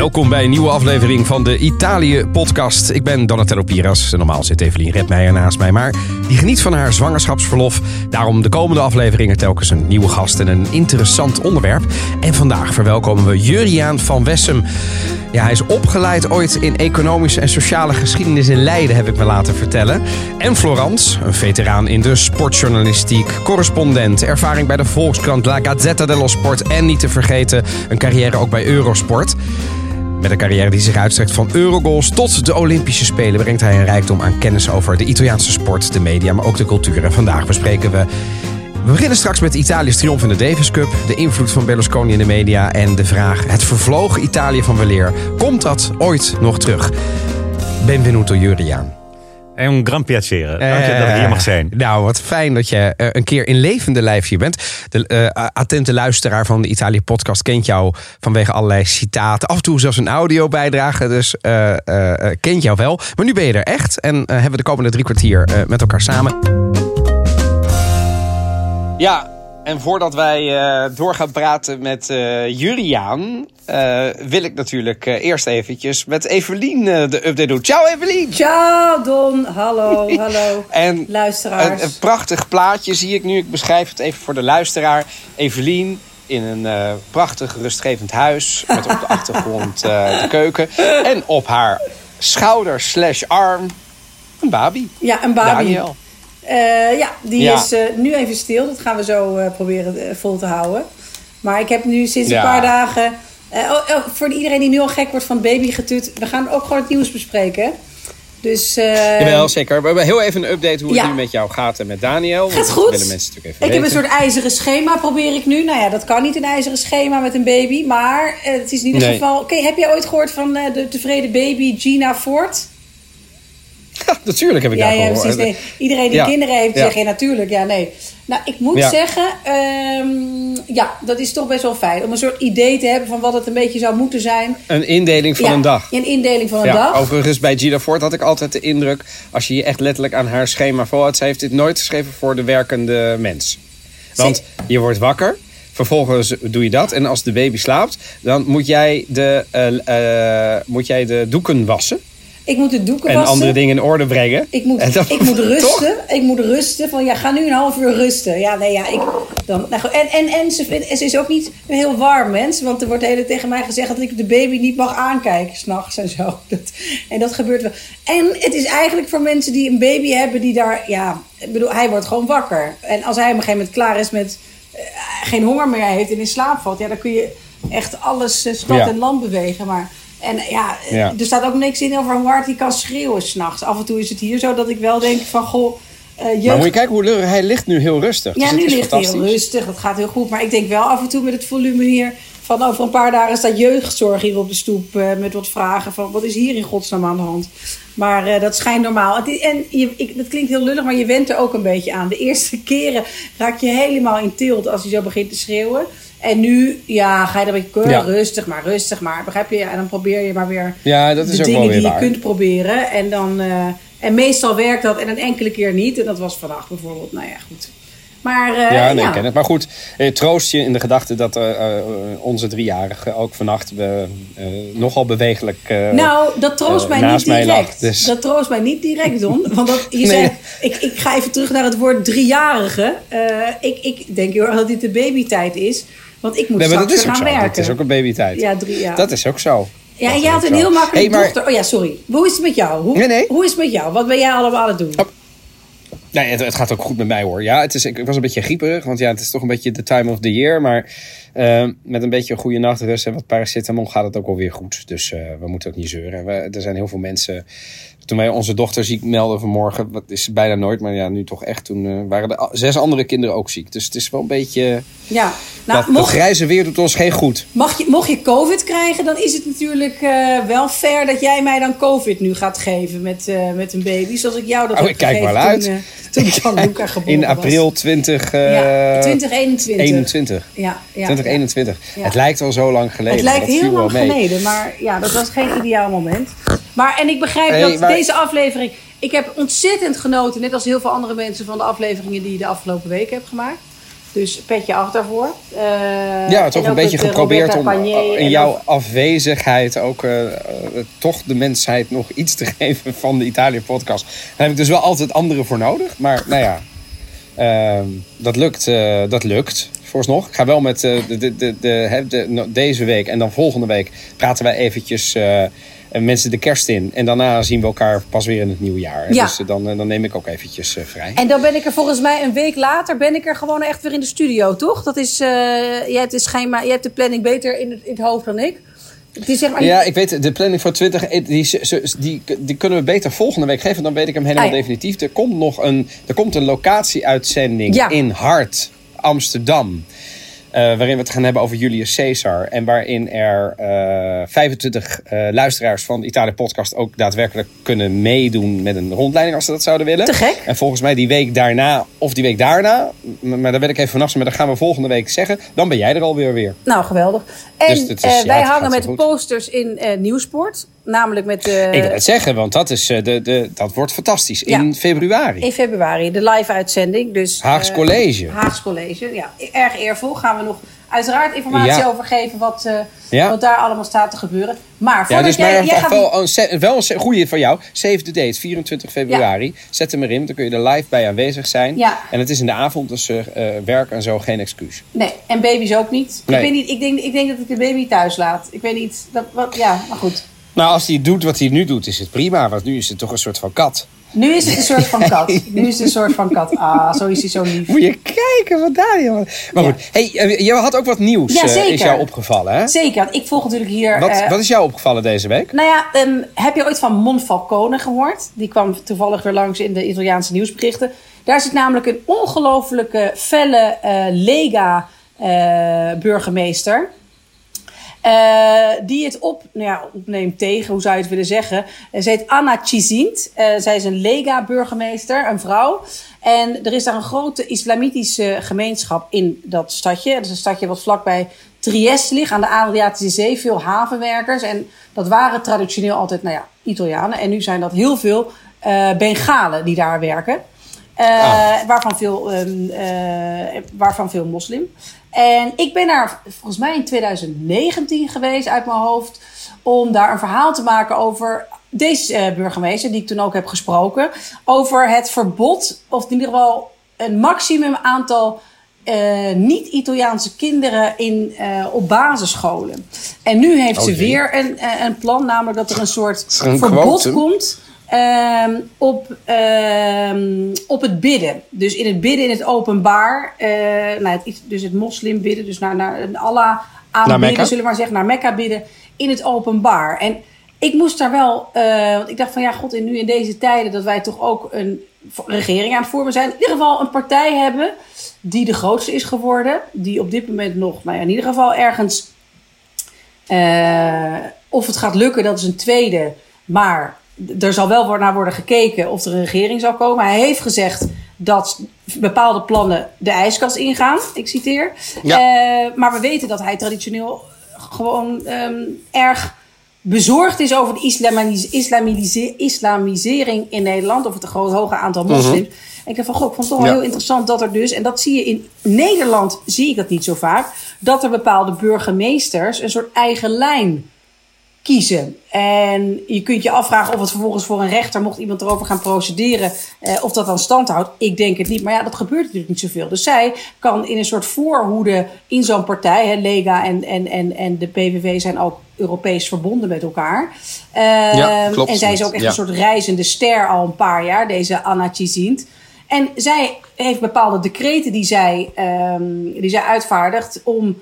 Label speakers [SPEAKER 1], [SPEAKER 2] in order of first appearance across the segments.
[SPEAKER 1] Welkom bij een nieuwe aflevering van de Italië-podcast. Ik ben Donatello Piras. Normaal zit Evelien Redmeijer naast mij, maar die geniet van haar zwangerschapsverlof. Daarom de komende afleveringen telkens een nieuwe gast en een interessant onderwerp. En vandaag verwelkomen we Juriaan van Wessem. Ja, hij is opgeleid ooit in economische en sociale geschiedenis in Leiden, heb ik me laten vertellen. En Florence, een veteraan in de sportjournalistiek, correspondent, ervaring bij de Volkskrant, La Gazzetta dello Sport en niet te vergeten een carrière ook bij Eurosport. Met een carrière die zich uitstrekt van Eurogoals tot de Olympische Spelen brengt hij een rijkdom aan kennis over de Italiaanse sport, de media, maar ook de cultuur. En vandaag bespreken we we beginnen straks met Italië's triomf in de Davis Cup, de invloed van Berlusconi in de media en de vraag: het vervlogen Italië van weleer, komt dat ooit nog terug? Benvenuto Juriaan.
[SPEAKER 2] È un gran piacere. Dank je dat ik hier mag zijn.
[SPEAKER 1] Nou, wat fijn dat je uh, een keer in levende lijf hier bent. De uh, attente luisteraar van de Italië-podcast kent jou vanwege allerlei citaten. Af en toe zelfs een audio-bijdrage, dus uh, kent jou wel. Maar nu ben je er echt en hebben we de komende drie kwartier met elkaar samen. Ja, en voordat wij uh, door gaan praten met uh, Juriaan, uh, wil ik natuurlijk eerst eventjes met Evelien de update doen. Ciao Evelien!
[SPEAKER 3] Ciao Don, hallo, hallo
[SPEAKER 1] en
[SPEAKER 3] luisteraars.
[SPEAKER 1] Een, een, prachtig plaatje zie ik nu. Ik beschrijf het even voor de luisteraar. Evelien in een prachtig rustgevend huis met op de achtergrond de keuken. En op haar schouder slash arm een baby.
[SPEAKER 3] Ja, een baby.
[SPEAKER 1] Daniel.
[SPEAKER 3] Uh, ja, die ja. is uh, nu even stil. Dat gaan we zo uh, proberen vol te houden. Maar ik heb nu sinds ja. een paar dagen... Oh, oh, voor iedereen die nu al gek wordt van babygetut... we gaan ook gewoon het nieuws bespreken. Dus,
[SPEAKER 1] Jawel, zeker. We hebben heel even een update hoe het nu met jou gaat en met Daniel.
[SPEAKER 3] Gaat goed.
[SPEAKER 1] willen mensen natuurlijk even
[SPEAKER 3] ik heb een soort ijzeren schema, probeer ik nu. Nou ja, dat kan niet een ijzeren schema met een baby. Maar het is in ieder
[SPEAKER 1] Nee.
[SPEAKER 3] geval... Okay, heb jij ooit gehoord van de tevreden baby Gina Ford?
[SPEAKER 1] Ja, natuurlijk heb ik
[SPEAKER 3] ja,
[SPEAKER 1] daar
[SPEAKER 3] ja, precies. Nee. Iedereen die
[SPEAKER 1] Ja.
[SPEAKER 3] kinderen heeft,
[SPEAKER 1] Ja.
[SPEAKER 3] zegt ja, natuurlijk. Ja, nee. Nou, ik moet zeggen, ehm, ja, dat is toch best wel fijn. Om een soort idee te hebben van wat het een beetje zou moeten zijn.
[SPEAKER 1] Een indeling van een dag.
[SPEAKER 3] Een indeling van een dag.
[SPEAKER 1] overigens bij Gina Ford had ik altijd de indruk... als je je echt letterlijk aan haar schema volhoudt... zij heeft dit nooit geschreven voor de werkende mens. Want je wordt wakker... Vervolgens doe je dat. En als de baby slaapt, dan moet jij de, eh, eh, moet jij de doeken wassen.
[SPEAKER 3] Ik moet de doeken
[SPEAKER 1] En
[SPEAKER 3] wassen.
[SPEAKER 1] andere dingen in orde brengen.
[SPEAKER 3] Ik moet,
[SPEAKER 1] En dan-
[SPEAKER 3] ik moet
[SPEAKER 1] Toch?
[SPEAKER 3] rusten. Ik moet rusten. Van ja, ga nu een half uur rusten. Ja, nee, ja. Ik, dan, nou, en en, en ze, is ook niet een heel warm mens. Want er wordt de hele tegen mij gezegd dat ik de baby niet mag aankijken. S'nachts en zo. Dat, en dat gebeurt wel. En het is eigenlijk voor mensen die een baby hebben. Die daar, ja. Ik bedoel, hij wordt gewoon wakker. En als hij op een gegeven moment klaar is met. eh, geen honger meer heeft en in slaap valt. Ja, dan kun je echt alles eh, stad
[SPEAKER 1] Ja.
[SPEAKER 3] en land bewegen. Maar. En ja,
[SPEAKER 1] Ja.
[SPEAKER 3] er staat ook niks in over hoe hard hij kan schreeuwen s'nachts. Af en toe is het hier zo dat ik wel denk van, goh, eh jeugd...
[SPEAKER 1] Maar moet je kijken hoe lu- hij ligt nu heel rustig.
[SPEAKER 3] ja,
[SPEAKER 1] Dus
[SPEAKER 3] nu ligt hij heel rustig. Dat gaat heel goed. Maar ik denk wel af en toe met het volume hier... van over een paar dagen staat jeugdzorg hier op de stoep... eh, met wat vragen van, wat is hier in godsnaam aan de hand? Maar eh, dat schijnt normaal. Het en je, ik, dat klinkt heel lullig, maar je went er ook een beetje aan. De eerste keren raak je helemaal in tilt als hij zo begint te schreeuwen. En nu, ja, ga je er een beetje
[SPEAKER 1] Ja.
[SPEAKER 3] rustig maar, rustig maar. Begrijp je? En dan probeer je maar weer
[SPEAKER 1] Ja, dat is
[SPEAKER 3] de
[SPEAKER 1] ook
[SPEAKER 3] dingen
[SPEAKER 1] wel weer
[SPEAKER 3] die je
[SPEAKER 1] waar.
[SPEAKER 3] kunt proberen. En, dan, eh, en meestal werkt dat en een enkele keer niet. En dat was vandaag bijvoorbeeld. Nou ja, goed. Maar eh,
[SPEAKER 1] Ja, nee,
[SPEAKER 3] ja.
[SPEAKER 1] ik ken het. Maar goed, eh, troost je in de gedachte dat onze driejarige ook vannacht eh, nogal bewegelijk
[SPEAKER 3] Nou, dat troost mij niet
[SPEAKER 1] mij
[SPEAKER 3] direct.
[SPEAKER 1] lag. Dus-
[SPEAKER 3] Dat troost mij niet direct, Don. Want dat, je
[SPEAKER 1] Nee.
[SPEAKER 3] zei, ik, ik ga even terug naar het woord driejarige. Ik, ik denk heel erg dat dit de babytijd is. Want ik moet
[SPEAKER 1] Nee, maar dat
[SPEAKER 3] straks
[SPEAKER 1] is ook
[SPEAKER 3] gaan
[SPEAKER 1] zo.
[SPEAKER 3] werken.
[SPEAKER 1] Het is ook een babytijd.
[SPEAKER 3] Ja, drie jaar.
[SPEAKER 1] Dat is ook zo.
[SPEAKER 3] ja,
[SPEAKER 1] Dat
[SPEAKER 3] en jij had een
[SPEAKER 1] zo.
[SPEAKER 3] heel makkelijk
[SPEAKER 1] Hey, maar-
[SPEAKER 3] dochter. Oh ja, sorry. Hoe is het met jou? Hoe,
[SPEAKER 1] Nee, nee.
[SPEAKER 3] hoe is het met jou? Wat ben jij allemaal aan het doen?
[SPEAKER 1] Oh, Nee, het, het gaat ook goed met mij hoor. Ja, het is, ik was een beetje grieperig, want ja, het is toch een beetje de time of the year. Maar eh, met een beetje een goede nachtrust en wat paracetamol gaat het ook wel weer goed. Dus eh, we moeten ook niet zeuren. We, er zijn heel veel mensen. Toen wij onze dochter ziek melden vanmorgen, wat is bijna nooit, maar ja, nu toch echt. Toen eh, waren a- zes andere kinderen ook ziek. Dus het is wel een beetje.
[SPEAKER 3] Ja, nou,
[SPEAKER 1] dat, dat
[SPEAKER 3] mocht,
[SPEAKER 1] grijze weer doet ons geen goed.
[SPEAKER 3] Mag je, mocht je COVID krijgen, dan is het natuurlijk eh, wel fair dat jij mij dan COVID nu gaat geven met, eh, met een baby. Zoals ik jou dat
[SPEAKER 1] Oh,
[SPEAKER 3] heb
[SPEAKER 1] ik kijk
[SPEAKER 3] gegeven
[SPEAKER 1] wel uit.
[SPEAKER 3] Toen, toen Gianluca geboren
[SPEAKER 1] In april 20, eh,
[SPEAKER 3] Ja, 2021.
[SPEAKER 1] 21.
[SPEAKER 3] Ja, ja,
[SPEAKER 1] 2021.
[SPEAKER 3] Ja.
[SPEAKER 1] Het lijkt al zo lang geleden.
[SPEAKER 3] Het
[SPEAKER 1] maar
[SPEAKER 3] lijkt heel lang
[SPEAKER 1] mee.
[SPEAKER 3] geleden, maar ja, dat was geen ideaal moment. Maar en ik begrijp
[SPEAKER 1] Hey,
[SPEAKER 3] dat
[SPEAKER 1] maar-
[SPEAKER 3] deze aflevering... Ik heb ontzettend genoten, net als heel veel andere mensen, van de afleveringen die je de afgelopen weken hebt gemaakt. Dus petje af daarvoor. Uh,
[SPEAKER 1] ja, toch een beetje geprobeerd om in jouw afwezigheid ook uh, toch de mensheid nog iets te geven van de Italië-podcast. Daar heb ik dus wel altijd anderen voor nodig. Maar nou ja, uh, dat, lukt, dat lukt vooralsnog. Ik ga wel met de, de, de, de, deze week en dan volgende week praten wij eventjes mensen de kerst in. En daarna zien we elkaar pas weer in het nieuwe jaar. Ja. Dus eh, dan, eh, dan neem ik ook eventjes uh, vrij.
[SPEAKER 3] En dan ben ik er volgens mij een week later ben ik er gewoon echt weer in de studio, toch? Dat is, uh, jij, hebt de schema, jij hebt de planning beter in het, in het hoofd dan ik.
[SPEAKER 1] Die zeg maar... Ja, ik weet, de planning voor 20, die, die, die kunnen we beter volgende week geven. Dan weet ik hem helemaal ah, definitief. Er komt nog een, er komt een locatieuitzending in Hart, Amsterdam. Uh, waarin we het gaan hebben over Julius Caesar. En waarin er uh, 25 uh, luisteraars van de Italië Podcast ook daadwerkelijk kunnen meedoen met een rondleiding als ze dat zouden willen.
[SPEAKER 3] Te gek.
[SPEAKER 1] En volgens mij die week daarna, of die week daarna, maar daar weet ik even vanaf, maar dat gaan we volgende week zeggen. Dan ben jij er alweer weer.
[SPEAKER 3] Nou, geweldig. En dus is, wij hangen met posters in Nieuwsport. Namelijk met de...
[SPEAKER 1] Ik wil het zeggen, want dat, is, de, de, dat wordt fantastisch. In februari.
[SPEAKER 3] In februari, de live-uitzending. Dus,
[SPEAKER 1] Haags College.
[SPEAKER 3] Haags College, ja. Erg eervol. Gaan we nog uiteraard informatie over geven wat, uh, wat daar allemaal staat te gebeuren. Maar voordat ja, dus jij, maar jij gaat...
[SPEAKER 1] wel, een, wel een goede van jou. Save the date, 24 februari. Zet hem erin, dan kun je er live bij aanwezig zijn. Ja. En het is in de avond, dus uh, werk en zo geen excuus.
[SPEAKER 3] Nee, en baby's ook niet. Nee. Ik, weet niet ik, denk, ik denk dat ik de baby thuis laat. Ik weet niet, dat, wat, ja, maar goed.
[SPEAKER 1] Nou, als hij doet wat hij nu doet, is het prima. Want nu is het toch een soort van kat.
[SPEAKER 3] Nu is het een soort van kat. Nu is het een soort van kat. Ah, zo is hij zo lief.
[SPEAKER 1] Moet je kijken wat daar. Maar goed, hey, eh, je had ook wat nieuws. Ja, zeker. is jou opgevallen, hè?
[SPEAKER 3] Zeker. Ik volg natuurlijk hier...
[SPEAKER 1] Wat, uh, wat is jou opgevallen deze week?
[SPEAKER 3] Nou ja, um, heb je ooit van Monfalcone gehoord? Die kwam toevallig weer langs in de Italiaanse nieuwsberichten. Daar zit namelijk een ongelofelijke felle uh, Lega-burgemeester. Uh, die het op, nou ja, opneemt tegen, hoe zou je het willen zeggen. Uh, ze heet Anna Chizint. Uh, zij is een Lega-burgemeester, een vrouw. En er is daar een grote islamitische gemeenschap in dat stadje. Dat is een stadje wat vlakbij Trieste ligt, aan de Adriatische Zee. Veel havenwerkers. En dat waren traditioneel altijd, nou ja, Italianen. En nu zijn dat heel veel Bengalen die daar werken. Ah. waarvan, veel, um, waarvan veel moslim. En ik ben daar volgens mij in 2019 geweest uit mijn hoofd. Om daar een verhaal te maken over deze uh, burgemeester, die ik toen ook heb gesproken. Over het verbod, of in ieder geval een maximum aantal uh, niet-Italiaanse kinderen in, uh, op basisscholen. En nu heeft ze oh, weer een, een plan, namelijk dat er een soort verbod komt Uh, op, uh, op het bidden. Dus in het bidden in het openbaar. Uh, nou, het, dus het moslim bidden. Dus naar, naar Allah aanbidden, zullen we maar zeggen. Naar Mekka bidden in het openbaar. En ik moest daar wel... Uh, want ik dacht van ja, god, en nu in deze tijden... dat wij toch ook een regering aan het vormen zijn. In ieder geval een partij hebben... die de grootste is geworden. Die op dit moment nog, nou ja, in ieder geval ergens... Uh, of het gaat lukken, dat is een tweede. Maar er zal wel naar worden gekeken of er een regering zal komen. Hij heeft gezegd dat bepaalde plannen de ijskast ingaan. Ik citeer. Ja. Uh, maar we weten dat hij traditioneel gewoon um, erg bezorgd is over de islamisering, islamisering in Nederland. Of het groot hoge aantal mhm. moslims. En ik heb van, goh, ik vond het toch wel heel interessant dat er dus, en dat zie je in Nederland, zie ik dat niet zo vaak, dat er bepaalde burgemeesters een soort eigen lijn kiezen. En je kunt je afvragen of het vervolgens voor een rechter, mocht iemand erover gaan procederen, eh, of dat dan stand houdt. Ik denk het niet. Maar ja, dat gebeurt natuurlijk niet zoveel. Dus zij kan in een soort voorhoede in zo'n partij, hè, Lega en, en, en, en de PVV zijn ook Europees verbonden met elkaar. Uh, ja, klopt. En zij is ook echt een soort reizende ster al een paar jaar, deze Anna Chizint. En zij heeft bepaalde decreten die zij, um, die zij uitvaardigt om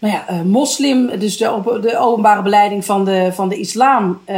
[SPEAKER 3] nou ja, uh, moslim, dus de, de, openbare beleiding van de, van de islam uh,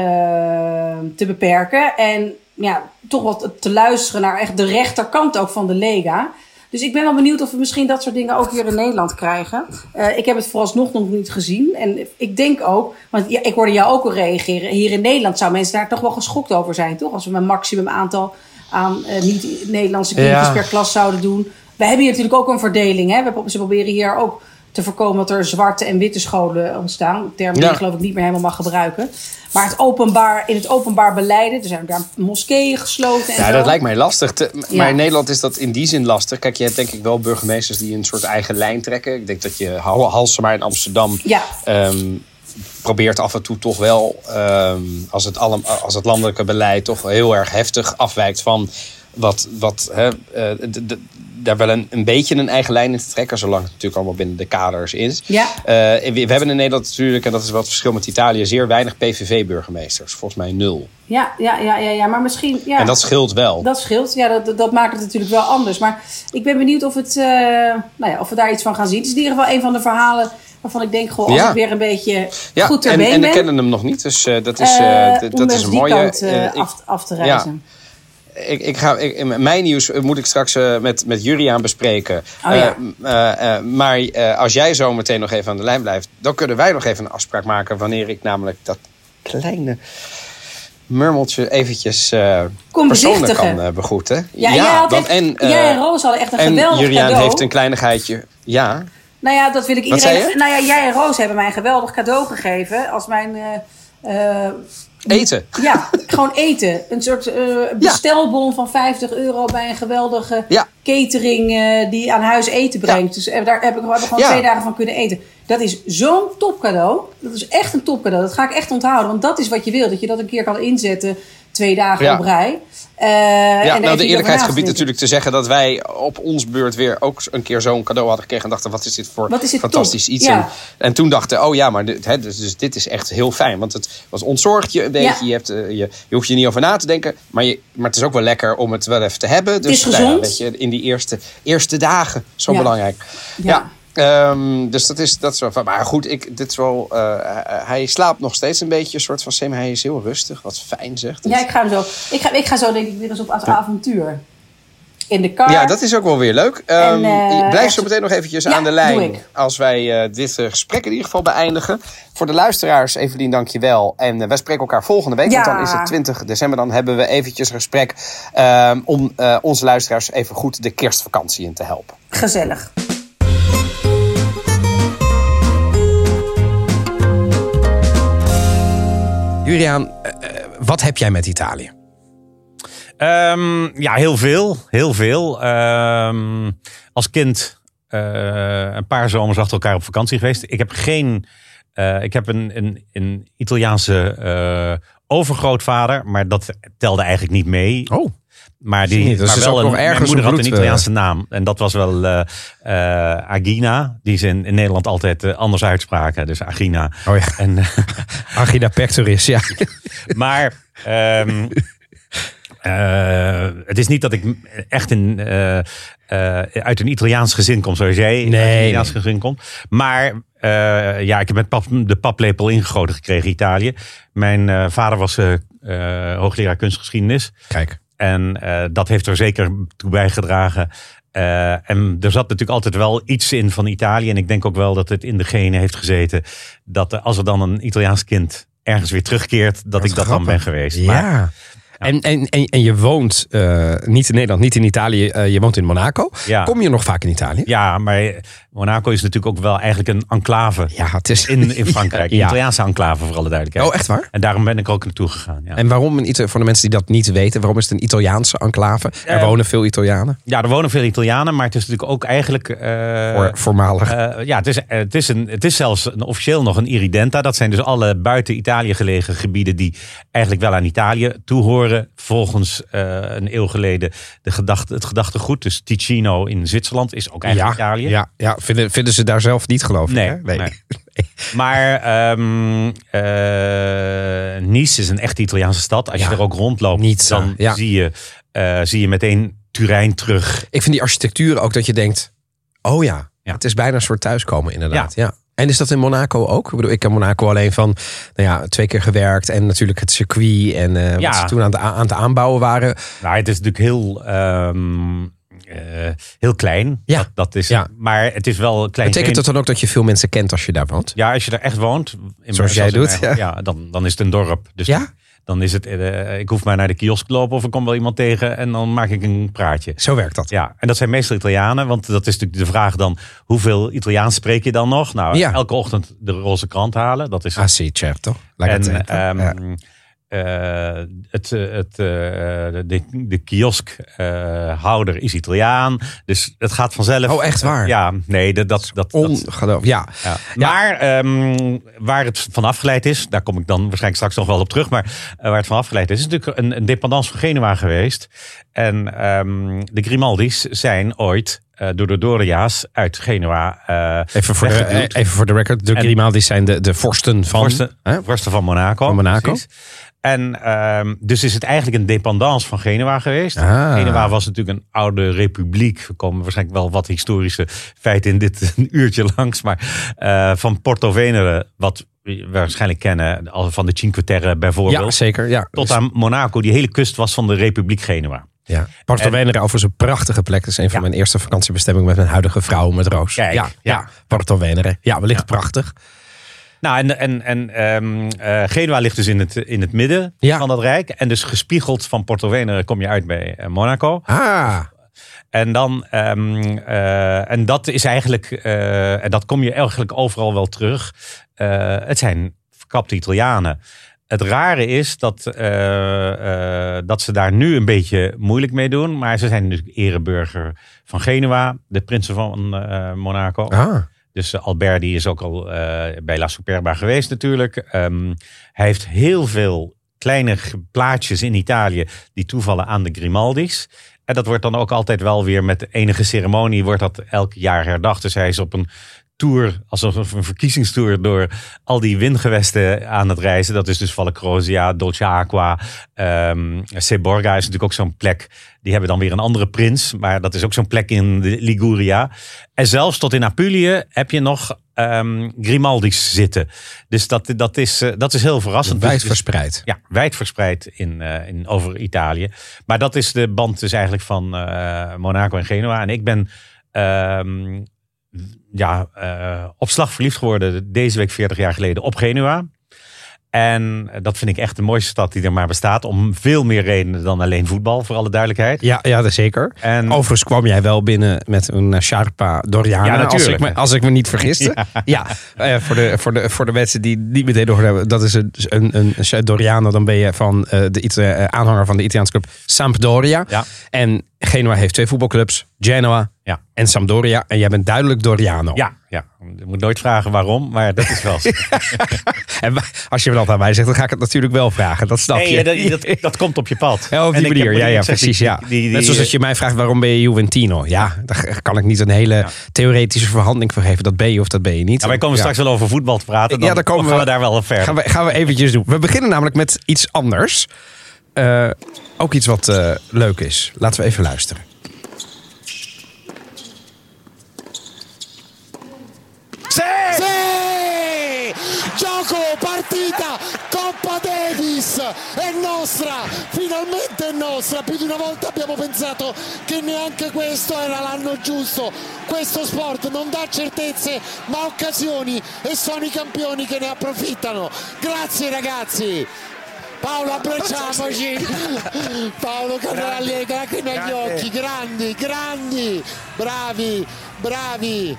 [SPEAKER 3] te beperken. En ja, toch wat te luisteren naar echt de rechterkant ook van de Lega. Dus ik ben wel benieuwd of we misschien dat soort dingen ook hier in Nederland krijgen. Uh, ik heb het vooralsnog nog niet gezien. En ik denk ook, want ja, ik hoorde jou ook al reageren. Hier in Nederland zou mensen daar toch wel geschokt over zijn, toch? Als we een maximum aantal aan niet-Nederlandse kinderen per klas zouden doen. We hebben hier natuurlijk ook een verdeling. Hè? We, ze proberen hier ook te voorkomen dat er zwarte en witte scholen ontstaan. Een term die
[SPEAKER 1] Ja.
[SPEAKER 3] ik geloof ik niet meer helemaal mag gebruiken. Maar het openbaar, in het openbaar beleiden, er zijn daar moskeeën gesloten en
[SPEAKER 1] Ja,
[SPEAKER 3] zo.
[SPEAKER 1] dat lijkt mij lastig. Te-
[SPEAKER 3] Ja.
[SPEAKER 1] Maar in Nederland is dat in die zin lastig. Kijk, je hebt denk ik wel burgemeesters die een soort eigen lijn trekken. Ik denk dat je Hal- Halsema in Amsterdam
[SPEAKER 3] Ja.
[SPEAKER 1] ehm, probeert af en toe toch wel, ehm, als, het alle, als het landelijke beleid toch heel erg heftig afwijkt van wat, wat hè, eh, daar wel een, een beetje een eigen lijn in te trekken, zolang het natuurlijk allemaal binnen de kaders is.
[SPEAKER 3] Ja.
[SPEAKER 1] Eh, we, we hebben in Nederland natuurlijk, en dat is wat het verschil met Italië, zeer weinig PVV-burgemeesters. Volgens mij nul.
[SPEAKER 3] Ja, ja, ja, ja, ja, maar misschien... Ja.
[SPEAKER 1] En dat scheelt wel.
[SPEAKER 3] Dat scheelt, ja, dat, dat maakt het natuurlijk wel anders. Maar ik ben benieuwd of, het, eh, nou ja, of we daar iets van gaan zien. Het is in ieder geval een van de verhalen waarvan ik denk, goh, als
[SPEAKER 1] Ja.
[SPEAKER 3] ik weer een beetje
[SPEAKER 1] Ja,
[SPEAKER 3] goed ter
[SPEAKER 1] en,
[SPEAKER 3] been
[SPEAKER 1] en we kennen hem nog niet, dus dat is,
[SPEAKER 3] om
[SPEAKER 1] dat is een mooie.
[SPEAKER 3] kant af, af te reizen.
[SPEAKER 1] Ik, ik ga, ik, mijn nieuws moet ik straks eh, met, met Juriaan bespreken.
[SPEAKER 3] Oh ja.
[SPEAKER 1] Eh, eh, maar als jij zo meteen nog even aan de lijn blijft, dan kunnen wij nog even een afspraak maken wanneer ik namelijk dat kleine murmeltje eventjes persoonlijk kan begroeten.
[SPEAKER 3] Ja, had
[SPEAKER 1] dan,
[SPEAKER 3] echt-
[SPEAKER 1] en,
[SPEAKER 3] jij en Roos hadden echt een
[SPEAKER 1] en
[SPEAKER 3] geweldig
[SPEAKER 1] Juriaan
[SPEAKER 3] cadeau.
[SPEAKER 1] heeft een kleinigheidje. Ja,
[SPEAKER 3] Nou ja, dat wil ik iedereen... Nou ja, jij en Roos hebben mij een geweldig cadeau gegeven. Als mijn...
[SPEAKER 1] eten.
[SPEAKER 3] ja, gewoon eten. Een soort eh, bestelbon van 50 euro bij een geweldige
[SPEAKER 1] Ja.
[SPEAKER 3] catering eh, die aan huis eten brengt. Dus eh, daar heb ik we gewoon twee dagen van kunnen eten. Dat is zo'n topcadeau. Dat is echt een topcadeau. Dat ga ik echt onthouden. Want dat is wat je wil. Dat je dat een keer kan inzetten. Twee dagen
[SPEAKER 1] Ja.
[SPEAKER 3] op rij. Eh,
[SPEAKER 1] Ja, nou, de eerlijkheid gebiedt
[SPEAKER 3] denken.
[SPEAKER 1] natuurlijk te zeggen dat wij op ons beurt weer ook een keer zo'n cadeau hadden gekregen. En dachten, wat is dit voor
[SPEAKER 3] Wat is dit
[SPEAKER 1] fantastisch
[SPEAKER 3] top.
[SPEAKER 1] iets.
[SPEAKER 3] Ja.
[SPEAKER 1] En, en toen dachten, oh ja, maar dit, hè, dus, dus dit is echt heel fijn. Want het was ontzorgd je een beetje.
[SPEAKER 3] Ja.
[SPEAKER 1] Je, hebt, eh, je, je hoeft je niet over na te denken. Maar, je, maar het is ook wel lekker om het wel even te hebben. Dus
[SPEAKER 3] is
[SPEAKER 1] nou ja,
[SPEAKER 3] gezond.
[SPEAKER 1] weet je, in die eerste, eerste dagen, zo belangrijk.
[SPEAKER 3] Ja.
[SPEAKER 1] Ehm, dus dat is, dat is wel. Maar goed, ik, dit is wel. eh, hij slaapt nog steeds een beetje, een soort van semi. Hij is heel rustig, wat fijn zegt.
[SPEAKER 3] Ja, ik ga, hem zo, ik, ga, ik ga zo denk ik weer eens op het avontuur. In de car.
[SPEAKER 1] Ja, dat is ook wel weer leuk. Ehm,
[SPEAKER 3] eh,
[SPEAKER 1] blijf zo meteen nog eventjes
[SPEAKER 3] Ja,
[SPEAKER 1] aan de lijn als wij eh, dit eh, gesprek in ieder geval beëindigen. Voor de luisteraars, Evelien, dank je wel. En eh, wij spreken elkaar volgende week,
[SPEAKER 3] Ja.
[SPEAKER 1] want dan is het 20 december. Dan hebben we eventjes een gesprek ehm, om eh, onze luisteraars even goed de kerstvakantie in te helpen.
[SPEAKER 3] Gezellig.
[SPEAKER 1] Juliaan, eh, eh, wat heb jij met Italië?
[SPEAKER 2] Ehm, ja, heel veel. Heel veel. Ehm, als kind eh, een paar zomers achter elkaar op vakantie geweest. Ik heb geen. ik heb een, een, een Italiaanse overgrootvader, maar dat telde eigenlijk niet mee.
[SPEAKER 1] Oh,
[SPEAKER 2] Maar, die, maar wel een, mijn moeder
[SPEAKER 1] een
[SPEAKER 2] had een Italiaanse naam. En dat was wel eh, eh, Agina. Die ze in, in Nederland altijd eh, anders uitspraken. Dus Agina.
[SPEAKER 1] oh ja.
[SPEAKER 2] En,
[SPEAKER 1] Agida pectoris, ja.
[SPEAKER 2] maar ehm, eh, het is niet dat ik echt in, uit een Italiaans gezin kom, zoals jij uit een
[SPEAKER 1] Nee,
[SPEAKER 2] Italiaans gezin komt. Maar ja, ik heb met pap, de paplepel ingegoten gekregen Italië. Mijn vader was hoogleraar kunstgeschiedenis.
[SPEAKER 1] Kijk.
[SPEAKER 2] En eh, dat heeft er zeker toe bijgedragen. Eh, en er zat natuurlijk altijd wel iets in van Italië. En ik denk ook wel dat het in de genen heeft gezeten. Dat als er dan een Italiaans kind ergens weer terugkeert, dat, ik dat dan ben geweest. Maar,
[SPEAKER 1] Ja. En, en, en, en je woont eh, niet in Nederland, niet in Italië, je woont in Monaco.
[SPEAKER 2] Ja.
[SPEAKER 1] Kom je nog vaak in Italië?
[SPEAKER 2] ja, maar Monaco is natuurlijk ook wel eigenlijk een enclave
[SPEAKER 1] Ja, het is...
[SPEAKER 2] in, in Frankrijk. Een
[SPEAKER 1] Ja.
[SPEAKER 2] Italiaanse enclave voor alle duidelijkheid.
[SPEAKER 1] Oh, echt waar?
[SPEAKER 2] En daarom ben ik ook naartoe gegaan. Ja.
[SPEAKER 1] En waarom, een voor de mensen die dat niet weten, waarom is het een Italiaanse enclave? Er
[SPEAKER 2] Eh,
[SPEAKER 1] wonen veel Italianen.
[SPEAKER 2] ja, er wonen veel Italianen, maar het is natuurlijk ook eigenlijk... eh,
[SPEAKER 1] Voor, voormalig.
[SPEAKER 2] Eh, ja, het is, het, is een, het is zelfs een, officieel nog een iridenta. Dat zijn dus alle buiten Italië gelegen gebieden die eigenlijk wel aan Italië toehoren. Volgens een eeuw geleden de gedachte, het gedachtegoed. Dus Ticino in Zwitserland is ook eigenlijk Italië.
[SPEAKER 1] ja, ja. Vinden, vinden ze daar zelf niet, geloof ik.
[SPEAKER 2] Nee,
[SPEAKER 1] hè?
[SPEAKER 2] nee. Maar ehm, eh, Nice is een echt Italiaanse stad. Als
[SPEAKER 1] Ja,
[SPEAKER 2] je er ook rondloopt,
[SPEAKER 1] Nizza,
[SPEAKER 2] dan
[SPEAKER 1] ja.
[SPEAKER 2] zie, je, eh, zie je meteen Turijn terug.
[SPEAKER 1] Ik vind die architectuur ook dat je denkt, oh ja,
[SPEAKER 2] Ja.
[SPEAKER 1] het is bijna een soort thuiskomen inderdaad. Ja. En is dat in Monaco ook? Ik bedoel, ik heb Monaco alleen van nou ja, twee keer gewerkt. En natuurlijk het circuit en eh,
[SPEAKER 2] Ja.
[SPEAKER 1] wat ze toen aan, de, aan het aanbouwen waren.
[SPEAKER 2] Nou, het is natuurlijk heel, ehm, eh, heel klein.
[SPEAKER 1] Ja.
[SPEAKER 2] Dat, dat is,
[SPEAKER 1] Ja.
[SPEAKER 2] Maar het is wel klein.
[SPEAKER 1] Betekent dat dan ook dat je veel mensen kent als je daar woont?
[SPEAKER 2] Ja, als je er echt woont. in-
[SPEAKER 1] Zoals jij doet, ja.
[SPEAKER 2] ja dan, dan is het een dorp. Dus
[SPEAKER 1] Ja?
[SPEAKER 2] Dan is het, eh, ik hoef maar naar de kiosk te lopen of ik kom wel iemand tegen en dan maak ik een praatje.
[SPEAKER 1] Zo werkt dat.
[SPEAKER 2] Ja, en dat zijn meestal Italianen, want dat is natuurlijk de vraag dan, hoeveel Italiaans spreek je dan nog? Nou,
[SPEAKER 1] Ja.
[SPEAKER 2] elke ochtend de roze krant halen, dat is
[SPEAKER 1] Ah, sì, certo. La
[SPEAKER 2] en
[SPEAKER 1] Ja.
[SPEAKER 2] Eh, het, eh, het, eh, de, de kioskhouder is Italiaan. Dus het gaat vanzelf.
[SPEAKER 1] Oh, echt waar?
[SPEAKER 2] Ja, nee, dat, dat, dat.
[SPEAKER 1] Ja.
[SPEAKER 2] ja. Maar ehm, waar het van afgeleid is, daar kom ik dan waarschijnlijk straks nog wel op terug. Maar waar het van afgeleid is, is natuurlijk een, een dependance van Genua geweest. En ehm, de Grimaldis zijn ooit door de Doria's uit Genua
[SPEAKER 1] Even, voor de, even voor de record. De Grimaldi's zijn de, de vorsten van...
[SPEAKER 2] vorsten,
[SPEAKER 1] hè?
[SPEAKER 2] vorsten van Monaco.
[SPEAKER 1] Van Monaco.
[SPEAKER 2] precies. En ehm, dus is het eigenlijk een dependance van Genua geweest.
[SPEAKER 1] Ah.
[SPEAKER 2] Genua was natuurlijk een oude republiek. We komen waarschijnlijk wel wat historische feiten in dit een uurtje langs. Maar eh, van Porto Venere, wat we waarschijnlijk kennen, van de Cinque Terre bijvoorbeeld.
[SPEAKER 1] Ja, zeker. Ja.
[SPEAKER 2] Tot aan Monaco, die hele kust was van de Republiek Genua.
[SPEAKER 1] Ja. Porto
[SPEAKER 2] En-
[SPEAKER 1] Venere overigens een prachtige plek. Dat is een van
[SPEAKER 2] Ja.
[SPEAKER 1] mijn eerste vakantiebestemmingen met mijn huidige vrouw, met Roos.
[SPEAKER 2] Kijk,
[SPEAKER 1] ja, ja.
[SPEAKER 2] ja.
[SPEAKER 1] Porto Venere. Ja, wellicht prachtig.
[SPEAKER 2] Nou, en, en, en ehm, eh, Genua ligt dus in het, in het midden
[SPEAKER 1] Ja.
[SPEAKER 2] van dat rijk. En dus gespiegeld van Porto Venere kom je uit bij eh, Monaco.
[SPEAKER 1] Ah,
[SPEAKER 2] En, dan, ehm, eh, en dat is eigenlijk, en dat kom je eigenlijk overal wel terug. Het zijn verkapte Italianen. Het rare is dat, dat ze daar nu een beetje moeilijk mee doen. Maar ze zijn natuurlijk ereburger van Genua, de prinsen van Monaco.
[SPEAKER 1] ah.
[SPEAKER 2] Dus eh, Alberti is ook al eh, bij La Superba geweest natuurlijk. Ehm, hij heeft heel veel kleine plaatjes in Italië die toevallen aan de Grimaldis. En dat wordt dan ook altijd wel weer met enige ceremonie wordt dat elk jaar herdacht. Dus hij is op een tour, alsof een verkiezingstour door al die windgewesten aan het reizen. Dat is dus Vallecrosia, Dolce Aqua, ehm Seborga is natuurlijk ook zo'n plek. Die hebben dan weer een andere prins, maar dat is ook zo'n plek in Liguria. En zelfs tot in Apulië heb je nog ehm Grimaldi's zitten. Dus dat, dat, is, eh, dat is heel verrassend.
[SPEAKER 1] Wijd
[SPEAKER 2] Dus- dus-
[SPEAKER 1] verspreid.
[SPEAKER 2] ja, wijd verspreid in, eh, in, over Italië. Maar dat is de band dus eigenlijk van eh, Monaco en Genua. En ik ben ehm, ja, eh, op slag verliefd geworden deze week 40 jaar geleden op Genua. En dat vind ik echt de mooiste stad die er maar bestaat. Om veel meer redenen dan alleen voetbal, voor alle duidelijkheid.
[SPEAKER 1] Ja, ja, zeker.
[SPEAKER 2] En
[SPEAKER 1] Overigens kwam jij wel binnen met een eh, Sharpa Doriana.
[SPEAKER 2] Ja,
[SPEAKER 1] als, ik
[SPEAKER 2] natuurlijk.
[SPEAKER 1] me, als ik me niet vergiste. Ja, eh, voor, de, voor, de, voor de mensen die niet meteen door hebben. Dat is een, een, een, een Doriano. Dan ben je van eh, de eh, aanhanger van de Italiaanse club Sampdoria.
[SPEAKER 2] Ja.
[SPEAKER 1] En Genoa heeft twee voetbalclubs. Genoa
[SPEAKER 2] Ja.
[SPEAKER 1] en Sampdoria. En jij bent duidelijk Doriano.
[SPEAKER 2] ja, ja, je moet nooit vragen waarom, maar dat is wel zo.
[SPEAKER 1] En als je me dat aan mij zegt, dan ga ik het natuurlijk wel vragen. Dat snap je.
[SPEAKER 2] Dat, dat, dat komt op je pad.
[SPEAKER 1] Ja, op
[SPEAKER 2] En
[SPEAKER 1] die
[SPEAKER 2] heb-
[SPEAKER 1] manier. Ja, ja, precies.
[SPEAKER 2] die-
[SPEAKER 1] Ja.
[SPEAKER 2] die- die-
[SPEAKER 1] Net zoals dat je mij vraagt waarom ben je Juventino. Ja, daar kan ik niet een hele theoretische verhandeling voor geven. Dat ben je of dat ben je niet.
[SPEAKER 2] Ja, wij komen straks wel over voetbal te praten. Dan
[SPEAKER 1] Ja, daar komen
[SPEAKER 2] gaan we,
[SPEAKER 1] we-
[SPEAKER 2] daar wel verder.
[SPEAKER 1] Gaan we, gaan we eventjes doen. We beginnen namelijk met iets anders. Eh, ook iets wat eh, leuk is. Laten we even luisteren.
[SPEAKER 4] Sì! Gioco, partita, Coppa Davis, è nostra, finalmente è nostra. Più di una volta abbiamo pensato che neanche questo era l'anno giusto. Questo sport non dà certezze ma occasioni e sono i campioni che ne approfittano. Grazie ragazzi! Paolo abbracciamoci! Paolo Catralli hai lacrime agli occhi, grandi, grandi, bravi, bravi!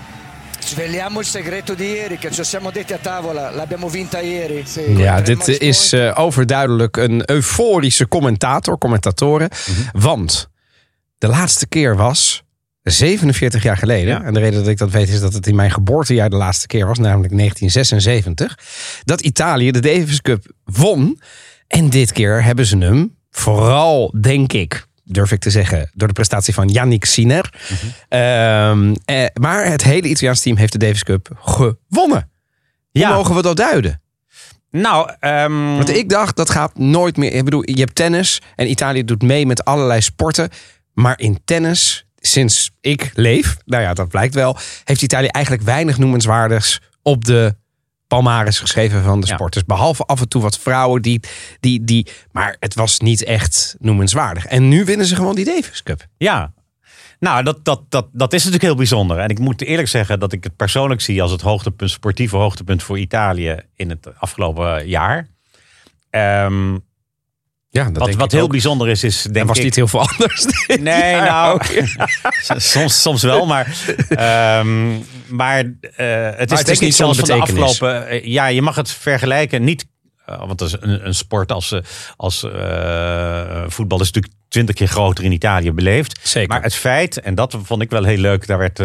[SPEAKER 5] Sveliamo il segreto di ieri, che ci siamo detti a tavola, l'abbiamo vinta ieri.
[SPEAKER 1] Ja, dit is eh, overduidelijk een euforische commentator, commentatoren. Want de laatste keer was 47 jaar geleden.
[SPEAKER 2] Ja.
[SPEAKER 1] En de reden dat ik dat weet is dat het in mijn geboortejaar de laatste keer was. Namelijk 1976. Dat Italië de Davis Cup won. En dit keer hebben ze hem vooral, denk ik, durf ik te zeggen, door de prestatie van Yannick Sinner. Ehm, eh, maar het hele Italiaans team heeft de Davis Cup gewonnen. Hoe
[SPEAKER 2] Ja.
[SPEAKER 1] mogen we dat duiden?
[SPEAKER 2] Nou, ehm,
[SPEAKER 1] Want ik dacht, dat gaat nooit meer. Ik bedoel, je hebt tennis en Italië doet mee met allerlei sporten. Maar in tennis, sinds ik leef, nou ja, dat blijkt wel, heeft Italië eigenlijk weinig noemenswaardigs op de palmares geschreven van de
[SPEAKER 2] Ja.
[SPEAKER 1] sporters. Behalve af en toe wat vrouwen die, die, die. Maar het was niet echt noemenswaardig. En nu winnen ze gewoon die Davis Cup.
[SPEAKER 2] ja. Nou, dat, dat, dat, dat is natuurlijk heel bijzonder. En ik moet eerlijk zeggen dat ik het persoonlijk zie als het hoogtepunt, sportieve hoogtepunt voor Italië in het afgelopen jaar. Ehm,
[SPEAKER 1] Ja, dat
[SPEAKER 2] Wat,
[SPEAKER 1] denk
[SPEAKER 2] wat
[SPEAKER 1] ik
[SPEAKER 2] heel
[SPEAKER 1] ook.
[SPEAKER 2] bijzonder is, is denk
[SPEAKER 1] Er was
[SPEAKER 2] ik...
[SPEAKER 1] niet heel veel anders.
[SPEAKER 2] Nee, nou, soms, soms wel, maar, ehm, maar eh, het is,
[SPEAKER 1] is
[SPEAKER 2] denk
[SPEAKER 1] niet
[SPEAKER 2] zelfs van de afgelopen... eh, ja, je mag het vergelijken, niet... eh, want dat is een, een sport als, als voetbal is natuurlijk twintig keer groter in Italië beleefd.
[SPEAKER 1] Zeker.
[SPEAKER 2] Maar het feit, en dat vond ik wel heel leuk, daar werd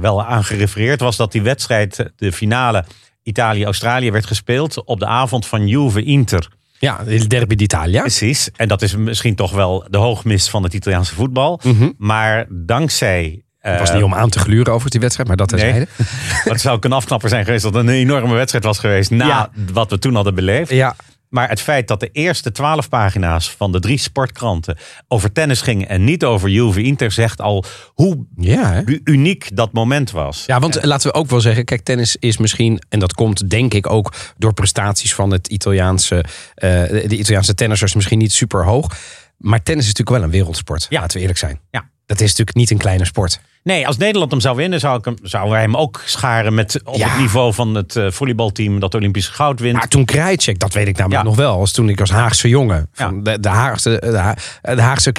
[SPEAKER 2] wel aan gerefereerd, was dat die wedstrijd, de finale Italië-Australië, werd gespeeld op de avond van Juve-Inter.
[SPEAKER 1] Ja, il derby d'Italia.
[SPEAKER 2] Precies. En dat is misschien toch wel de hoogmis van het Italiaanse voetbal. Maar dankzij.
[SPEAKER 1] Het Mhm. was niet om aan te gluren over die wedstrijd, maar dat terzijde.
[SPEAKER 2] Nee. Het zou ook een afknapper zijn geweest dat het een enorme wedstrijd was geweest na
[SPEAKER 1] Ja.
[SPEAKER 2] wat we toen hadden beleefd.
[SPEAKER 1] Ja,
[SPEAKER 2] Maar het feit dat de eerste twaalf pagina's van de drie sportkranten over tennis gingen en niet over Juve Inter zegt al hoe
[SPEAKER 1] ja,
[SPEAKER 2] uniek dat moment was.
[SPEAKER 1] Ja, want laten we ook wel zeggen, kijk, tennis is misschien, en dat komt denk ik ook door prestaties van het Italiaanse, eh, de Italiaanse tennissers misschien niet super hoog. Maar tennis is natuurlijk wel een wereldsport.
[SPEAKER 2] Ja.
[SPEAKER 1] Laten we eerlijk zijn.
[SPEAKER 2] Ja.
[SPEAKER 1] Dat is natuurlijk niet een kleine sport.
[SPEAKER 2] Nee, als Nederland hem zou winnen, zou ik hem, zouden wij hem ook scharen met op
[SPEAKER 1] Ja.
[SPEAKER 2] het niveau van het eh, volleybalteam dat Olympisch goud wint.
[SPEAKER 1] Maar toen Krajicek, dat weet ik namelijk
[SPEAKER 2] Ja.
[SPEAKER 1] nog wel, als toen ik als Haagse jongen van de, de, Haagse, de, Ha- de Haagse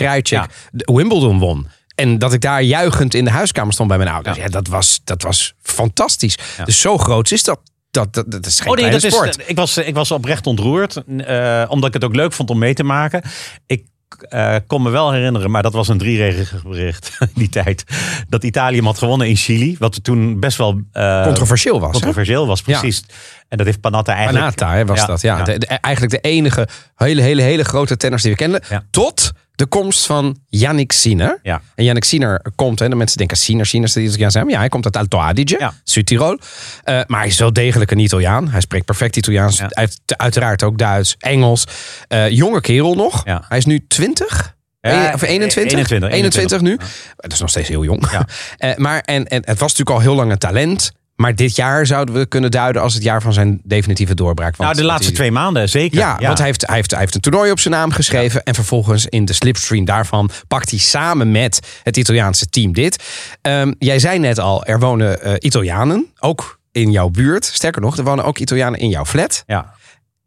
[SPEAKER 1] Wimbledon won. En dat ik daar juichend in de huiskamer stond bij mijn ouders. Ja, dat, was, dat was fantastisch. Dus zo groot is dat. Dat, dat, dat is geen
[SPEAKER 2] Oh nee, dat is,
[SPEAKER 1] sport.
[SPEAKER 2] ik, was, ik was oprecht ontroerd. eh, omdat ik het ook leuk vond om mee te maken. Ik eh, kon me wel herinneren, maar dat was een drieregig bericht in die tijd. Dat Italië hem had gewonnen in Chili. Wat toen best wel eh,
[SPEAKER 1] Controversieel was. hè?
[SPEAKER 2] controversieel was, precies. En dat heeft Panatta eigenlijk...
[SPEAKER 1] Panata hè, was
[SPEAKER 2] Ja,
[SPEAKER 1] dat. Ja.
[SPEAKER 2] ja.
[SPEAKER 1] De- de- eigenlijk de enige hele, hele, hele grote tenners die we kenden. Tot de komst van Yannick Sinner.
[SPEAKER 2] Ja.
[SPEAKER 1] En Yannick Sinner komt, hè, de mensen denken Sinner, Sinner, is de Italiaan zijn. Maar ja, hij komt uit Alto Adige,
[SPEAKER 2] Ja.
[SPEAKER 1] Zuid-Tirol. Eh, maar hij is wel degelijk een Italiaan. Hij spreekt perfect Italiaans.
[SPEAKER 2] Ja.
[SPEAKER 1] Uit, uiteraard ook Duits, Engels. Eh, jonge kerel nog.
[SPEAKER 2] Ja.
[SPEAKER 1] Hij is nu 20.
[SPEAKER 2] Ja,
[SPEAKER 1] Een- of 21?
[SPEAKER 2] 21,
[SPEAKER 1] 21 nu. Dat is nog steeds heel jong.
[SPEAKER 2] Ja.
[SPEAKER 1] Eh, maar, en, en het was natuurlijk al heel lang een talent. Maar dit jaar zouden we kunnen duiden als het jaar van zijn definitieve doorbraak. Want
[SPEAKER 2] Nou, de laatste twee maanden, zeker.
[SPEAKER 1] Ja, want hij heeft, hij, heeft, hij heeft een toernooi op zijn naam geschreven. En vervolgens in de slipstream daarvan pakt hij samen met het Italiaanse team dit. Ehm, jij zei net al, er wonen eh, Italianen, ook in jouw buurt. Sterker nog, er wonen ook Italianen in jouw flat.
[SPEAKER 2] Ja.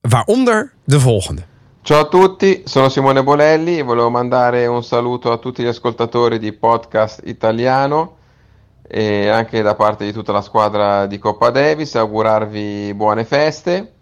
[SPEAKER 1] Waaronder de volgende.
[SPEAKER 6] Ciao a tutti, sono Simone Bolelli e volevo mandare un saluto a tutti gli ascoltatori di Podcast Italiano e anche da parte di tutta la squadra di Coppa Davis, augurarvi buone feste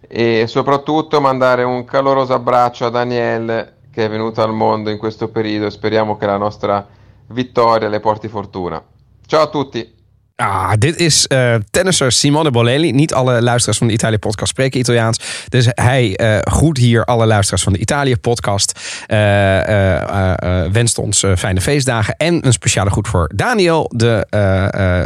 [SPEAKER 6] e soprattutto mandare un caloroso abbraccio a Daniel che è venuto al mondo in questo periodo e speriamo che la nostra vittoria le porti fortuna. Ciao a tutti!
[SPEAKER 1] Ah, dit is eh, tennisser Simone Bolelli. Niet alle luisteraars van de Italië-podcast spreken Italiaans. Dus hij eh groet hier alle luisteraars van de Italië-podcast. Eh, eh, wenst ons fijne feestdagen. En een speciale groet voor Daniel, de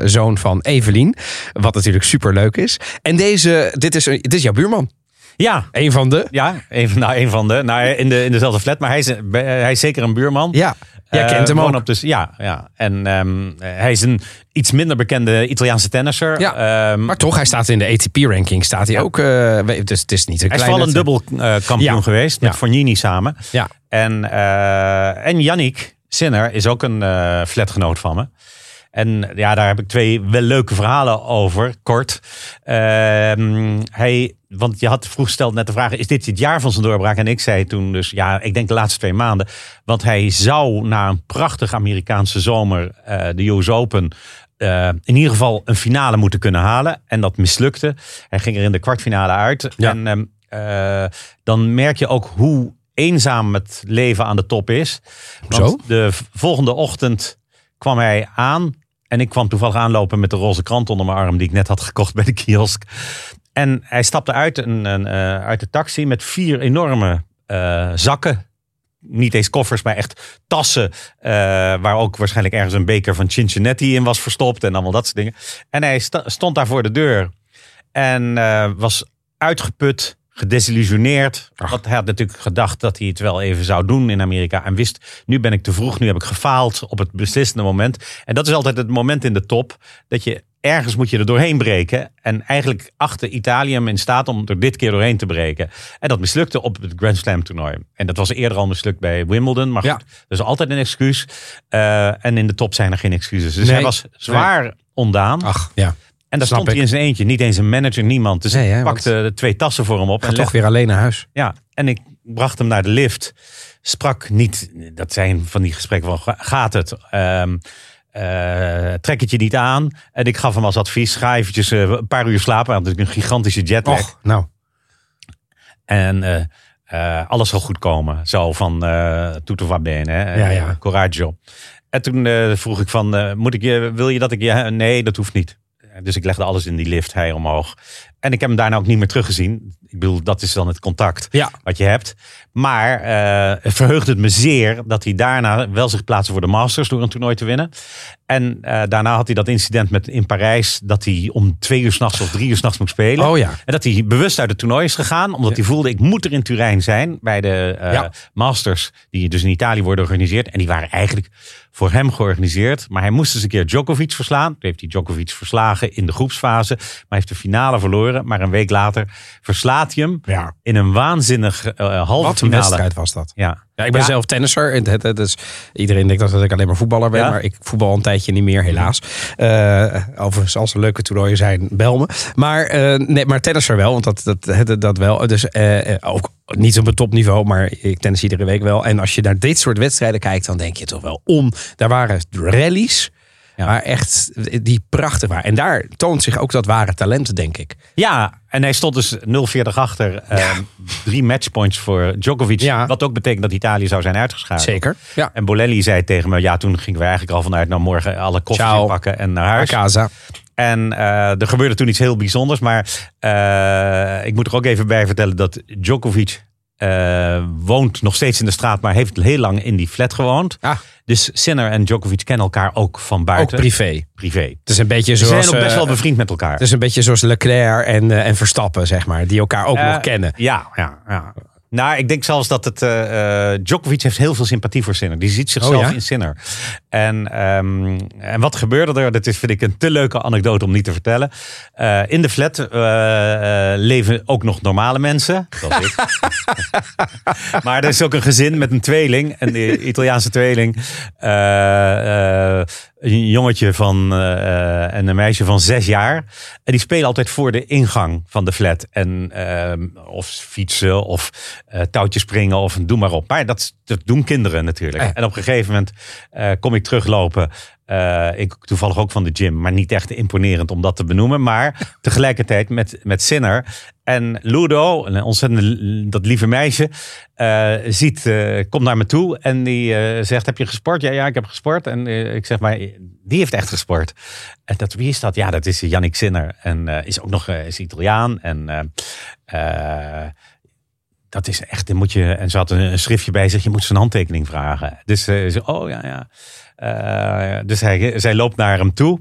[SPEAKER 1] zoon van Evelien. Wat natuurlijk super leuk is. En deze, dit is, dit is jouw buurman.
[SPEAKER 2] Ja,
[SPEAKER 1] Een van de.
[SPEAKER 2] ja een, van- nou, een van de. Nou, in, de, in dezelfde flat, maar hij is, hij is zeker een buurman.
[SPEAKER 1] Ja, jij
[SPEAKER 2] Eh,
[SPEAKER 1] kent hem
[SPEAKER 2] wonen
[SPEAKER 1] ook.
[SPEAKER 2] Op dus, ja, ja, en ehm, hij is een iets minder bekende Italiaanse tennisser.
[SPEAKER 1] Ja,
[SPEAKER 2] Ehm,
[SPEAKER 1] Maar toch, hij staat in de ATP-ranking. Staat hij ook. eh, dus het is niet een
[SPEAKER 2] hij is vooral een dubbel eh, kampioen
[SPEAKER 1] Ja.
[SPEAKER 2] geweest met. Fognini samen.
[SPEAKER 1] Ja.
[SPEAKER 2] En, eh en Yannick Sinner is ook een eh, flatgenoot van me. En ja, daar heb ik twee wel leuke verhalen over, kort. Ehm, hij, want je had vroeg gesteld net de vraag, is dit het jaar van zijn doorbraak? En ik zei toen dus, ja, ik denk de laatste twee maanden. Want hij zou na een prachtige Amerikaanse zomer, eh, de US Open... eh, in ieder geval een finale moeten kunnen halen. En dat mislukte. Hij ging er in de kwartfinale uit.
[SPEAKER 1] Ja.
[SPEAKER 2] En ehm, eh, dan merk je ook hoe eenzaam het leven aan de top is. Want
[SPEAKER 1] Zo?
[SPEAKER 2] de volgende ochtend kwam hij aan. En ik kwam toevallig aanlopen met de roze krant onder mijn arm die ik net had gekocht bij de kiosk. En hij stapte uit, een, een, eh, uit de taxi met vier enorme eh, zakken. Niet eens koffers, maar echt tassen. eh, waar ook waarschijnlijk ergens een beker van Cincinnati in was verstopt. En allemaal dat soort dingen. En hij stond daar voor de deur. En was uitgeput, gedesillusioneerd. Want hij had natuurlijk gedacht dat hij het wel even zou doen in Amerika. En wist, nu ben ik te vroeg, nu heb ik gefaald op het beslissende moment. En dat is altijd het moment in de top dat je ergens moet je er doorheen breken. En eigenlijk achter Italië hem in staat om er dit keer doorheen te breken. En dat mislukte op het Grand Slam toernooi. En dat was eerder al mislukt bij Wimbledon. Maar
[SPEAKER 1] Ja.
[SPEAKER 2] goed, er is altijd een excuus. Eh, en in de top zijn er geen excuses. Dus
[SPEAKER 1] Nee.
[SPEAKER 2] hij was zwaar ondaan.
[SPEAKER 1] Ach, ja.
[SPEAKER 2] En daar
[SPEAKER 1] Snap
[SPEAKER 2] stond hij
[SPEAKER 1] ik.
[SPEAKER 2] in zijn eentje. Niet eens een manager, niemand. Dus
[SPEAKER 1] Nee,
[SPEAKER 2] ik
[SPEAKER 1] hè,
[SPEAKER 2] pakte de twee tassen voor hem op.
[SPEAKER 1] Ga
[SPEAKER 2] en
[SPEAKER 1] toch weer alleen naar huis.
[SPEAKER 2] Ja, en ik bracht hem naar de lift. Sprak niet, dat zijn van die gesprekken van "Ga- gaat het? Ehm, eh, trek het je niet aan. En ik gaf hem als advies, ga eventjes eh, een paar uur slapen. Had natuurlijk een gigantische jetlag.
[SPEAKER 1] Och, nou.
[SPEAKER 2] En eh, alles zal goed komen. Zo van uh, tutto va bene.
[SPEAKER 1] Ja, ja.
[SPEAKER 2] Coraggio. En toen vroeg ik van, moet ik je, wil je dat ik je... Nee, dat hoeft niet. Dus ik legde alles in die lift, hij omhoog. En ik heb hem daarna ook niet meer teruggezien. Ik bedoel, dat is dan het contact
[SPEAKER 1] Ja.
[SPEAKER 2] wat je hebt. Maar eh, het verheugde het me zeer dat hij daarna wel zich plaatste voor de Masters door een toernooi te winnen. En eh, daarna had hij dat incident met, in Parijs dat hij om twee uur s'nachts of drie uur s'nachts moet spelen.
[SPEAKER 1] Oh ja.
[SPEAKER 2] En dat hij bewust uit het toernooi is gegaan, omdat hij voelde: ik moet er in Turijn zijn bij de eh,
[SPEAKER 1] Ja.
[SPEAKER 2] Masters, die dus in Italië worden georganiseerd. En die waren eigenlijk voor hem georganiseerd. Maar hij moest eens een keer Djokovic verslaan. Toen heeft hij Djokovic verslagen in de groepsfase, maar heeft de finale verloren. Maar een week later verslaat hij hem
[SPEAKER 1] Ja.
[SPEAKER 2] in een waanzinnig eh halve
[SPEAKER 1] Wat een
[SPEAKER 2] finale.
[SPEAKER 1] wedstrijd was dat.
[SPEAKER 2] Ja.
[SPEAKER 1] Ja, ik ben
[SPEAKER 2] Ja.
[SPEAKER 1] zelf tennisser. En het, het is, iedereen denkt dat ik alleen maar voetballer ben.
[SPEAKER 2] Ja?
[SPEAKER 1] Maar ik voetbal al een tijdje niet meer, helaas. Eh, overigens, als er leuke toernooien zijn, bel me. Maar, eh, nee, maar tennisser wel, want dat, dat, dat, dat wel. Dus eh, ook niet op een topniveau, maar ik tennis iedere week wel. En als je naar dit soort wedstrijden kijkt, dan denk je toch wel om. Daar waren rallies.
[SPEAKER 2] Ja.
[SPEAKER 1] Maar echt, die prachtig waren. En daar toont zich ook dat ware talent, denk ik.
[SPEAKER 2] Ja, en hij stond dus 0-40 achter. eh, Drie matchpoints voor Djokovic.
[SPEAKER 1] Ja.
[SPEAKER 2] Wat ook betekent dat Italië zou zijn uitgeschakeld.
[SPEAKER 1] Zeker. Ja.
[SPEAKER 2] En Bolelli zei tegen me, ja, toen gingen we eigenlijk al vanuit, nou morgen alle koffers
[SPEAKER 1] Ciao.
[SPEAKER 2] inpakken en naar huis.
[SPEAKER 1] Casa.
[SPEAKER 2] En eh, er gebeurde toen iets heel bijzonders. Maar eh, ik moet er ook even bij vertellen dat Djokovic eh, woont nog steeds in de straat, maar heeft heel lang in die flat gewoond.
[SPEAKER 1] Ah.
[SPEAKER 2] Dus Sinner en Djokovic kennen elkaar ook van
[SPEAKER 1] Ook
[SPEAKER 2] buiten.
[SPEAKER 1] privé.
[SPEAKER 2] privé.
[SPEAKER 1] Het is een beetje
[SPEAKER 2] Ze
[SPEAKER 1] zoals...
[SPEAKER 2] zijn ook best wel
[SPEAKER 1] eh,
[SPEAKER 2] bevriend met elkaar.
[SPEAKER 1] Het is een beetje zoals Leclerc en, eh, en Verstappen, zeg maar. Die elkaar ook nog kennen.
[SPEAKER 2] Ja, ja, ja. Nou, ik denk zelfs dat het. eh, Djokovic heeft heel veel sympathie voor Sinner. Die ziet zichzelf
[SPEAKER 1] Oh, ja?
[SPEAKER 2] in Sinner. En, ehm, en wat gebeurde er? Dat is, vind ik, een te leuke anekdote om niet te vertellen. Eh, in de flat leven ook nog normale mensen. Zoals ik. maar er is ook een gezin met een tweeling. Een Italiaanse tweeling. Een jongetje van, en een meisje van zes jaar. En die spelen altijd voor de ingang van de flat. En, ehm, of fietsen of eh, touwtjes springen of doe maar op. Maar dat, dat doen kinderen natuurlijk.
[SPEAKER 1] Ja.
[SPEAKER 2] En op een gegeven moment eh, kom ik teruglopen. Eh, ik toevallig ook van de gym, maar niet echt imponerend om dat te benoemen. Maar tegelijkertijd met, met Sinner en Ludo, een ontzettend dat lieve meisje, ziet, komt naar me toe en die zegt: Heb je gesport? Ja, ja, ik heb gesport. En ik zeg maar, die heeft echt gesport. En dat, wie is dat? Ja, dat is Yannick Sinner. En is ook nog is Italiaan. En dat is echt, dan moet je. En ze had een, een schriftje bij zich, je moet zijn handtekening vragen. Dus eh, ze, oh ja, ja. Eh, dus hij, zij loopt naar hem toe.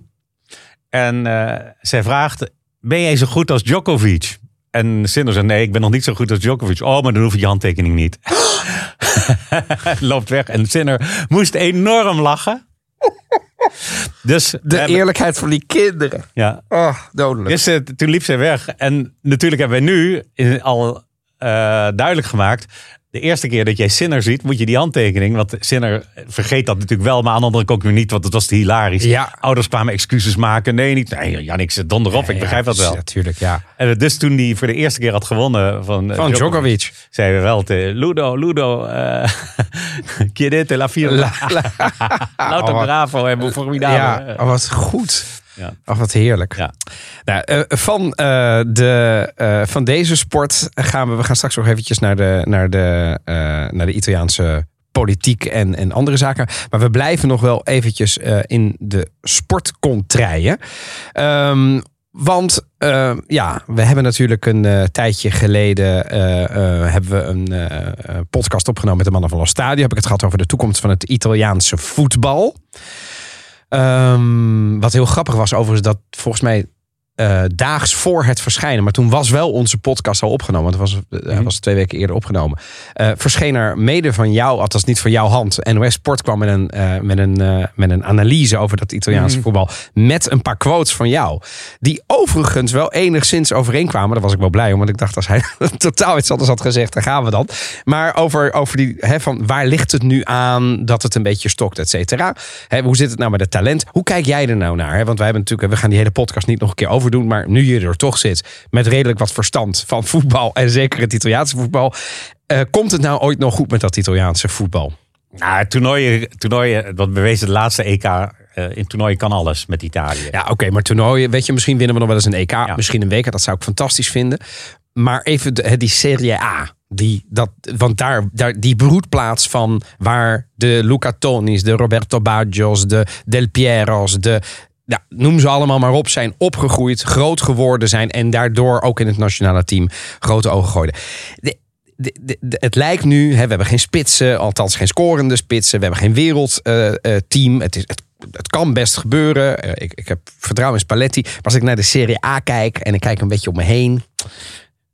[SPEAKER 2] En eh, zij vraagt: Ben jij zo goed als Djokovic? En Sinner zegt: Nee, ik ben nog niet zo goed als Djokovic. Oh, maar dan hoef je je handtekening niet. loopt weg. En Sinner moest enorm lachen. Dus,
[SPEAKER 1] De eerlijkheid van die kinderen.
[SPEAKER 2] ja,
[SPEAKER 1] Oh, dodelijk.
[SPEAKER 2] dus toen liep zij weg. En natuurlijk hebben wij nu al duidelijk gemaakt. De eerste keer dat jij Sinner ziet, moet je die handtekening. Want Sinner vergeet dat natuurlijk wel, maar aan de andere kant ook niet, want het was te hilarisch.
[SPEAKER 1] Ja.
[SPEAKER 2] Ouders kwamen excuses maken. Nee, niet. Nee, Jannik, zet donder op. ik begrijp dat wel.
[SPEAKER 1] Natuurlijk, ja.
[SPEAKER 2] En dus toen hij voor de eerste keer had gewonnen van, eh,
[SPEAKER 1] Van Djokovic.
[SPEAKER 2] zeiden we wel te Ludo, Ludo, eh chiedete la firma. Lauter
[SPEAKER 1] Oh,
[SPEAKER 2] bravo en formidabel.
[SPEAKER 1] Ja, oh, wat goed.
[SPEAKER 2] Ja.
[SPEAKER 1] Oh, wat heerlijk.
[SPEAKER 2] Ja.
[SPEAKER 1] Nou, eh, van, eh, de, eh, van deze sport gaan we... We gaan straks nog eventjes naar de, naar de, naar de Italiaanse politiek en, en andere zaken. Maar we blijven nog wel eventjes in de sportcontrijen. Ehm want ja, we hebben natuurlijk een tijdje geleden hebben we een podcast opgenomen met de mannen van Los Stadio. Heb ik het gehad over de toekomst van het Italiaanse voetbal. Ehm, wat heel grappig was overigens dat volgens mij eh, daags voor het verschijnen, maar toen was wel onze podcast al opgenomen, want het was, eh, was twee weken eerder opgenomen, eh, verscheen er mede van jou, althans niet van jouw hand, NOS Sport kwam met een, met een, met een analyse over dat Italiaanse voetbal, met een paar quotes van jou, die overigens wel enigszins overeenkwamen. Daar was ik wel blij om, want ik dacht als hij totaal iets anders had gezegd, dan gaan we dan. Maar over, over die, hè, van waar ligt het nu aan dat het een beetje stokt, et cetera. Hè, hoe zit het nou met het talent? Hoe kijk jij er nou naar? Hè? Want wij hebben natuurlijk, we gaan die hele podcast niet nog een keer overdoen. Maar nu je er toch zit met redelijk wat verstand van voetbal en zeker het Italiaanse voetbal. Eh, komt het nou ooit nog goed met dat Italiaanse voetbal?
[SPEAKER 2] Nou, toernooien, toernooien, wat bewezen de laatste EK. eh, in toernooien kan alles met Italië.
[SPEAKER 1] Ja, oké, maar toernooien, weet je, misschien winnen we nog wel eens een EK, misschien een WK, dat zou ik fantastisch vinden. Maar even de, die Serie A, die, dat, want daar, daar, die broedplaats van waar de Luca Tonis, de Roberto Baggios, de Del Piero's, de, ja, noem ze allemaal maar op, zijn opgegroeid, groot geworden zijn en daardoor ook in het nationale team grote ogen gooiden. De, de, de, de- het lijkt nu, hè, we hebben geen spitsen, althans geen scorende spitsen, we hebben geen wereldteam. het, is, het, het kan best gebeuren. Eh, ik, ik heb vertrouwen in Spalletti. Maar als ik naar de Serie A kijk en ik kijk een beetje om me heen,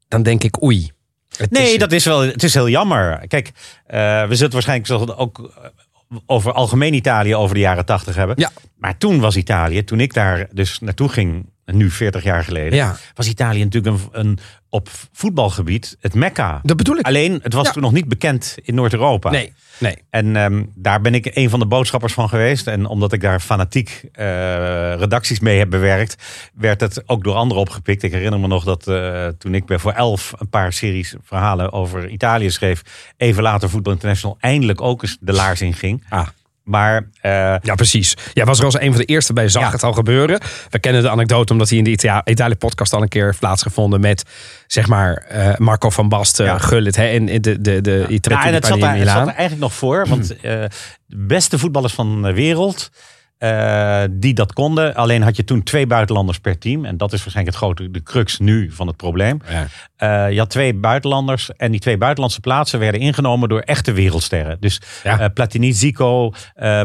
[SPEAKER 1] dan denk ik oei. Het
[SPEAKER 2] Nee,
[SPEAKER 1] is-
[SPEAKER 2] dat is wel. Het is heel jammer. Kijk, eh, we zullen waarschijnlijk ook over algemeen Italië over de jaren tachtig hebben.
[SPEAKER 1] Ja.
[SPEAKER 2] Maar toen was Italië, toen ik daar dus naartoe ging, nu 40 jaar geleden,
[SPEAKER 1] Ja.
[SPEAKER 2] was Italië natuurlijk een, een op voetbalgebied het mekka.
[SPEAKER 1] Dat bedoel ik.
[SPEAKER 2] Alleen, het was
[SPEAKER 1] Ja.
[SPEAKER 2] toen nog niet bekend in Noord-Europa.
[SPEAKER 1] Nee, nee.
[SPEAKER 2] En ehm, daar ben ik een van de boodschappers van geweest. En omdat ik daar fanatiek eh, redacties mee heb bewerkt, werd het ook door anderen opgepikt. Ik herinner me nog dat eh, toen ik bij voor elf een paar series verhalen over Italië schreef, even later Voetbal International eindelijk ook eens de laars in ging.
[SPEAKER 1] Ah.
[SPEAKER 2] Maar eh,
[SPEAKER 1] Ja, precies. Jij was er als een van de eerste bij, zag
[SPEAKER 2] Ja.
[SPEAKER 1] het al gebeuren. We kennen de anekdote omdat hij in de Ita- Italië-podcast al een keer heeft plaatsgevonden met, zeg maar, eh, Marco van Basten,
[SPEAKER 2] Ja.
[SPEAKER 1] Gullit hè, in in de, de, de Italië
[SPEAKER 2] Nou, en het zat, daar, zat er eigenlijk nog voor. Want eh, de beste voetballers van de wereld. Eh, die dat konden. Alleen had je toen twee buitenlanders per team. En dat is waarschijnlijk het grote, de crux nu van het probleem.
[SPEAKER 1] Ja.
[SPEAKER 2] Eh, je had twee buitenlanders. En die twee buitenlandse plaatsen werden ingenomen door echte wereldsterren. Dus
[SPEAKER 1] Ja.
[SPEAKER 2] eh, Platini, Zico,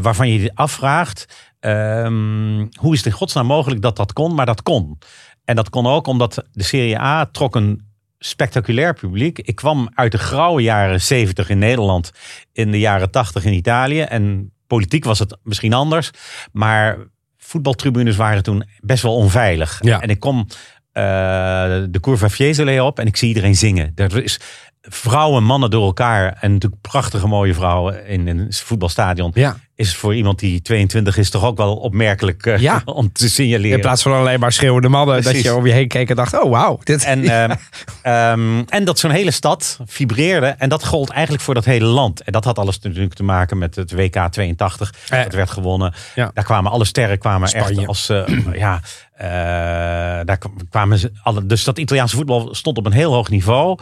[SPEAKER 2] waarvan je je afvraagt. ehm, hoe is het in godsnaam mogelijk dat dat kon? Maar dat kon. En dat kon ook omdat de Serie A trok een spectaculair publiek. Ik kwam uit de grauwe jaren 70 in Nederland, in de jaren 80 in Italië. En politiek was het misschien anders. Maar voetbaltribunes waren toen best wel onveilig.
[SPEAKER 1] Ja.
[SPEAKER 2] En ik kom eh, de Curva Fiesole op en ik zie iedereen zingen. Er is vrouwen, mannen door elkaar. En natuurlijk prachtige mooie vrouwen in een voetbalstadion.
[SPEAKER 1] Ja.
[SPEAKER 2] Is voor iemand die 22 is toch ook wel opmerkelijk eh,
[SPEAKER 1] Ja.
[SPEAKER 2] om te signaleren.
[SPEAKER 1] In plaats van alleen maar schreeuwende mannen, dat je om je heen keek en dacht, oh wauw. Dit,
[SPEAKER 2] En, ehm, ehm, en dat zo'n hele stad vibreerde. En dat gold eigenlijk voor dat hele land. En dat had alles natuurlijk te maken met het WK 82.
[SPEAKER 1] Eh.
[SPEAKER 2] dat werd gewonnen.
[SPEAKER 1] Ja.
[SPEAKER 2] Daar kwamen alle sterren kwamen
[SPEAKER 1] Spanje.
[SPEAKER 2] echt als... eh, ja, eh, daar kwamen ze alle, dus dat Italiaanse voetbal stond op een heel hoog niveau.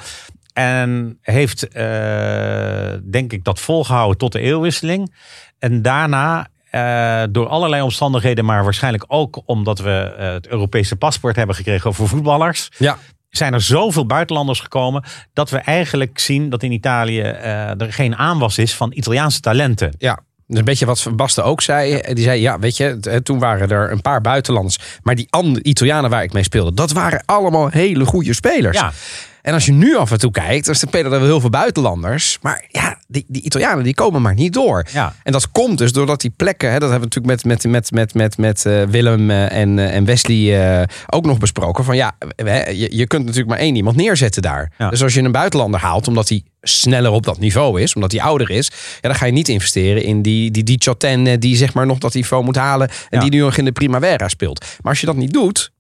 [SPEAKER 2] En heeft, eh, denk ik, dat volgehouden tot de eeuwwisseling. En daarna, eh, door allerlei omstandigheden, maar waarschijnlijk ook omdat we eh, het Europese paspoort hebben gekregen voor voetballers
[SPEAKER 1] ja.
[SPEAKER 2] zijn er zoveel buitenlanders gekomen dat we eigenlijk zien dat in Italië er geen aanwas is van Italiaanse talenten.
[SPEAKER 1] Ja, dat is een beetje wat Van Basten ook zei. Die zei, ja, weet je, toen waren er een paar buitenlanders. Maar die andere Italianen waar ik mee speelde, dat waren allemaal hele goede spelers.
[SPEAKER 2] Ja.
[SPEAKER 1] En als je nu af en toe kijkt, dan spelen er wel heel veel buitenlanders. Maar ja, die, die Italianen die komen maar niet door.
[SPEAKER 2] Ja.
[SPEAKER 1] En dat komt dus doordat die plekken, hè, dat hebben we natuurlijk met, met, met, met, met, met eh, Willem eh, en, eh, en Wesley ook nog besproken. Van ja, je, je kunt natuurlijk maar één iemand neerzetten daar.
[SPEAKER 2] Ja.
[SPEAKER 1] Dus als je een buitenlander haalt, omdat hij sneller op dat niveau is, omdat hij ouder is, ja, dan ga je niet investeren in die, die, die Choten die zeg maar nog dat niveau moet halen en
[SPEAKER 2] Ja.
[SPEAKER 1] die nu nog in de Primavera speelt. Maar als je dat niet doet,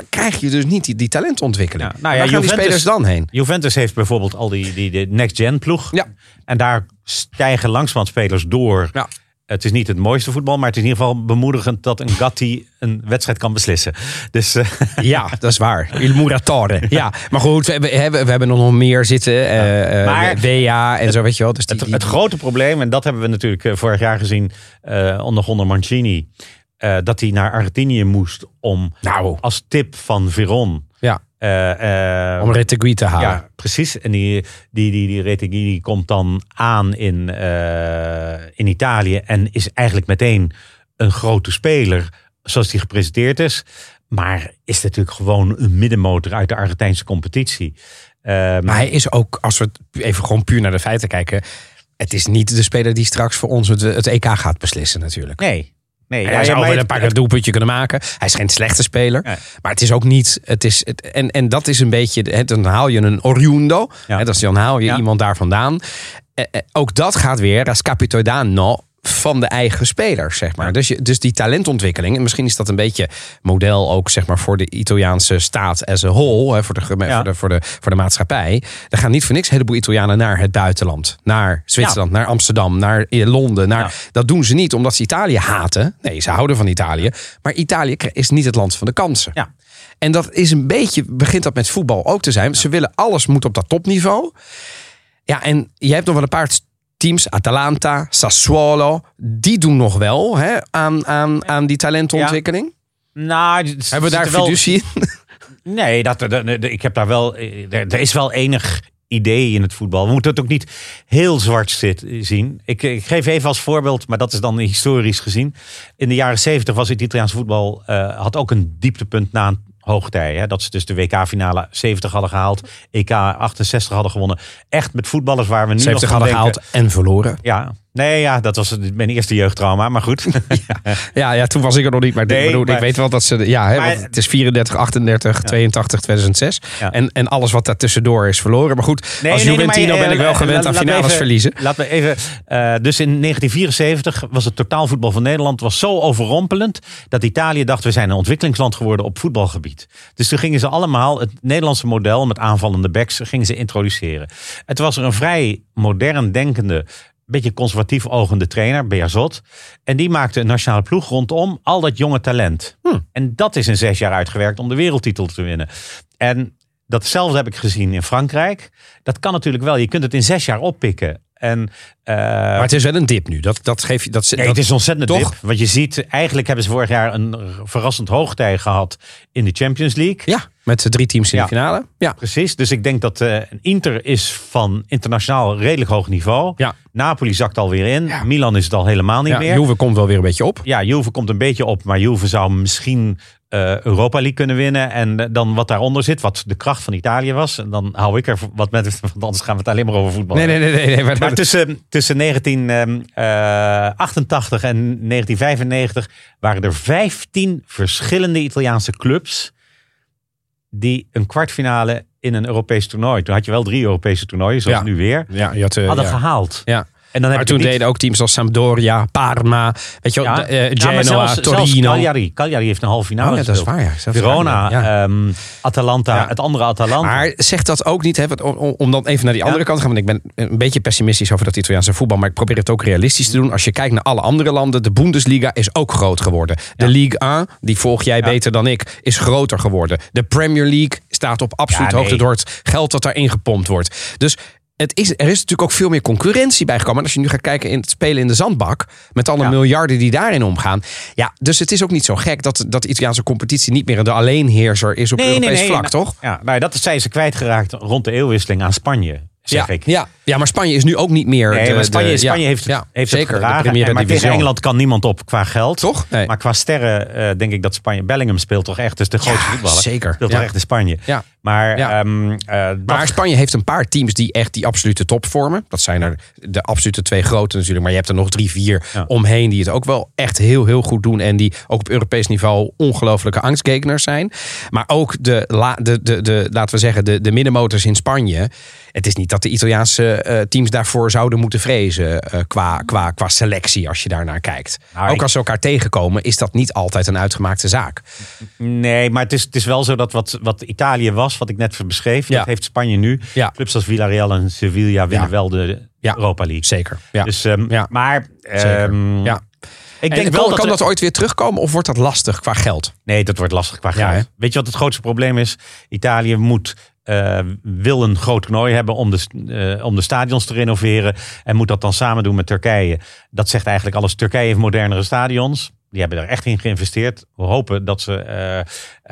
[SPEAKER 1] dan krijg je dus niet die, die talentontwikkeling.
[SPEAKER 2] Ja, nou ja,
[SPEAKER 1] Waar gaan die
[SPEAKER 2] Juventus-
[SPEAKER 1] spelers dan heen?
[SPEAKER 2] Juventus heeft bijvoorbeeld al die, die, next-gen ploeg.
[SPEAKER 1] Ja.
[SPEAKER 2] En daar stijgen langzamerhand spelers door.
[SPEAKER 1] Ja.
[SPEAKER 2] Het is niet het mooiste voetbal, maar het is in ieder geval bemoedigend dat een Gatti een wedstrijd kan beslissen. Dus eh,
[SPEAKER 1] Ja, dat is waar. Il Muratore. Ja, maar goed, we hebben, we hebben, we hebben nog meer zitten. eh,
[SPEAKER 2] Maar-
[SPEAKER 1] WA en zo, weet je wel. Dus die,
[SPEAKER 2] het,
[SPEAKER 1] die-
[SPEAKER 2] het grote probleem, en dat hebben we natuurlijk vorig jaar gezien onder, onder Mancini, eh, dat hij naar Argentinië moest om
[SPEAKER 1] Nou.
[SPEAKER 2] als tip van Veron
[SPEAKER 1] ja,
[SPEAKER 2] eh, eh,
[SPEAKER 1] om Retegui te halen.
[SPEAKER 2] Ja, precies. En die, die, die, die Retegui komt dan aan in, in Italië en is eigenlijk meteen een grote speler zoals die gepresenteerd is. Maar is natuurlijk gewoon een middenmotor uit de Argentijnse competitie. Ehm,
[SPEAKER 1] Maar hij is ook, als we het even gewoon puur naar de feiten kijken... het is niet de speler die straks voor ons het, het EK gaat beslissen natuurlijk.
[SPEAKER 2] nee. Nee,
[SPEAKER 1] hij zou wel een paar keer doelpuntje kunnen maken. Hij is geen slechte speler.
[SPEAKER 2] Nee.
[SPEAKER 1] Maar het is ook niet... Het is, het, en, en dat is een beetje... Dan haal je een Oriundo.
[SPEAKER 2] Ja.
[SPEAKER 1] Hè, dat is, dan haal je
[SPEAKER 2] Ja.
[SPEAKER 1] iemand daar vandaan. Eh, eh, ook dat gaat weer, als Capitodano... van de eigen spelers, zeg maar. Dus, je, dus die talentontwikkeling, en misschien is dat een beetje model ook, zeg maar, voor de Italiaanse staat as a whole, hè, voor, de,
[SPEAKER 2] Ja.
[SPEAKER 1] voor, de, voor, de, voor de maatschappij. Er gaan niet voor niks een heleboel Italianen naar het buitenland. Naar Zwitserland, naar Amsterdam, naar Londen. Naar,
[SPEAKER 2] Ja.
[SPEAKER 1] Dat doen ze niet omdat ze Italië haten. Nee, ze houden van Italië. Maar Italië is niet het land van de kansen.
[SPEAKER 2] Ja.
[SPEAKER 1] En dat is een beetje, begint dat met voetbal ook te zijn. Ze willen alles moet op dat topniveau. Ja, en je hebt nog wel een paar teams, Atalanta, Sassuolo, die doen nog wel hè, aan, aan, aan die talentontwikkeling.
[SPEAKER 2] Nou,
[SPEAKER 1] Hebben we daar
[SPEAKER 2] er wel-
[SPEAKER 1] in?
[SPEAKER 2] Nee, dat, ik heb daar wel. Er, er is wel enig idee in het voetbal. We moeten het ook niet heel zwart zit, zien. Ik, ik geef even als voorbeeld, maar dat is dan historisch gezien. In de jaren zeventig was het Italiaans voetbal eh, had ook een dieptepunt na een hoogtij. Hè? Dat ze dus de WK-finale 70 hadden gehaald, EK 68 hadden gewonnen. Echt met voetballers waar we nu
[SPEAKER 1] 70
[SPEAKER 2] nog
[SPEAKER 1] hadden
[SPEAKER 2] denken-
[SPEAKER 1] gehaald en verloren.
[SPEAKER 2] Ja, nee, ja, dat was mijn eerste jeugdtrauma, maar goed.
[SPEAKER 1] Ja, ja, toen was ik er nog niet, maar,
[SPEAKER 2] Nee,
[SPEAKER 1] ik, bedoel,
[SPEAKER 2] maar-
[SPEAKER 1] ik weet wel dat ze... Ja, hè,
[SPEAKER 2] Maar-
[SPEAKER 1] want het is 34, 38, 82, 2006.
[SPEAKER 2] Ja.
[SPEAKER 1] En, en alles wat daartussendoor is verloren. Maar goed,
[SPEAKER 2] Nee,
[SPEAKER 1] als
[SPEAKER 2] nee,
[SPEAKER 1] Juventino
[SPEAKER 2] maar,
[SPEAKER 1] ben ik
[SPEAKER 2] eh,
[SPEAKER 1] wel gewend
[SPEAKER 2] laat-
[SPEAKER 1] aan
[SPEAKER 2] laat me
[SPEAKER 1] finales
[SPEAKER 2] even-
[SPEAKER 1] verliezen.
[SPEAKER 2] Laten we even. eh, dus in 1974 was het totaalvoetbal van Nederland was zo overrompelend dat Italië dacht we zijn een ontwikkelingsland geworden op voetbalgebied. Dus toen gingen ze allemaal het Nederlandse model met aanvallende backs gingen ze introduceren. Het was er een vrij modern denkende beetje conservatief ogende trainer, Beazot. En die maakte een nationale ploeg rondom al dat jonge talent. En dat is in zes jaar uitgewerkt om de wereldtitel te winnen. En datzelfde heb ik gezien in Frankrijk. Dat kan natuurlijk wel. Je kunt het in zes jaar oppikken. En, eh,
[SPEAKER 1] Maar het is wel een dip nu. Dat, dat geef je... Dat,
[SPEAKER 2] nee,
[SPEAKER 1] dat,
[SPEAKER 2] het is ontzettend
[SPEAKER 1] toch?
[SPEAKER 2] dip. Want je ziet, eigenlijk hebben ze vorig jaar een verrassend hoogtij gehad in de Champions League.
[SPEAKER 1] Ja, met drie teams in
[SPEAKER 2] Ja.
[SPEAKER 1] de finale. Ja.
[SPEAKER 2] Precies, dus ik denk dat eh, Inter is van internationaal redelijk hoog niveau.
[SPEAKER 1] Ja.
[SPEAKER 2] Napoli zakt alweer in. Milan is het al helemaal niet
[SPEAKER 1] Ja,
[SPEAKER 2] meer.
[SPEAKER 1] Juve komt wel weer een beetje op.
[SPEAKER 2] Ja, Juve komt een beetje op, maar Juve zou misschien eh, Europa League kunnen winnen. En eh, dan wat daaronder zit, wat de kracht van Italië was. En dan hou ik er wat met, want anders gaan we het alleen maar over voetbal
[SPEAKER 1] Nee, nee, nee. nee, nee maar,
[SPEAKER 2] Maar tussen, tussen 1988 en 1995 waren er 15 verschillende Italiaanse clubs die een kwartfinale in een Europees toernooi. Toen had je wel drie Europese toernooien, zoals
[SPEAKER 1] Ja.
[SPEAKER 2] nu weer.
[SPEAKER 1] ja, je had, eh,
[SPEAKER 2] Hadden
[SPEAKER 1] ja.
[SPEAKER 2] gehaald.
[SPEAKER 1] Ja.
[SPEAKER 2] En dan
[SPEAKER 1] Maar toen
[SPEAKER 2] niet-
[SPEAKER 1] deden ook teams als Sampdoria, Parma, weet je wel,
[SPEAKER 2] Ja,
[SPEAKER 1] de, eh, Genoa,
[SPEAKER 2] maar zelfs, zelfs
[SPEAKER 1] Torino.
[SPEAKER 2] Cagliari. Cagliari heeft een halve finale
[SPEAKER 1] Oh, ja, dat is waar. Ja.
[SPEAKER 2] Verona, ehm, Atalanta, het andere Atalanta.
[SPEAKER 1] Maar zegt dat ook niet, hè, om, dan even naar die andere kant te gaan. Want ik ben een beetje pessimistisch over dat Italiaanse voetbal. Maar ik probeer het ook realistisch te doen. Als je kijkt naar alle andere landen. De Bundesliga is ook groot geworden. De Ligue 1, die volg jij beter dan ik, is groter geworden. De Premier League staat op absoluut
[SPEAKER 2] Ja, nee.
[SPEAKER 1] hoogte door het geld dat daarin gepompt wordt. Dus het is, er is natuurlijk ook veel meer concurrentie bijgekomen. En als je nu gaat kijken in het spelen in de zandbak. Met alle
[SPEAKER 2] Ja.
[SPEAKER 1] miljarden die daarin omgaan. Ja, dus het is ook niet zo gek dat, dat de Italiaanse competitie niet meer de alleenheerser is op Europees vlak,
[SPEAKER 2] nou,
[SPEAKER 1] toch?
[SPEAKER 2] Ja, nou, dat zijn ze kwijtgeraakt rond de eeuwwisseling aan Spanje, zeg
[SPEAKER 1] ja,
[SPEAKER 2] ik.
[SPEAKER 1] Ja, ja, maar Spanje is nu ook niet meer.
[SPEAKER 2] Nee,
[SPEAKER 1] de-
[SPEAKER 2] Spanje,
[SPEAKER 1] de-
[SPEAKER 2] Spanje
[SPEAKER 1] ja,
[SPEAKER 2] heeft, het,
[SPEAKER 1] ja,
[SPEAKER 2] heeft
[SPEAKER 1] zeker,
[SPEAKER 2] het gedragen.
[SPEAKER 1] De
[SPEAKER 2] En- maar tegen. Engeland kan niemand op qua geld.
[SPEAKER 1] Toch? Nee.
[SPEAKER 2] Maar qua sterren eh, denk ik dat Spanje... Bellingham speelt toch echt, is de grootste
[SPEAKER 1] Ja,
[SPEAKER 2] voetballer.
[SPEAKER 1] zeker.
[SPEAKER 2] Speelt
[SPEAKER 1] Ja.
[SPEAKER 2] toch echt in Spanje.
[SPEAKER 1] Ja.
[SPEAKER 2] Maar,
[SPEAKER 1] Ja.
[SPEAKER 2] ehm, eh, dat-
[SPEAKER 1] Maar Spanje heeft een paar teams die echt die absolute top vormen. Dat zijn er de absolute twee grote natuurlijk. Maar je hebt er nog drie, vier
[SPEAKER 2] Ja.
[SPEAKER 1] omheen die het ook wel echt heel, heel goed doen. En die ook op Europees niveau ongelofelijke angstgekeners zijn. Maar ook de, la- de, de, de, laten we zeggen, de, de middenmotors in Spanje. Het is niet dat de Italiaanse eh, teams daarvoor zouden moeten vrezen eh, qua, qua, qua selectie als je daarnaar kijkt.
[SPEAKER 2] Nou,
[SPEAKER 1] ook
[SPEAKER 2] ik-
[SPEAKER 1] als ze elkaar tegenkomen is dat niet altijd een uitgemaakte zaak.
[SPEAKER 2] Nee, maar het is, het is wel zo dat wat, wat Italië was, wat ik net beschreef,
[SPEAKER 1] Ja.
[SPEAKER 2] dat heeft Spanje nu.
[SPEAKER 1] Ja.
[SPEAKER 2] Clubs als Villarreal en Sevilla winnen
[SPEAKER 1] Ja.
[SPEAKER 2] wel de. Europa League.
[SPEAKER 1] Zeker. Ja.
[SPEAKER 2] Dus, ehm,
[SPEAKER 1] Ja.
[SPEAKER 2] Maar ehm,
[SPEAKER 1] ja.
[SPEAKER 2] ik
[SPEAKER 1] En
[SPEAKER 2] denk
[SPEAKER 1] kan,
[SPEAKER 2] wel dat,
[SPEAKER 1] kan
[SPEAKER 2] er-
[SPEAKER 1] dat ooit weer terugkomen of wordt dat lastig qua geld?
[SPEAKER 2] Nee, dat wordt lastig qua geld. Weet je wat het grootste probleem is? Italië moet, eh, wil een groot toernooi hebben om de, eh, om de stadions te renoveren. En moet dat dan samen doen met Turkije. Dat zegt eigenlijk alles. Turkije heeft modernere stadions. Die hebben er echt in geïnvesteerd. We hopen dat ze eh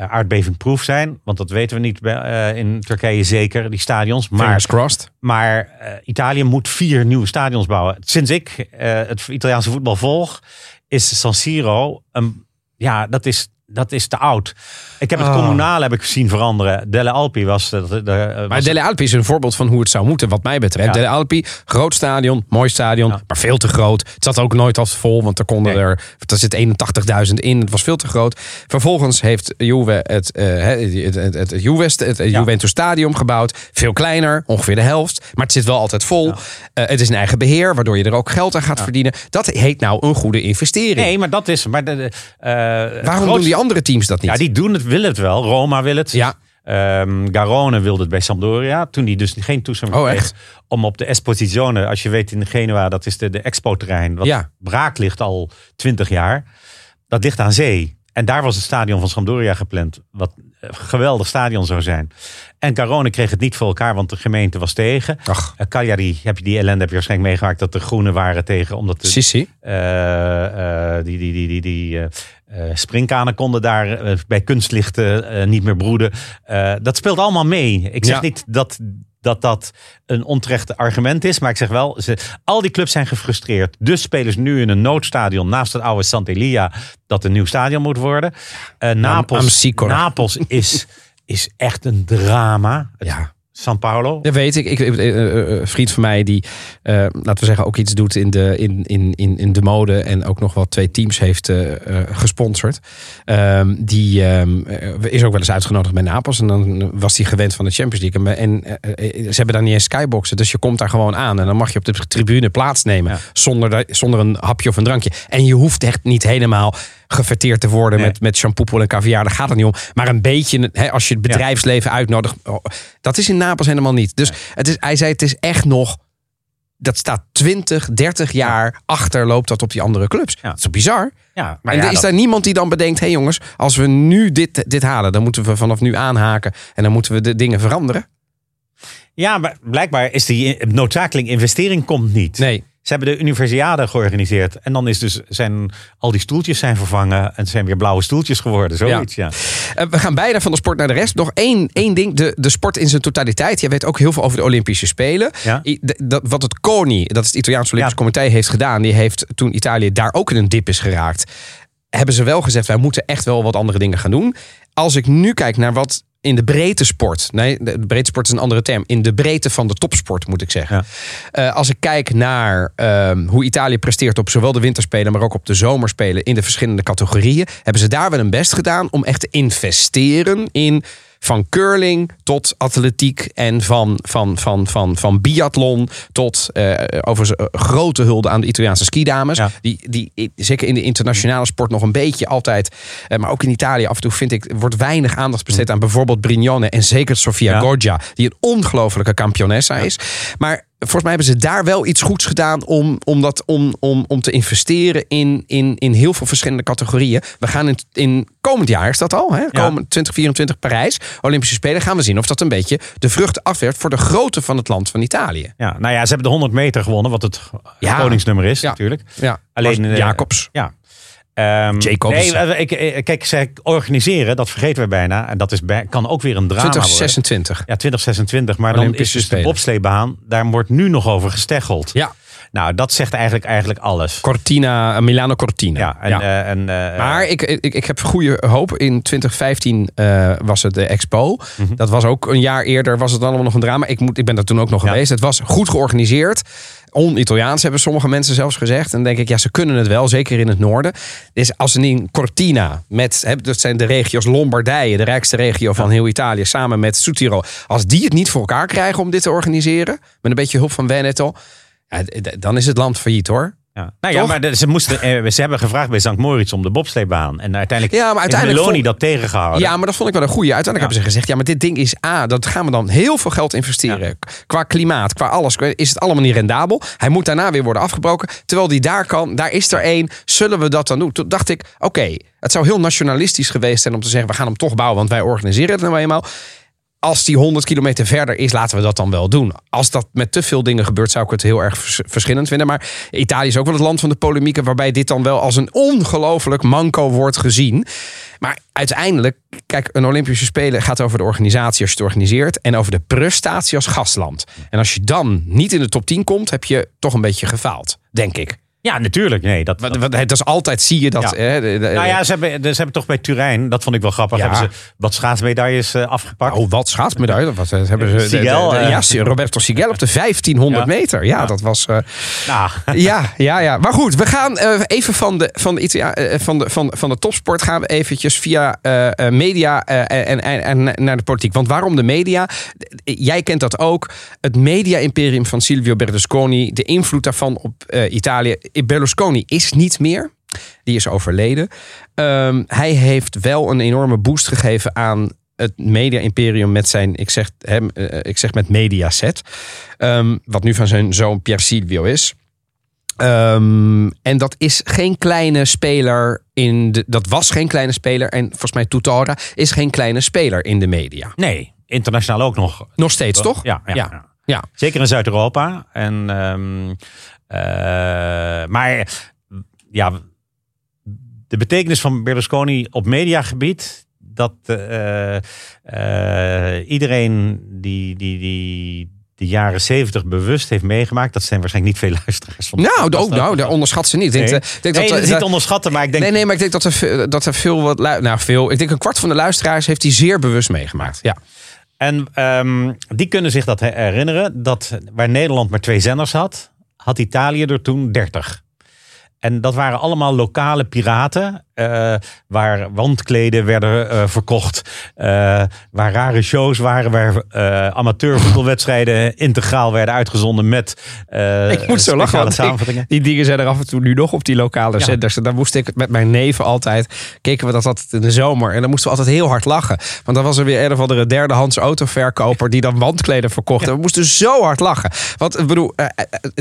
[SPEAKER 2] aardbevingproof zijn. Want dat weten we niet bij, eh, in Turkije zeker, die stadions. Maar
[SPEAKER 1] Fingers crossed.
[SPEAKER 2] maar eh, Italië moet vier nieuwe stadions bouwen. Sinds ik eh, het Italiaanse voetbal volg, is San Siro een, ja, dat is dat is te oud. Ik heb het
[SPEAKER 1] Oh.
[SPEAKER 2] communaal heb ik zien veranderen. Delle Alpi was... De, de, de-
[SPEAKER 1] Maar
[SPEAKER 2] was-
[SPEAKER 1] Dele Alpi is een voorbeeld van hoe het zou moeten, wat mij betreft.
[SPEAKER 2] Ja.
[SPEAKER 1] Alpi, groot stadion, mooi stadion,
[SPEAKER 2] Ja.
[SPEAKER 1] maar veel te groot. Het zat ook nooit als vol, want er konden
[SPEAKER 2] Nee.
[SPEAKER 1] er, er zit 81.000 in. Het was veel te groot. Vervolgens heeft Juve het, eh, het, het, het, het, Juve, het Juventus Stadium gebouwd. Veel kleiner, ongeveer de helft. Maar het zit wel altijd vol. Eh, het is een eigen beheer, waardoor je er ook geld aan gaat verdienen. Dat heet nou een goede investering.
[SPEAKER 2] Nee, maar dat is... Maar de, eh, het
[SPEAKER 1] Waarom doen die andere teams dat niet?
[SPEAKER 2] Ja, die doen het, willen het wel. Roma wil het.
[SPEAKER 1] Ja.
[SPEAKER 2] Ehm, Garone wilde het bij Sampdoria. Toen die dus geen toestemming
[SPEAKER 1] Oh,
[SPEAKER 2] kreeg om op de Espositione, als je weet in Genua, dat is de, de expo-terrein, wat
[SPEAKER 1] Ja.
[SPEAKER 2] braak ligt al twintig jaar. Dat ligt aan zee. En daar was het stadion van Sampdoria gepland. Wat een geweldig stadion zou zijn. En Garone kreeg het niet voor elkaar, want de gemeente was tegen.
[SPEAKER 1] Ach.
[SPEAKER 2] Eh, Cagliari, heb je die ellende heb je waarschijnlijk meegemaakt dat de groenen waren tegen. Omdat de,
[SPEAKER 1] Sissi.
[SPEAKER 2] eh, eh, die die, die, die, die eh, springkanen konden daar eh, bij kunstlichten eh, niet meer broeden. Dat speelt allemaal mee. Ik zeg
[SPEAKER 1] Ja.
[SPEAKER 2] niet dat, dat dat een onterecht argument is. Maar ik zeg wel, ze, al die clubs zijn gefrustreerd. Dus spelen ze nu in een noodstadion naast het oude Sant'Elia. Dat een nieuw stadion moet worden.
[SPEAKER 1] Am
[SPEAKER 2] Napels. Napels is, is echt een drama. Het-
[SPEAKER 1] Ja.
[SPEAKER 2] San Paulo.
[SPEAKER 1] Dat weet ik. ik eh, eh, eh, een vriend van mij die, laten we zeggen, ook iets doet in de, in, in, in, in de mode. En ook nog wel twee teams heeft gesponsord. Ehm, die ehm, eh, is ook wel eens uitgenodigd bij Napels. En dan was hij gewend van de Champions League. En, ze hebben daar niet eens skyboxen. Dus je komt daar gewoon aan. En dan mag je op de tribune plaatsnemen.
[SPEAKER 2] Ja.
[SPEAKER 1] Zonder, zonder een hapje of een drankje. En je hoeft echt niet helemaal gefeteerd te worden
[SPEAKER 2] Nee.
[SPEAKER 1] met, met shampoo en caviar. Daar gaat het niet om. Maar een beetje, hè, als je het bedrijfsleven uitnodigt. oh, dat is in Napels helemaal niet. Dus het is, hij zei, het is echt nog... Dat staat 20, 30 jaar achter loopt dat op die andere clubs.
[SPEAKER 2] Ja.
[SPEAKER 1] Dat is bizar?
[SPEAKER 2] Ja, maar
[SPEAKER 1] en
[SPEAKER 2] ja,
[SPEAKER 1] is
[SPEAKER 2] dat-
[SPEAKER 1] daar niemand die dan bedenkt... hé hey jongens, als we nu dit, dit halen... dan moeten we vanaf nu aanhaken... en dan moeten we de dingen veranderen.
[SPEAKER 2] ja, maar blijkbaar is die noodzakelijke investering komt niet.
[SPEAKER 1] Nee.
[SPEAKER 2] Ze hebben de Universiade georganiseerd. En dan is dus zijn, al die stoeltjes zijn vervangen. En het zijn weer blauwe stoeltjes geworden. Zoiets, ja.
[SPEAKER 1] Eh, we gaan bijna van de sport naar de rest. Nog één, één ding. De, de sport in zijn totaliteit. Jij weet ook heel veel over de Olympische Spelen.
[SPEAKER 2] Ja.
[SPEAKER 1] I- de- dat, wat het CONI, dat is het Italiaanse Olympisch
[SPEAKER 2] Ja.
[SPEAKER 1] Comité, heeft gedaan. Die heeft toen Italië daar ook in een dip is geraakt. Hebben ze wel gezegd, wij moeten echt wel wat andere dingen gaan doen. Als ik nu kijk naar wat in de breedte sport. Nee, de breedte sport is een andere term. In de breedte van de topsport moet ik zeggen. Eh, als ik kijk naar ehm, hoe Italië presteert op zowel de winterspelen, maar ook op de zomerspelen in de verschillende categorieën, hebben ze daar wel hun best gedaan om echt te investeren in van curling tot atletiek en van, van, van, van, van biathlon tot eh over eh, grote hulde aan de Italiaanse skidames.
[SPEAKER 2] Ja.
[SPEAKER 1] Die, die zeker in de internationale sport nog een beetje altijd, eh, maar ook in Italië af en toe vind ik, wordt weinig aandacht besteed aan bijvoorbeeld Brignone en zeker Sofia
[SPEAKER 2] Ja.
[SPEAKER 1] Goggia, die een ongelofelijke kampionessa is. Maar volgens mij hebben ze daar wel iets goeds gedaan om, om, dat, om, om, om te investeren in, in, in heel veel verschillende categorieën. We gaan in, in komend jaar, is dat al? Hè? Komend 2024 Parijs, Olympische Spelen, gaan we zien of dat een beetje de vruchten afwerpt voor de grootte van het land van Italië.
[SPEAKER 2] Ja, nou ja, ze hebben de 100 meter gewonnen, wat het
[SPEAKER 1] Ja.
[SPEAKER 2] koningsnummer is
[SPEAKER 1] Ja.
[SPEAKER 2] natuurlijk.
[SPEAKER 1] Ja,
[SPEAKER 2] Alleen
[SPEAKER 1] was
[SPEAKER 2] eh,
[SPEAKER 1] Jacobs.
[SPEAKER 2] Ja.
[SPEAKER 1] Jacobs.
[SPEAKER 2] Nee, eh, ik, eh, kijk, ze organiseren, dat vergeten we bijna. En dat is bij, kan ook weer een drama worden.
[SPEAKER 1] 2026.
[SPEAKER 2] Ja, 2026. Maar dan is dus
[SPEAKER 1] Spelen.
[SPEAKER 2] de bobsleebaan, daar wordt nu nog over gesteggeld.
[SPEAKER 1] Ja,
[SPEAKER 2] Nou, dat zegt eigenlijk, eigenlijk alles.
[SPEAKER 1] Cortina, Milano Cortina.
[SPEAKER 2] Ja, en, eh, en, eh,
[SPEAKER 1] Maar ik, ik, ik heb goede hoop. In 2015 eh, was het de Expo.
[SPEAKER 2] Mhm.
[SPEAKER 1] Dat was ook een jaar eerder. Was het allemaal nog een drama. Ik, moet, ik ben daar toen ook nog
[SPEAKER 2] Ja.
[SPEAKER 1] geweest. Het was goed georganiseerd. On-Italiaans hebben sommige mensen zelfs gezegd. En dan denk ik, ja, ze kunnen het wel. Zeker in het noorden. Dus als ze in Cortina, met, hè, dat zijn de regio's Lombardije, de rijkste regio van heel Italië, samen met Südtirol. Als die het niet voor elkaar krijgen om dit te organiseren, met een beetje hulp van Veneto, ja, dan is het land failliet hoor.
[SPEAKER 2] Ja. Nou ja, maar de- ze, moesten, eh, ze hebben gevraagd bij St. Moritz om de bobsleebaan. En uiteindelijk,
[SPEAKER 1] Ja, maar uiteindelijk
[SPEAKER 2] is Meloni
[SPEAKER 1] vond-
[SPEAKER 2] dat tegengehouden.
[SPEAKER 1] Ja, maar dat vond ik wel een goeie. Uiteindelijk hebben ze gezegd, ja, maar dit ding is A, dat gaan we dan heel veel geld investeren. Qua klimaat, qua alles, is het allemaal niet rendabel. Hij moet daarna weer worden afgebroken. Terwijl die daar kan, daar is er één. Zullen we dat dan doen? Toen dacht ik, oké, het zou heel nationalistisch geweest zijn om te zeggen, we gaan hem toch bouwen, want wij organiseren het nou eenmaal. Als die 100 kilometer verder is, laten we dat dan wel doen. Als dat met te veel dingen gebeurt, zou ik het heel erg vers- verschillend vinden. Maar Italië is ook wel het land van de polemieken, waarbij dit dan wel als een ongelooflijk manco wordt gezien. Maar uiteindelijk, kijk, een Olympische Spelen gaat over de organisatie als je het organiseert. En over de prestatie als gastland. En als je dan niet in de top 10 komt, heb je toch een beetje gefaald, denk ik.
[SPEAKER 2] Ja, natuurlijk. Nee, dat,
[SPEAKER 1] het is altijd, zie je dat...
[SPEAKER 2] Ja.
[SPEAKER 1] Hè, de- de-
[SPEAKER 2] nou ja, ze hebben, ze hebben toch bij Turijn, dat vond ik wel grappig,
[SPEAKER 1] Ja.
[SPEAKER 2] hebben ze wat schaatsmedailles eh, afgepakt.
[SPEAKER 1] Oh, wat schaatsmedaille. Wat eh, hebben ze?
[SPEAKER 2] Sigel,
[SPEAKER 1] de-
[SPEAKER 2] eh.
[SPEAKER 1] ja, Roberto Sigel op de 1500
[SPEAKER 2] Ja.
[SPEAKER 1] meter. Ja, dat was... eh,
[SPEAKER 2] Nou,
[SPEAKER 1] ja, ja, ja. Maar goed, we gaan even van de, van, de Italia, van, de, van, van de topsport gaan we eventjes via media en, en, en naar de politiek. Want waarom de media? Jij kent dat ook. Het media-imperium van Silvio Berlusconi, de invloed daarvan op Italië. Berlusconi is niet meer. Die is overleden. Ehm, hij heeft wel een enorme boost gegeven aan het media-imperium met zijn, ik zeg, hem, eh, ik zeg met Mediaset. Ehm, wat nu van zijn zoon Pier Silvio is. Ehm, en dat is geen kleine speler in de. Dat was geen kleine speler. En volgens mij Tutora is geen kleine speler in de media.
[SPEAKER 2] nee, internationaal ook nog.
[SPEAKER 1] Nog steeds, toch?
[SPEAKER 2] Ja, ja,
[SPEAKER 1] ja.
[SPEAKER 2] Zeker in Zuid-Europa. En, eh, maar ja, de betekenis van Berlusconi op mediagebied. Dat eh, eh, iedereen die, die, die de jaren zeventig bewust heeft meegemaakt. Dat zijn waarschijnlijk niet veel luisteraars van
[SPEAKER 1] Nou, ook, nou, daar onderschat ze niet. Ik denk,
[SPEAKER 2] Nee,
[SPEAKER 1] eh, ik denk
[SPEAKER 2] nee,
[SPEAKER 1] dat, eh,
[SPEAKER 2] is niet onderschatten, maar ik denk...
[SPEAKER 1] Nee, nee, maar ik denk dat er, veel- dat er veel wat. Nou, veel. Ik denk een kwart van de luisteraars heeft die zeer bewust meegemaakt. Ja.
[SPEAKER 2] En ehm, die kunnen zich dat herinneren. Dat waar Nederland maar twee zenders had, had Italië er toen 30. En dat waren allemaal lokale piraten. eh, waar wandkleden werden eh, verkocht. eh, waar rare shows waren. Waar amateurvoetbalwedstrijden integraal werden uitgezonden met
[SPEAKER 1] Ik moet zo lachen, want ik, die dingen zijn er af en toe nu nog op die lokale
[SPEAKER 2] Ja.
[SPEAKER 1] zenders. En daar moest ik met mijn neven altijd, keken we dat altijd in de zomer. En dan moesten we altijd heel hard lachen. Want dan was er weer een of andere derdehands autoverkoper die dan wandkleden verkocht. En we moesten zo hard lachen. Want ik bedoel,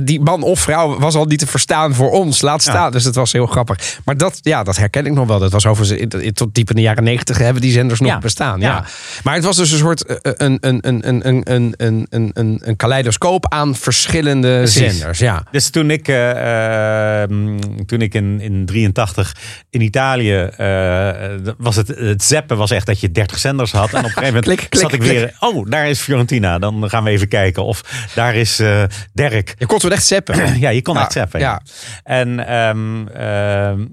[SPEAKER 1] die man of vrouw was al niet te verstaan voor ons. Laat staan. Dus het was heel grappig. Maar dat, ja, dat herken ik nog wel. Dat was over in- in- tot diep in de jaren negentig hebben die zenders nog bestaan. Ja. Maar het was dus een soort eh, een, een, een, een, een, een, een, een, een, een kaleidoscoop aan verschillende
[SPEAKER 2] Precies.
[SPEAKER 1] zenders. Ja.
[SPEAKER 2] Dus toen ik, eh, ehm, toen ik in, in 83 in Italië eh, was het, het zappen was echt dat je 30 zenders had. En op een gegeven moment
[SPEAKER 1] Klik, klik,
[SPEAKER 2] zat ik weer, oh, daar is Fiorentina. Dan gaan we even kijken. Of daar is eh Dirk.
[SPEAKER 1] Je kon toen echt zeppen.
[SPEAKER 2] Ja, je kon
[SPEAKER 1] Ja,
[SPEAKER 2] echt zappen.
[SPEAKER 1] ja.
[SPEAKER 2] En ehm, ehm,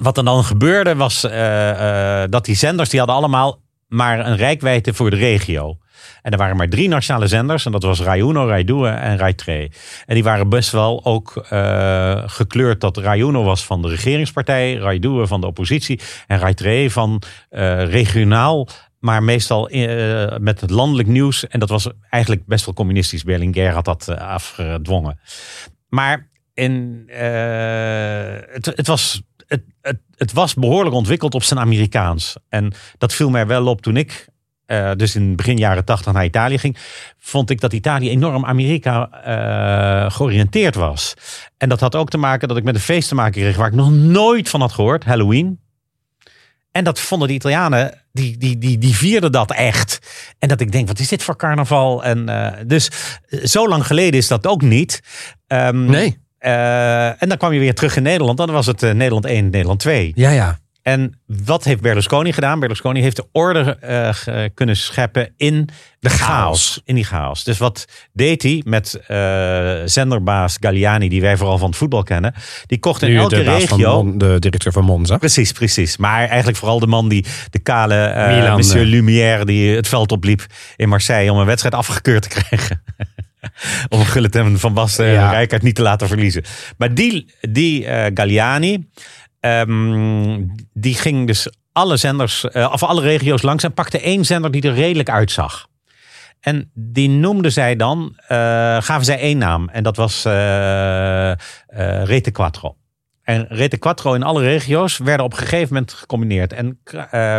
[SPEAKER 2] wat er dan gebeurde was eh, eh, dat die zenders die hadden allemaal maar een rijkwijde voor de regio. En er waren maar drie nationale zenders. En dat was Rai Uno, en Rai 2. En die waren best wel ook eh, gekleurd dat Rai Uno was van de regeringspartij. Rai van de oppositie. En Rai 2 van regionaal. Maar meestal met het landelijk nieuws. En dat was eigenlijk best wel communistisch. Berlinguer had dat afgedwongen. Maar in, eh, het, het, was, het, het, was behoorlijk ontwikkeld op zijn Amerikaans. En dat viel mij wel op toen ik, eh, dus in begin jaren tachtig naar Italië ging. Vond ik dat Italië enorm Amerika eh, georiënteerd was. En dat had ook te maken dat ik met een feest te maken kreeg waar ik nog nooit van had gehoord. Halloween. En dat vonden de Italianen, die, die, die, die vierden dat echt. En dat ik denk, wat is dit voor carnaval? En, dus zo lang geleden is dat ook niet. Ehm,
[SPEAKER 1] Nee.
[SPEAKER 2] Eh, en dan kwam je weer terug in Nederland. Dan was het eh, Nederland 1, Nederland 2.
[SPEAKER 1] Ja, ja.
[SPEAKER 2] En wat heeft Berlusconi gedaan? Berlusconi heeft de orde eh, kunnen scheppen in de chaos. In die chaos. Dus wat deed hij met zenderbaas Galliani, die wij vooral van het voetbal kennen? Die kocht in
[SPEAKER 1] Nu
[SPEAKER 2] elke
[SPEAKER 1] de,
[SPEAKER 2] regio.
[SPEAKER 1] Mon- de directeur van Monza.
[SPEAKER 2] Precies, precies. Maar eigenlijk vooral de man die de kale Monsieur. Lumière die het veld opliep in Marseille om een wedstrijd afgekeurd te krijgen. om Gullit en Van Basten en
[SPEAKER 1] Ja.
[SPEAKER 2] Rijkaard niet te laten verliezen. Maar die, die eh, Galliani, ehm, die ging dus alle zenders, eh, of alle regio's langs en pakte één zender die er redelijk uitzag. En die noemden zij dan, eh, gaven zij één naam. En dat was Rete Quattro. En Rete Quattro in alle regio's werden op een gegeven moment gecombineerd. En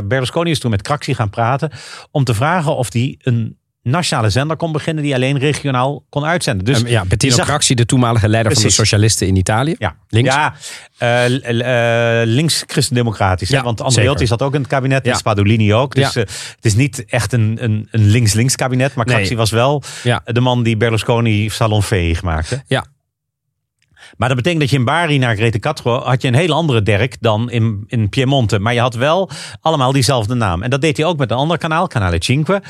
[SPEAKER 2] Berlusconi is toen met Craxi gaan praten om te vragen of die een nationale zender kon beginnen die alleen regionaal kon uitzenden. Dus
[SPEAKER 1] ja, Bettino
[SPEAKER 2] zag-
[SPEAKER 1] Craxi, de toenmalige leider van de socialisten in Italië.
[SPEAKER 2] Ja,
[SPEAKER 1] Links.
[SPEAKER 2] Ja, eh, eh, links christendemocratisch.
[SPEAKER 1] Ja,
[SPEAKER 2] Want Andreotti zat ook in het kabinet.
[SPEAKER 1] Ja.
[SPEAKER 2] En Spadolini ook. Dus
[SPEAKER 1] Ja.
[SPEAKER 2] eh, het is niet echt een, een, een links-links kabinet. Maar
[SPEAKER 1] Nee.
[SPEAKER 2] Craxi was wel de man die Berlusconi salonveeg maakte.
[SPEAKER 1] Ja.
[SPEAKER 2] Maar dat betekent dat je in Bari naar Grete Castro had je een hele andere Dirk dan in, in Piemonte. Maar je had wel allemaal diezelfde naam. En dat deed hij ook met een ander kanaal, Canale Cinque.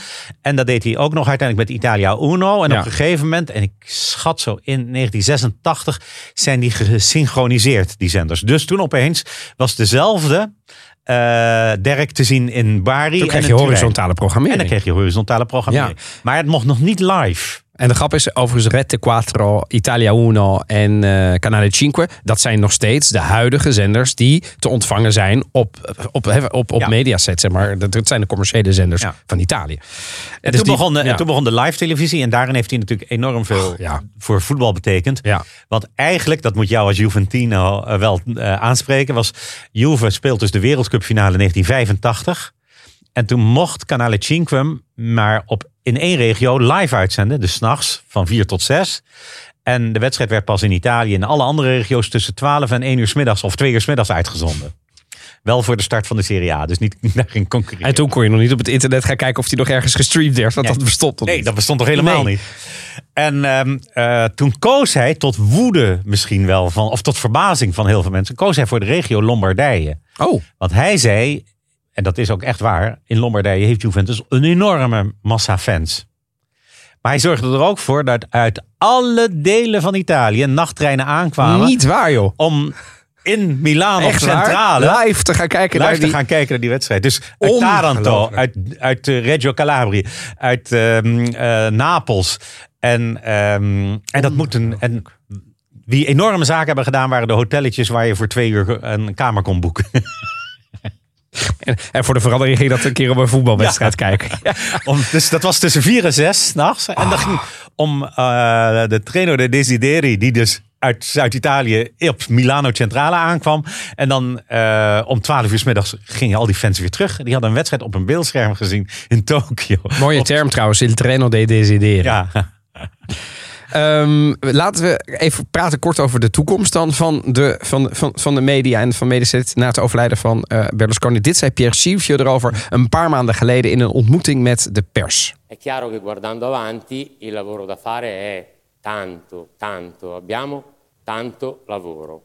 [SPEAKER 2] En dat deed hij ook nog uiteindelijk met Italia Uno. En
[SPEAKER 1] Ja.
[SPEAKER 2] op een gegeven moment, en ik schat zo in 1986, zijn die gesynchroniseerd, die zenders. Dus toen opeens was dezelfde Dirk te zien in Bari.
[SPEAKER 1] Toen
[SPEAKER 2] en
[SPEAKER 1] krijg
[SPEAKER 2] in
[SPEAKER 1] je horizontale
[SPEAKER 2] En
[SPEAKER 1] programmering.
[SPEAKER 2] dan kreeg je horizontale programmering. Maar het mocht nog niet live.
[SPEAKER 1] En de grap is overigens Rete Quattro, Italia Uno en eh Canale Cinque. Dat zijn nog steeds de huidige zenders die te ontvangen zijn op, op, op, op,
[SPEAKER 2] Ja.
[SPEAKER 1] Mediaset. Zeg maar. dat, dat zijn de commerciële zenders
[SPEAKER 2] Ja.
[SPEAKER 1] van Italië.
[SPEAKER 2] En,
[SPEAKER 1] Dus
[SPEAKER 2] toen,
[SPEAKER 1] die-
[SPEAKER 2] begon de,
[SPEAKER 1] ja.
[SPEAKER 2] en toen begon de live televisie. En daarin heeft hij natuurlijk enorm veel
[SPEAKER 1] ja.
[SPEAKER 2] voor voetbal betekend.
[SPEAKER 1] Ja.
[SPEAKER 2] Want eigenlijk, dat moet jou als Juventino eh, wel eh, aanspreken, was Juve speelt dus de wereldcupfinale 1985. En toen mocht Canale Cinque maar op, in één regio live uitzenden. Dus s'nachts van 4 tot 6. En de wedstrijd werd pas in Italië en alle andere regio's tussen 12 en 1 uur 's middags of 2 uur 's middags uitgezonden. Wel voor de start van de Serie A. Dus niet daar ging concurreren.
[SPEAKER 1] En toen kon je nog niet op het internet gaan kijken of die nog ergens gestreamd werd. Want dat bestond nog
[SPEAKER 2] Nee,
[SPEAKER 1] niet.
[SPEAKER 2] dat bestond toch helemaal
[SPEAKER 1] Nee.
[SPEAKER 2] niet. En ehm, eh, toen koos hij tot woede misschien wel, van, of tot verbazing van heel veel mensen, koos hij voor de regio Lombardije.
[SPEAKER 1] Oh,
[SPEAKER 2] Want hij zei, en dat is ook echt waar, in Lombardije heeft Juventus een enorme massa fans. Maar hij zorgde er ook voor dat uit alle delen van Italië nachttreinen aankwamen
[SPEAKER 1] niet waar joh.
[SPEAKER 2] om in Milaan of
[SPEAKER 1] Echt waar?
[SPEAKER 2] Centrale
[SPEAKER 1] Live te gaan kijken
[SPEAKER 2] live
[SPEAKER 1] naar
[SPEAKER 2] te
[SPEAKER 1] die...
[SPEAKER 2] gaan kijken naar die wedstrijd. Dus uit Taranto, uit, uit eh, Reggio Calabria, uit ehm, eh, Napels. En, ehm, en dat moet een... En, wie enorme zaken hebben gedaan, waren de hotelletjes waar je voor twee uur een kamer kon boeken.
[SPEAKER 1] En, en voor de verandering ging dat een keer op een voetbalwedstrijd kijken.
[SPEAKER 2] Om, dus dat was tussen vier en zes s'nachts. En dat ging om eh, de trainer de Desideri, die dus uit Zuid-Italië op Milano Centrale aankwam. En dan eh, om twaalf uur 's middags gingen al die fans weer terug. Die hadden een wedstrijd op een beeldscherm gezien in Tokio.
[SPEAKER 1] Mooie term trouwens, il treno dei desideri.
[SPEAKER 2] Ja,
[SPEAKER 1] Ehm, laten we even praten kort over de toekomst dan van de, van, van, van de media en van Mediaset na het overlijden van eh, Berlusconi. Dit zei Pierre Silvio erover een paar maanden geleden in een ontmoeting met de pers.
[SPEAKER 7] È chiaro che guardando avanti il lavoro da fare è tanto, tanto, abbiamo tanto lavoro.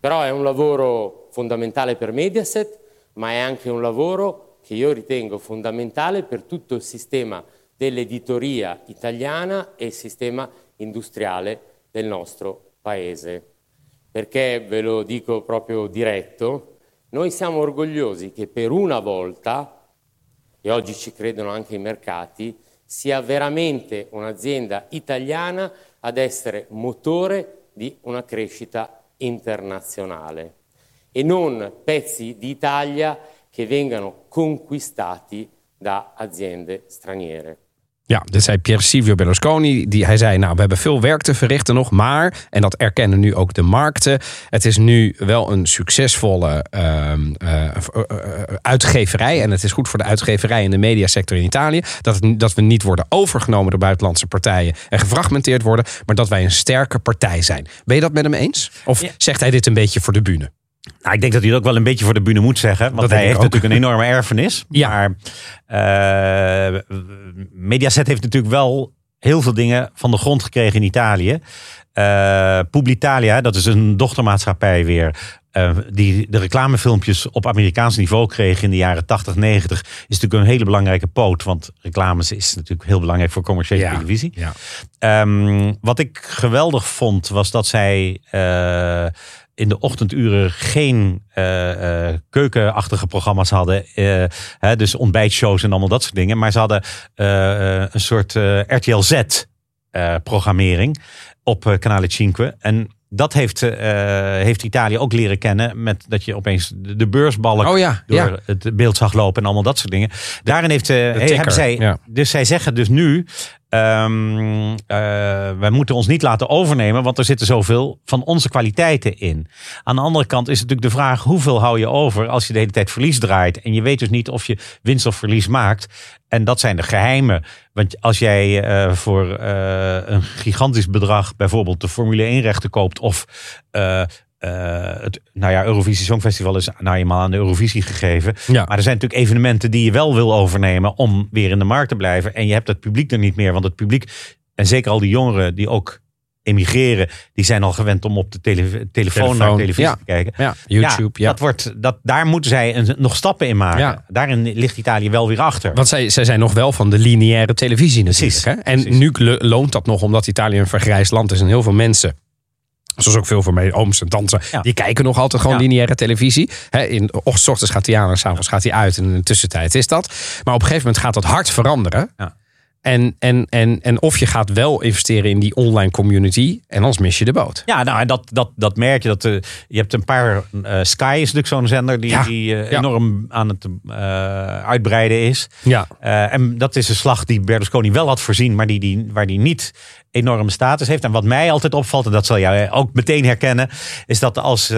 [SPEAKER 7] Però è un lavoro fondamentale per Mediaset, ma è anche un lavoro che io ritengo fondamentale per tutto il sistema dell'editoria italiana e il sistema industriale del nostro paese. Perché ve lo dico proprio diretto, noi siamo orgogliosi che per una volta e oggi ci credono anche i mercati, sia veramente un'azienda italiana ad essere motore di una crescita internazionale e non pezzi di Italia che vengano conquistati da aziende straniere.
[SPEAKER 1] Ja, dit zei Pierre Silvio Berlusconi. Die, hij zei, nou, we hebben veel werk te verrichten nog. Maar, en dat erkennen nu ook de markten. Het is nu wel een succesvolle ehm, eh, eh, eh, uitgeverij. En het is goed voor de uitgeverij en de mediasector in Italië. Dat, het, dat we niet worden overgenomen door buitenlandse partijen. En gefragmenteerd worden. Maar dat wij een sterke partij zijn. Ben je dat met hem eens? Of
[SPEAKER 2] Ja.
[SPEAKER 1] zegt hij dit een beetje voor de bühne?
[SPEAKER 2] Nou, ik denk dat hij het ook wel een beetje voor de bühne moet zeggen. Want
[SPEAKER 1] Dat
[SPEAKER 2] hij heeft
[SPEAKER 1] ook.
[SPEAKER 2] natuurlijk een enorme erfenis.
[SPEAKER 1] Ja.
[SPEAKER 2] Maar eh, Mediaset heeft natuurlijk wel heel veel dingen van de grond gekregen in Italië. Eh Publitalia, dat is een dochtermaatschappij weer. eh, die de reclamefilmpjes op Amerikaans niveau kreeg in de jaren 80, 90. Is natuurlijk een hele belangrijke poot. Want reclames is natuurlijk heel belangrijk voor commerciële televisie.
[SPEAKER 1] Ja.
[SPEAKER 2] Ehm, wat ik geweldig vond, was dat zij in de ochtenduren geen eh, eh, keukenachtige programma's hadden. eh, hè, dus ontbijtshows en allemaal dat soort dingen. Maar ze hadden een soort RTL Z eh, programmering op uh, Canale Cinque. En dat heeft, eh, heeft Italië ook leren kennen met dat je opeens de, beursbalk
[SPEAKER 1] Oh ja,
[SPEAKER 2] door
[SPEAKER 1] ja.
[SPEAKER 2] het beeld zag lopen en allemaal dat soort dingen. Daarin heeft,
[SPEAKER 1] ticker,
[SPEAKER 2] hebben zij,
[SPEAKER 1] ja.
[SPEAKER 2] dus zij zeggen dus nu, eh, wij moeten ons niet laten overnemen, want er zitten zoveel van onze kwaliteiten in. Aan de andere kant is natuurlijk de vraag, hoeveel hou je over als je de hele tijd verlies draait en je weet dus niet of je winst of verlies maakt. En dat zijn de geheimen. Want als jij eh, voor eh, een gigantisch bedrag bijvoorbeeld de Formule 1 rechten koopt of eh, het nou ja, Eurovisie Songfestival is nou eenmaal aan de Eurovisie gegeven.
[SPEAKER 1] Ja.
[SPEAKER 2] Maar er zijn natuurlijk evenementen die je wel wil overnemen om weer in de markt te blijven. En je hebt het publiek er niet meer. Want het publiek, en zeker al die jongeren die ook emigreren, die zijn al gewend om op de tele- telefoon,
[SPEAKER 1] Telefoon,
[SPEAKER 2] naar televisie
[SPEAKER 1] ja.
[SPEAKER 2] te kijken.
[SPEAKER 1] Ja, YouTube, ja.
[SPEAKER 2] Dat wordt, dat, daar moeten zij een, nog stappen in maken.
[SPEAKER 1] Ja.
[SPEAKER 2] Daarin ligt Italië wel weer achter.
[SPEAKER 1] Want zij, zij zijn nog wel van de lineaire televisie natuurlijk.
[SPEAKER 2] Precies,
[SPEAKER 1] Hè? En
[SPEAKER 2] precies.
[SPEAKER 1] nu lo- loont dat nog omdat Italië een vergrijsd land is. En heel veel mensen, zoals ook veel van mijn ooms en tantes...
[SPEAKER 2] Ja.
[SPEAKER 1] die kijken nog altijd gewoon
[SPEAKER 2] Ja.
[SPEAKER 1] lineaire televisie. In, och, s ochtends gaat hij aan en s'avonds gaat hij uit. En in de tussentijd is dat. Maar op een gegeven moment gaat dat hard veranderen.
[SPEAKER 2] Ja.
[SPEAKER 1] En, en, en, en of je gaat wel investeren in die online community... en anders mis je de boot.
[SPEAKER 2] Ja, nou, en dat, dat, dat merk je. Dat, eh, je hebt een paar. eh, Sky is natuurlijk zo'n zender die,
[SPEAKER 1] Ja.
[SPEAKER 2] die eh,
[SPEAKER 1] Ja.
[SPEAKER 2] enorm aan het uitbreiden is.
[SPEAKER 1] Ja.
[SPEAKER 2] En dat is een slag die Berlusconi wel had voorzien, maar die, die, waar die niet enorme status heeft. En wat mij altijd opvalt, en dat zal jij ook meteen herkennen, is dat als,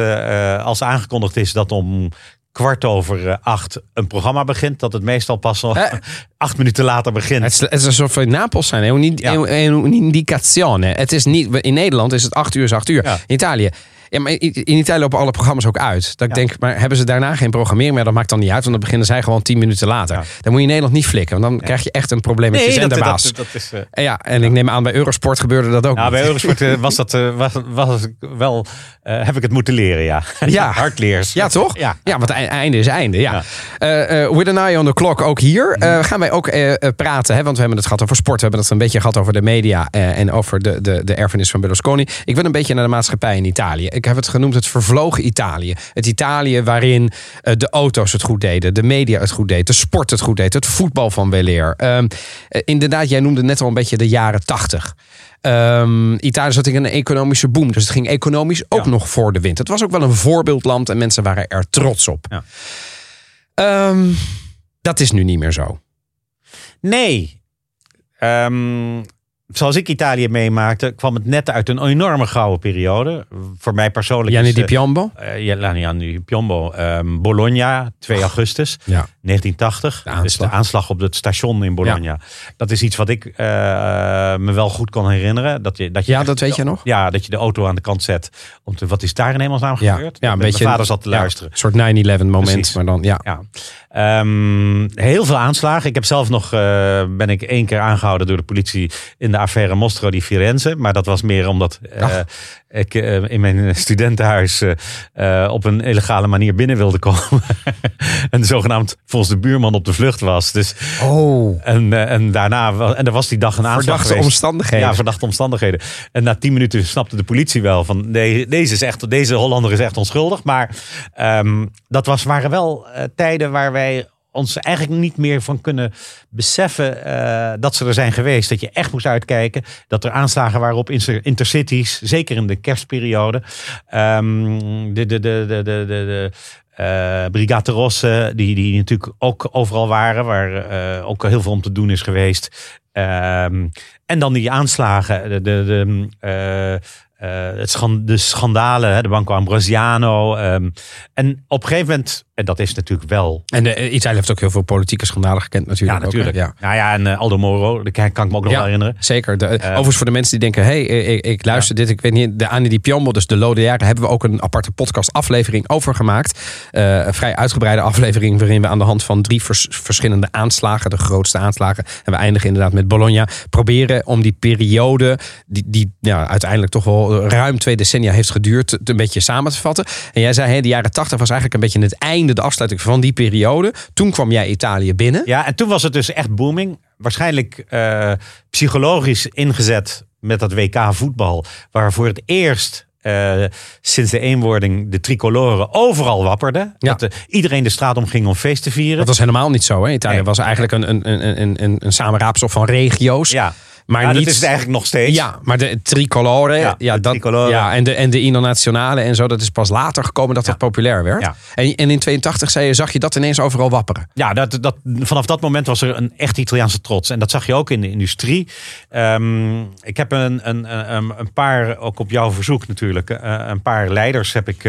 [SPEAKER 2] als aangekondigd is dat om kwart over eh, acht een programma begint, dat het meestal pas nog
[SPEAKER 1] Eh.
[SPEAKER 2] acht minuten later begint.
[SPEAKER 1] Het is, het is alsof we in Napels zijn. Een,
[SPEAKER 2] Ja.
[SPEAKER 1] een, een indicazione. Het is niet, in Nederland is het acht uur is acht uur.
[SPEAKER 2] Ja.
[SPEAKER 1] In Italië. Ja, maar in Italië lopen alle programma's ook uit. Dat ik
[SPEAKER 2] Ja.
[SPEAKER 1] denk, maar hebben ze daarna geen programmering meer? Dat maakt dan niet uit, want dan beginnen zij gewoon tien minuten later.
[SPEAKER 2] Ja.
[SPEAKER 1] Dan moet je in Nederland niet flikken, want dan krijg je echt een probleem met je zenderbaas.
[SPEAKER 2] dat, dat is. eh,
[SPEAKER 1] En ja, en ik neem aan bij Eurosport gebeurde dat ook.
[SPEAKER 2] nou, bij Eurosport eh, was dat eh, was, was ik wel, heb ik het moeten leren, ja.
[SPEAKER 1] Ja.
[SPEAKER 2] Hardleers.
[SPEAKER 1] Ja, toch?
[SPEAKER 2] Ja.
[SPEAKER 1] ja want e- einde is einde. Ja. Eh, with an eye on the clock ook hier.
[SPEAKER 2] Mhm.
[SPEAKER 1] gaan wij ook praten. Hè, want we hebben het gehad over sport. We hebben het een beetje gehad over de media. en over de, de, de erfenis van Berlusconi. Ik wil een beetje naar de maatschappij in Italië. Ik heb het genoemd het vervlogen Italië. Het Italië waarin eh, de auto's het goed deden. De media het goed deed. De sport het goed deed. Het voetbal van weleer. Eh, inderdaad, jij noemde net al een beetje de jaren tachtig. Ehm, Italië zat in een economische boom. Dus het ging economisch ook
[SPEAKER 2] Ja.
[SPEAKER 1] nog voor de wind. Het was ook wel een voorbeeldland en mensen waren er trots op.
[SPEAKER 2] Ja.
[SPEAKER 1] Ehm, dat is nu niet meer zo.
[SPEAKER 2] Nee. Ehm, zoals ik Italië meemaakte, kwam het net uit een enorme gouden periode. Voor mij persoonlijk.
[SPEAKER 1] Gianni
[SPEAKER 2] is,
[SPEAKER 1] Di
[SPEAKER 2] eh,
[SPEAKER 1] Piombo?
[SPEAKER 2] ja, Gianni Piombo. ehm, Bologna, 2 augustus
[SPEAKER 1] Ja.
[SPEAKER 2] 1980.
[SPEAKER 1] De
[SPEAKER 2] Dus de aanslag op het station in Bologna. Dat is iets wat ik eh, me wel goed kon herinneren. Dat je, dat je
[SPEAKER 1] Ja,
[SPEAKER 2] echt-
[SPEAKER 1] dat weet je nog?
[SPEAKER 2] Ja, dat je de auto aan de kant zet. Om te, wat is daar in hemelsnaam
[SPEAKER 1] Ja,
[SPEAKER 2] gebeurd?
[SPEAKER 1] ja een
[SPEAKER 2] Mijn
[SPEAKER 1] beetje.
[SPEAKER 2] vader zat te luisteren.
[SPEAKER 1] een soort 9-11 moment.
[SPEAKER 2] Precies.
[SPEAKER 1] Maar dan, ja.
[SPEAKER 2] Ja. Ehm, heel veel aanslagen. Ik heb zelf nog, eh, ben ik één keer aangehouden door de politie in de affaire Mostro di Firenze. Maar dat was meer omdat eh, ik in mijn studentenhuis op een illegale manier binnen wilde komen. en zogenaamd volgens de buurman op de vlucht was. Dus,
[SPEAKER 1] Oh.
[SPEAKER 2] en, eh, en daarna, en er was die dag een aanslag
[SPEAKER 1] Verdachte
[SPEAKER 2] geweest.
[SPEAKER 1] omstandigheden.
[SPEAKER 2] Ja, verdachte omstandigheden. En na tien minuten snapte de politie wel van nee, deze, is echt, deze Hollander is echt onschuldig. Maar ehm, dat was, waren wel eh, tijden waar wij ons eigenlijk niet meer van kunnen beseffen eh, dat ze er zijn geweest. Dat je echt moest uitkijken. Dat er aanslagen waren op inter- intercities. Zeker in de kerstperiode. Ehm, de, de, de, de, de, de, de eh, Brigate Rosse, die, die natuurlijk ook overal waren. Waar eh, ook heel veel om te doen is geweest. Ehm, en dan die aanslagen, de, de, de, eh, het de schandalen, hè, de Banco Ambrosiano. ehm, en op een gegeven moment, en dat is natuurlijk wel.
[SPEAKER 1] En eh, Italië heeft ook heel veel politieke schandalen gekend natuurlijk.
[SPEAKER 2] Ja,
[SPEAKER 1] ook,
[SPEAKER 2] natuurlijk.
[SPEAKER 1] ja.
[SPEAKER 2] Nou ja, en Aldo Moro, dat kan, ik me ook nog
[SPEAKER 1] Ja.
[SPEAKER 2] wel herinneren.
[SPEAKER 1] Zeker. De, overigens voor de mensen die denken, hey, eh, ik, ik luister dit. Ik weet niet, de Annie Di Piombo, dus de Lode Jaren, hebben we ook een aparte podcast aflevering over gemaakt. Eh, een vrij uitgebreide aflevering waarin we aan de hand van drie vers- verschillende aanslagen, de grootste aanslagen, en we eindigen inderdaad met Bologna, proberen om die periode, die, die ja, uiteindelijk toch wel ruim twee decennia heeft geduurd, een beetje samen te vatten. En jij zei, hè, de jaren tachtig was eigenlijk een beetje het einde, de afsluiting van die periode. Toen kwam jij Italië binnen.
[SPEAKER 2] Ja, en toen was het dus echt booming. Waarschijnlijk eh, psychologisch ingezet met dat WK voetbal. Waar voor het eerst eh, sinds de eenwording de tricoloren overal wapperden.
[SPEAKER 1] Ja.
[SPEAKER 2] Dat eh, iedereen de straat om ging om feest te vieren.
[SPEAKER 1] Dat was helemaal niet zo. Hè? Italië
[SPEAKER 2] Nee.
[SPEAKER 1] was eigenlijk een, een, een, een, een, een samenraapsel van regio's.
[SPEAKER 2] ja,
[SPEAKER 1] maar
[SPEAKER 2] ja
[SPEAKER 1] niet,
[SPEAKER 2] dat is het eigenlijk nog steeds.
[SPEAKER 1] Ja, maar de tricolore, ja,
[SPEAKER 2] Ja, de
[SPEAKER 1] dat,
[SPEAKER 2] tricolore.
[SPEAKER 1] ja en, de, en de internationale en zo, dat is pas later gekomen dat dat populair werd.
[SPEAKER 2] Ja.
[SPEAKER 1] En, en in 82 zei je, zag je dat ineens overal wapperen.
[SPEAKER 2] Ja, dat, dat, vanaf dat moment was er een echt Italiaanse trots. En dat zag je ook in de industrie. Ehm, ik heb een, een, een, een paar, ook op jouw verzoek natuurlijk, eh, een paar leiders heb ik,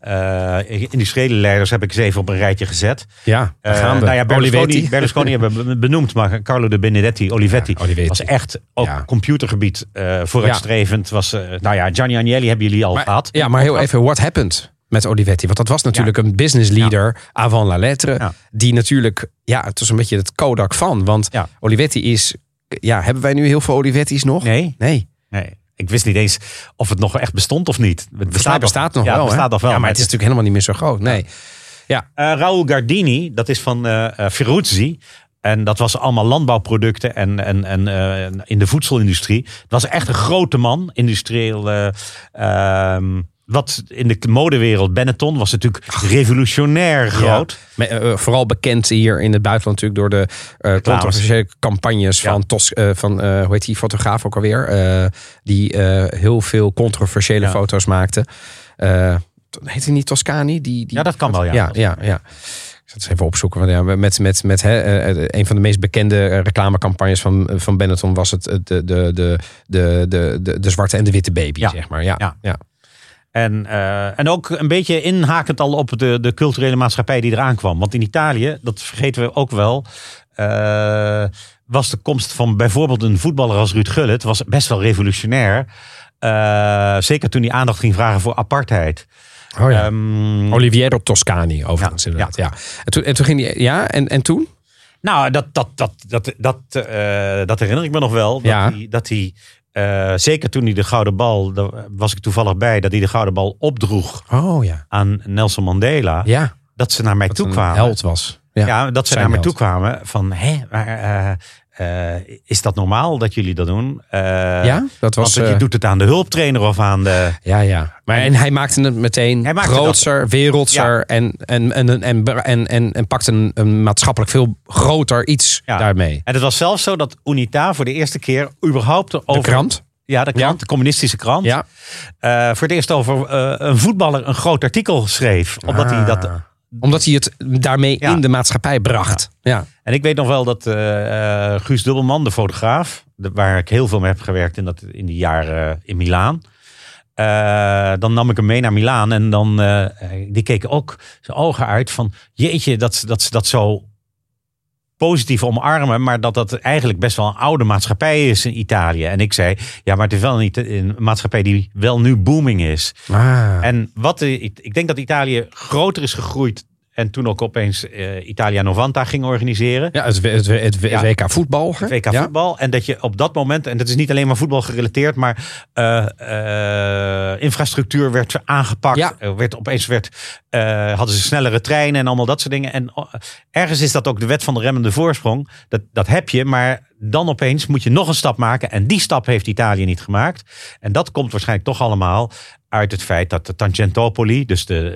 [SPEAKER 2] eh, industriële leiders heb ik eens even op een rijtje gezet.
[SPEAKER 1] Ja, daar gaan we.
[SPEAKER 2] Nou ja, Berlusconi. Berlusconi hebben we benoemd, maar Carlo de Benedetti, Olivetti,
[SPEAKER 1] Olivetti.
[SPEAKER 2] was echt ook
[SPEAKER 1] Ja.
[SPEAKER 2] computergebied eh, vooruitstrevend. Was, eh, nou ja, Gianni Agnelli hebben jullie al
[SPEAKER 1] Maar,
[SPEAKER 2] gehad.
[SPEAKER 1] ja, maar heel even, what happened met Olivetti? Want dat was natuurlijk een business leader avant la lettre.
[SPEAKER 2] Ja.
[SPEAKER 1] Die natuurlijk, ja, het was een beetje het Kodak van. Want
[SPEAKER 2] Ja.
[SPEAKER 1] Olivetti is, ja, hebben wij nu heel veel Olivetti's nog?
[SPEAKER 2] Nee,
[SPEAKER 1] Nee.
[SPEAKER 2] nee. Ik wist niet eens of het nog echt bestond of niet. Het
[SPEAKER 1] mij bestaat nog wel.
[SPEAKER 2] Het bestaat nog wel.
[SPEAKER 1] Ja, maar het is natuurlijk helemaal niet meer zo groot. Nee. Ja.
[SPEAKER 2] Eh, Raoul Gardini, dat is van eh, Ferruzzi. En dat was allemaal landbouwproducten en, en, en eh, in de voedselindustrie. Het was echt een grote man, industrieel. eh, ehm, wat in de modewereld, Benetton, was natuurlijk revolutionair groot.
[SPEAKER 1] Maar, eh, vooral bekend hier in het buitenland natuurlijk door de eh controversiële campagnes
[SPEAKER 2] Ja.
[SPEAKER 1] van, Tos, van hoe heet die fotograaf ook alweer? Die heel veel controversiële
[SPEAKER 2] Ja.
[SPEAKER 1] foto's maakte. Heet hij niet Toscani? Die, die,
[SPEAKER 2] Ja, dat kan wel, ja.
[SPEAKER 1] Ja, ja, eens even opzoeken. Want ja, met, met, met hè, eh, een van de meest bekende eh, reclamecampagnes van, van Benetton was het eh, de, de, de, de, de, de, de zwarte en de witte baby,
[SPEAKER 2] Ja.
[SPEAKER 1] zeg maar. Ja, ja.
[SPEAKER 2] Ja. En, eh, en ook een beetje inhakend al op de, de culturele maatschappij die eraan kwam. Want in Italië, dat vergeten we ook wel, eh, was de komst van bijvoorbeeld een voetballer als Ruud Gullit was best wel revolutionair. Eh, zeker toen hij aandacht ging vragen voor apartheid.
[SPEAKER 1] Oh ja.
[SPEAKER 2] Ehm,
[SPEAKER 1] Oliviero Toscani, overigens,
[SPEAKER 2] Ja,
[SPEAKER 1] inderdaad. Ja. En, toen, en toen ging ja, en, en toen?
[SPEAKER 2] Nou, dat, dat, dat, dat, dat, eh, dat herinner ik me nog wel. Dat
[SPEAKER 1] Ja.
[SPEAKER 2] hij, dat hij eh, zeker toen hij de gouden bal, daar was ik toevallig bij, dat hij de gouden bal opdroeg
[SPEAKER 1] Oh ja.
[SPEAKER 2] aan Nelson Mandela.
[SPEAKER 1] Ja,
[SPEAKER 2] Dat ze naar mij
[SPEAKER 1] dat
[SPEAKER 2] toe
[SPEAKER 1] een
[SPEAKER 2] kwamen.
[SPEAKER 1] held was. Ja,
[SPEAKER 2] Ja, dat ze naar
[SPEAKER 1] held.
[SPEAKER 2] toe kwamen van, hé, maar eh, eh, is dat normaal dat jullie dat doen? Eh,
[SPEAKER 1] Ja, dat was...
[SPEAKER 2] want je
[SPEAKER 1] eh,
[SPEAKER 2] doet het aan de hulptrainer of aan de...
[SPEAKER 1] ja, ja. Maar, en hij maakte het meteen
[SPEAKER 2] Hij maakte
[SPEAKER 1] grootser, wereldser en, en, en, en, en, en, een, een maatschappelijk veel groter iets
[SPEAKER 2] Ja.
[SPEAKER 1] daarmee.
[SPEAKER 2] En het was zelfs zo dat UNITA voor de eerste keer überhaupt
[SPEAKER 1] De
[SPEAKER 2] over...
[SPEAKER 1] krant.
[SPEAKER 2] Ja, de krant,
[SPEAKER 1] Ja.
[SPEAKER 2] de communistische krant.
[SPEAKER 1] Ja.
[SPEAKER 2] voor het eerst over een voetballer een groot artikel schreef. Omdat hij dat...
[SPEAKER 1] Omdat hij het daarmee
[SPEAKER 2] Ja.
[SPEAKER 1] in de maatschappij bracht. Ja.
[SPEAKER 2] En ik weet nog wel dat eh, eh, Guus Dubbelman, de fotograaf, de- waar ik heel veel mee heb gewerkt in, dat, in die jaren eh, in Milaan. dan nam ik hem mee naar Milaan en dan die keken ook zijn ogen uit van jeetje dat, ze- dat ze dat zo positief omarmen, maar dat dat eigenlijk best wel een oude maatschappij is in Italië. En ik zei, ja, maar het is wel niet een maatschappij die wel nu booming is.
[SPEAKER 1] Ah.
[SPEAKER 2] En wat ik ik denk dat Italië groter is gegroeid en toen ook opeens eh, Italia Novanta ging organiseren.
[SPEAKER 1] ja, het, het, het, het
[SPEAKER 2] Ja.
[SPEAKER 1] WK voetbal. hè?
[SPEAKER 2] Het WK
[SPEAKER 1] Ja.
[SPEAKER 2] voetbal. En dat je op dat moment, en dat is niet alleen maar voetbal gerelateerd, maar eh, eh, infrastructuur werd aangepakt.
[SPEAKER 1] Ja.
[SPEAKER 2] Er werd opeens werd, hadden ze snellere treinen en allemaal dat soort dingen. En oh, ergens is dat ook de wet van de remmende voorsprong. Dat, dat heb je, maar dan opeens moet je nog een stap maken. En die stap heeft Italië niet gemaakt. En dat komt waarschijnlijk toch allemaal uit het feit dat de Tangentopoli, dus de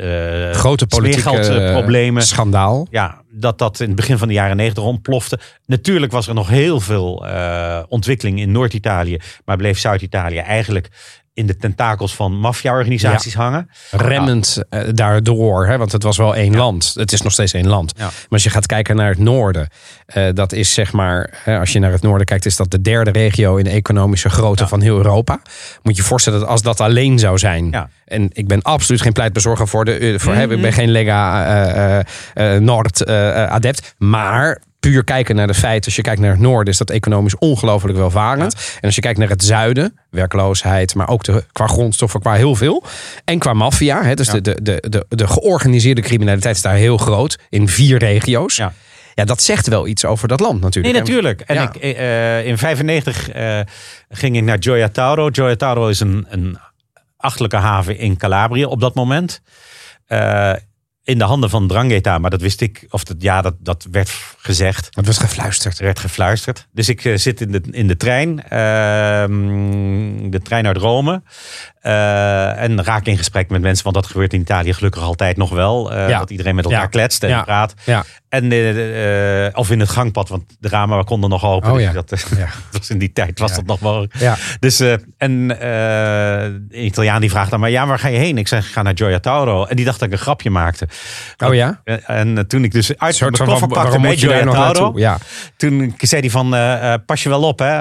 [SPEAKER 2] eh,
[SPEAKER 1] Grote politieke
[SPEAKER 2] smeergeldproblemen,
[SPEAKER 1] schandaal.
[SPEAKER 2] ja, dat dat in het begin van de jaren negentig ontplofte. Natuurlijk was er nog heel veel eh, ontwikkeling in Noord-Italië. Maar bleef Zuid-Italië eigenlijk in de tentakels van maffia-organisaties hangen.
[SPEAKER 1] remmend eh, daardoor. Hè? Want het was wel één land. Het is nog steeds één land.
[SPEAKER 2] Ja.
[SPEAKER 1] Maar als je gaat kijken naar het noorden. eh, dat is zeg maar, hè, als je naar het noorden kijkt, is dat de derde regio in de economische grootte van heel Europa. Moet je voorstellen dat als dat alleen zou zijn. En ik ben absoluut geen pleitbezorger voor de. eh, Voor, hè, ik ben geen Lega eh, Noord adept. Maar puur kijken naar de feiten. Als je kijkt naar het noorden, is dat economisch ongelooflijk welvarend. En als je kijkt naar het zuiden, werkloosheid, maar ook de, qua grondstoffen, qua heel veel. En qua maffia, dus
[SPEAKER 2] Ja.
[SPEAKER 1] de, de, de, de, de georganiseerde criminaliteit is daar heel groot. In vier regio's.
[SPEAKER 2] Ja.
[SPEAKER 1] Ja, dat zegt wel iets over dat land natuurlijk.
[SPEAKER 2] Nee, natuurlijk. En
[SPEAKER 1] Ja.
[SPEAKER 2] ik, eh, in 95 eh, ging ik naar Gioia Tauro. Gioia Tauro is een, een achtelijke haven in Calabrië op dat moment. Eh, in de handen van Drangheta, maar dat wist ik. Of dat, ja, dat, dat werd gezegd.
[SPEAKER 1] Het was gefluisterd.
[SPEAKER 2] Er werd gefluisterd. Dus ik eh, zit in de, in de trein. ehm, de trein uit Rome. eh, en raak in gesprek met mensen. Want dat gebeurt in Italië gelukkig altijd nog wel. eh,
[SPEAKER 1] Ja.
[SPEAKER 2] Dat iedereen met elkaar
[SPEAKER 1] Ja.
[SPEAKER 2] kletst en
[SPEAKER 1] Ja.
[SPEAKER 2] praat. En, eh, eh, of in het gangpad. Want de ramen konden nog open.
[SPEAKER 1] Oh
[SPEAKER 2] dus
[SPEAKER 1] ja.
[SPEAKER 2] dat, eh,
[SPEAKER 1] Ja.
[SPEAKER 2] was in die tijd was
[SPEAKER 1] Ja.
[SPEAKER 2] dat nog mogelijk.
[SPEAKER 1] Ja.
[SPEAKER 2] Dus, en een Italiaan die vraagt dan maar, ja, waar ga je heen? Ik zeg, ik ga naar Gioia Tauro. En die dacht dat ik een grapje maakte.
[SPEAKER 1] Oh ja?
[SPEAKER 2] En, en toen ik dus uit mijn koffer pakte
[SPEAKER 1] daar
[SPEAKER 2] Gioia Tauro.
[SPEAKER 1] Ja.
[SPEAKER 2] Toen zei hij van, pas je wel op hè.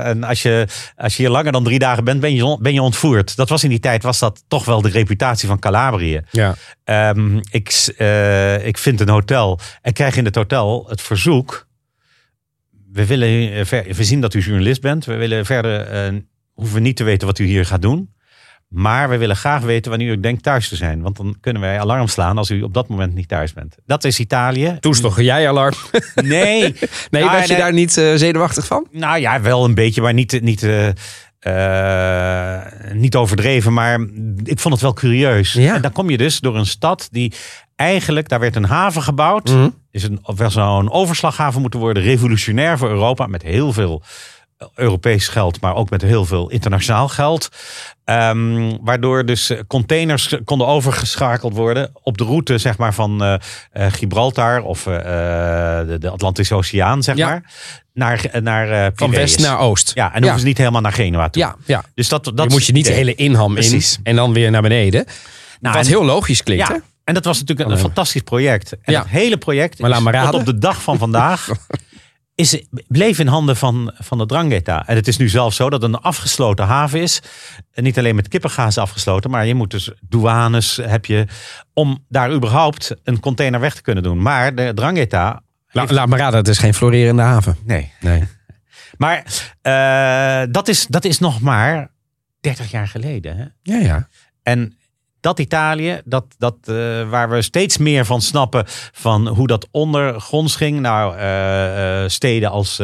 [SPEAKER 2] En als je, als je hier langer dan drie dagen bent, ben je, ben je ontvoerd. Dat was in die tijd, was dat toch wel de reputatie van Calabrië.
[SPEAKER 1] Ja.
[SPEAKER 2] Ehm, ik, ik vind een hotel en krijg in het hotel het verzoek. We, willen, eh, ver- we zien dat u journalist bent. We willen verder, eh, hoeven niet te weten wat u hier gaat doen. Maar we willen graag weten wanneer u denkt thuis te zijn. Want dan kunnen wij alarm slaan als u op dat moment niet thuis bent. Dat is Italië.
[SPEAKER 1] Toen sloeg jij alarm.
[SPEAKER 2] Nee.
[SPEAKER 1] Nee,
[SPEAKER 2] Ah,
[SPEAKER 1] was je
[SPEAKER 2] nee.
[SPEAKER 1] daar niet eh, zenuwachtig van?
[SPEAKER 2] Nou ja, wel een beetje, maar niet, niet, eh, niet overdreven, maar ik vond het wel curieus.
[SPEAKER 1] Ja.
[SPEAKER 2] En dan kom je dus door een stad die eigenlijk, daar werd een haven gebouwd.
[SPEAKER 1] Mhm.
[SPEAKER 2] Is een, of wel zou een overslaghaven moeten worden, revolutionair voor Europa, met heel veel Europees geld, maar ook met heel veel internationaal geld. Ehm, waardoor dus eh, containers konden overgeschakeld worden op de route zeg maar, van eh, eh, Gibraltar of de, de Atlantische Oceaan, zeg
[SPEAKER 1] Ja.
[SPEAKER 2] maar, naar, naar
[SPEAKER 1] Van west naar oost.
[SPEAKER 2] Ja, en dan hoeven ze niet helemaal naar Genua toe.
[SPEAKER 1] Ja, ja.
[SPEAKER 2] Dus dat, dat
[SPEAKER 1] je moet je niet de hele inham
[SPEAKER 2] Precies.
[SPEAKER 1] in en dan weer naar beneden.
[SPEAKER 2] Nou,
[SPEAKER 1] Wat heel logisch klinkt, hè?
[SPEAKER 2] Ja, en dat was natuurlijk een, fantastisch project. En
[SPEAKER 1] Ja.
[SPEAKER 2] het hele project
[SPEAKER 1] Maar laat
[SPEAKER 2] is
[SPEAKER 1] maar
[SPEAKER 2] tot op de dag van vandaag is, bleef in handen van, van de Drangheta. En het is nu zelfs zo dat het een afgesloten haven is. En niet alleen met kippengaas afgesloten, maar je moet dus douanes heb je om daar überhaupt een container weg te kunnen doen. Maar de Drangheta...
[SPEAKER 1] La, laat maar raden, het is geen florerende haven.
[SPEAKER 2] nee.
[SPEAKER 1] Nee.
[SPEAKER 2] Maar eh, dat, is, dat is nog maar 30 jaar geleden. Hè?
[SPEAKER 1] Ja, ja.
[SPEAKER 2] En dat Italië, dat, dat, eh, waar we steeds meer van snappen van hoe dat ondergronds ging. Nou, eh, eh, steden als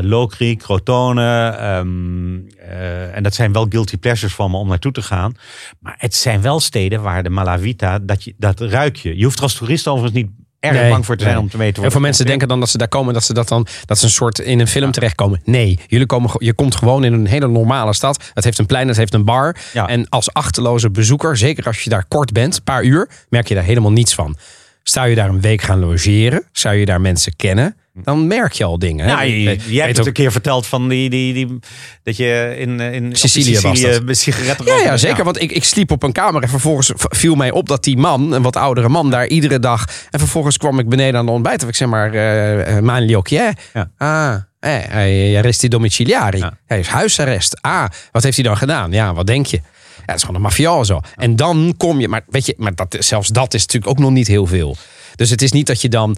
[SPEAKER 2] Locri, Crotone. ehm, eh, en dat zijn wel guilty pleasures van me om naartoe te gaan. Maar het zijn wel steden waar de Malavita, dat, je, dat ruik je. Je hoeft er als toerist overigens niet erg
[SPEAKER 1] Nee,
[SPEAKER 2] bang voor te zijn
[SPEAKER 1] nee.
[SPEAKER 2] om te weten.
[SPEAKER 1] Heel veel mensen denken dan dat ze daar komen, dat ze dat dan, dat ze een soort in een film terechtkomen. Nee, jullie komen, je komt gewoon in een hele normale stad. Het heeft een plein, het heeft een bar.
[SPEAKER 2] Ja.
[SPEAKER 1] En als achterloze bezoeker, zeker als je daar kort bent, een paar uur, merk je daar helemaal niets van. Zou je daar een week gaan logeren? Zou je daar mensen kennen? Dan merk je al dingen. hè?
[SPEAKER 2] Ja, je, hebt het
[SPEAKER 1] ook-
[SPEAKER 2] een keer verteld van die, die, die, dat je in, in op
[SPEAKER 1] Sicilië
[SPEAKER 2] met sigaretten
[SPEAKER 1] Ja, ja, zeker. Want ik, ik sliep op een kamer en vervolgens viel mij op dat die man, een wat oudere man, daar iedere dag. En vervolgens kwam ik beneden aan de ontbijt. Of ik zeg maar, eh uh, liocchie.
[SPEAKER 2] Ja.
[SPEAKER 1] Ah, eh, hij arresti domiciliari.
[SPEAKER 2] Ja.
[SPEAKER 1] Hij is huisarrest. Ah, wat heeft hij dan gedaan? Ja, wat denk je? Dat is gewoon een mafioso. En dan kom je, maar weet je, maar dat, zelfs dat is natuurlijk ook nog niet heel veel. Dus het is niet dat je dan.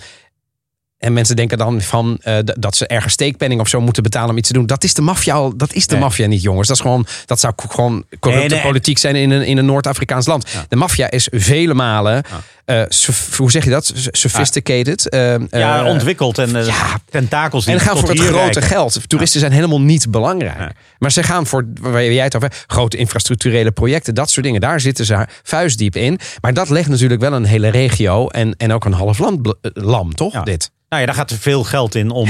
[SPEAKER 1] En mensen denken dan van eh, dat ze ergens steekpenning of zo moeten betalen om iets te doen. Dat is de maffia al. Dat is de
[SPEAKER 2] Nee.
[SPEAKER 1] maffia niet, jongens. Dat is gewoon. Dat zou gewoon corrupte
[SPEAKER 2] Nee, nee.
[SPEAKER 1] politiek zijn in een, in een Noord-Afrikaans land. De maffia is vele malen. eh, hoe zeg je dat? Sophisticated. eh,
[SPEAKER 2] Ja, ontwikkeld en
[SPEAKER 1] ja.
[SPEAKER 2] tentakels die
[SPEAKER 1] en gaan voor het grote geld. Toeristen zijn helemaal niet belangrijk. Maar ze gaan voor, waar jij het over hebt, grote infrastructurele projecten, dat soort dingen. Daar zitten ze vuistdiep in. Maar dat legt natuurlijk wel een hele regio en, en ook een half land lam, toch? Dit.
[SPEAKER 2] Nou ja, daar gaat er veel geld in om.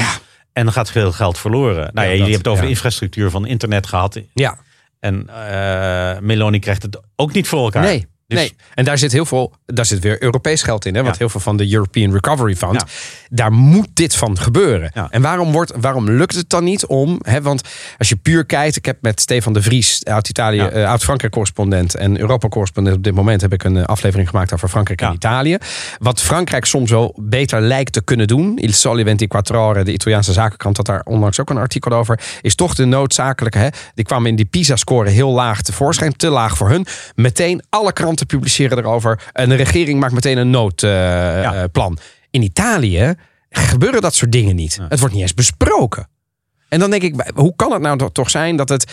[SPEAKER 2] En dan gaat veel geld verloren. Nou ja,
[SPEAKER 1] Ja,
[SPEAKER 2] jullie hebben het over
[SPEAKER 1] ja.
[SPEAKER 2] de infrastructuur van internet gehad.
[SPEAKER 1] Ja.
[SPEAKER 2] En eh, Meloni krijgt het ook niet voor elkaar.
[SPEAKER 1] Nee.
[SPEAKER 2] Dus-
[SPEAKER 1] Nee, en daar zit heel veel, daar zit weer Europees geld in. Hè? Want
[SPEAKER 2] Ja.
[SPEAKER 1] heel veel van de European Recovery Fund,
[SPEAKER 2] Ja.
[SPEAKER 1] daar moet dit van gebeuren.
[SPEAKER 2] Ja.
[SPEAKER 1] En waarom, wordt, waarom lukt het dan niet om? Hè? Want als je puur kijkt, ik heb met Stefan de Vries, uit Italië, eh, uit Frankrijk correspondent en Europa correspondent op dit moment, heb ik een aflevering gemaakt over Frankrijk en. Italië. Wat Frankrijk soms wel beter lijkt te kunnen doen, Il Sole 24 Ore, de Italiaanse zakenkrant, had daar onlangs ook een artikel over, is toch de noodzakelijke. Hè? Die kwamen in die PISA-score heel laag tevoorschijn, te laag voor hun. Meteen alle kranten publiceren erover. En de regering maakt meteen een noodplan. in Italië gebeuren dat soort dingen niet. Het wordt niet eens besproken. En dan denk ik, hoe kan het nou toch- zijn dat het.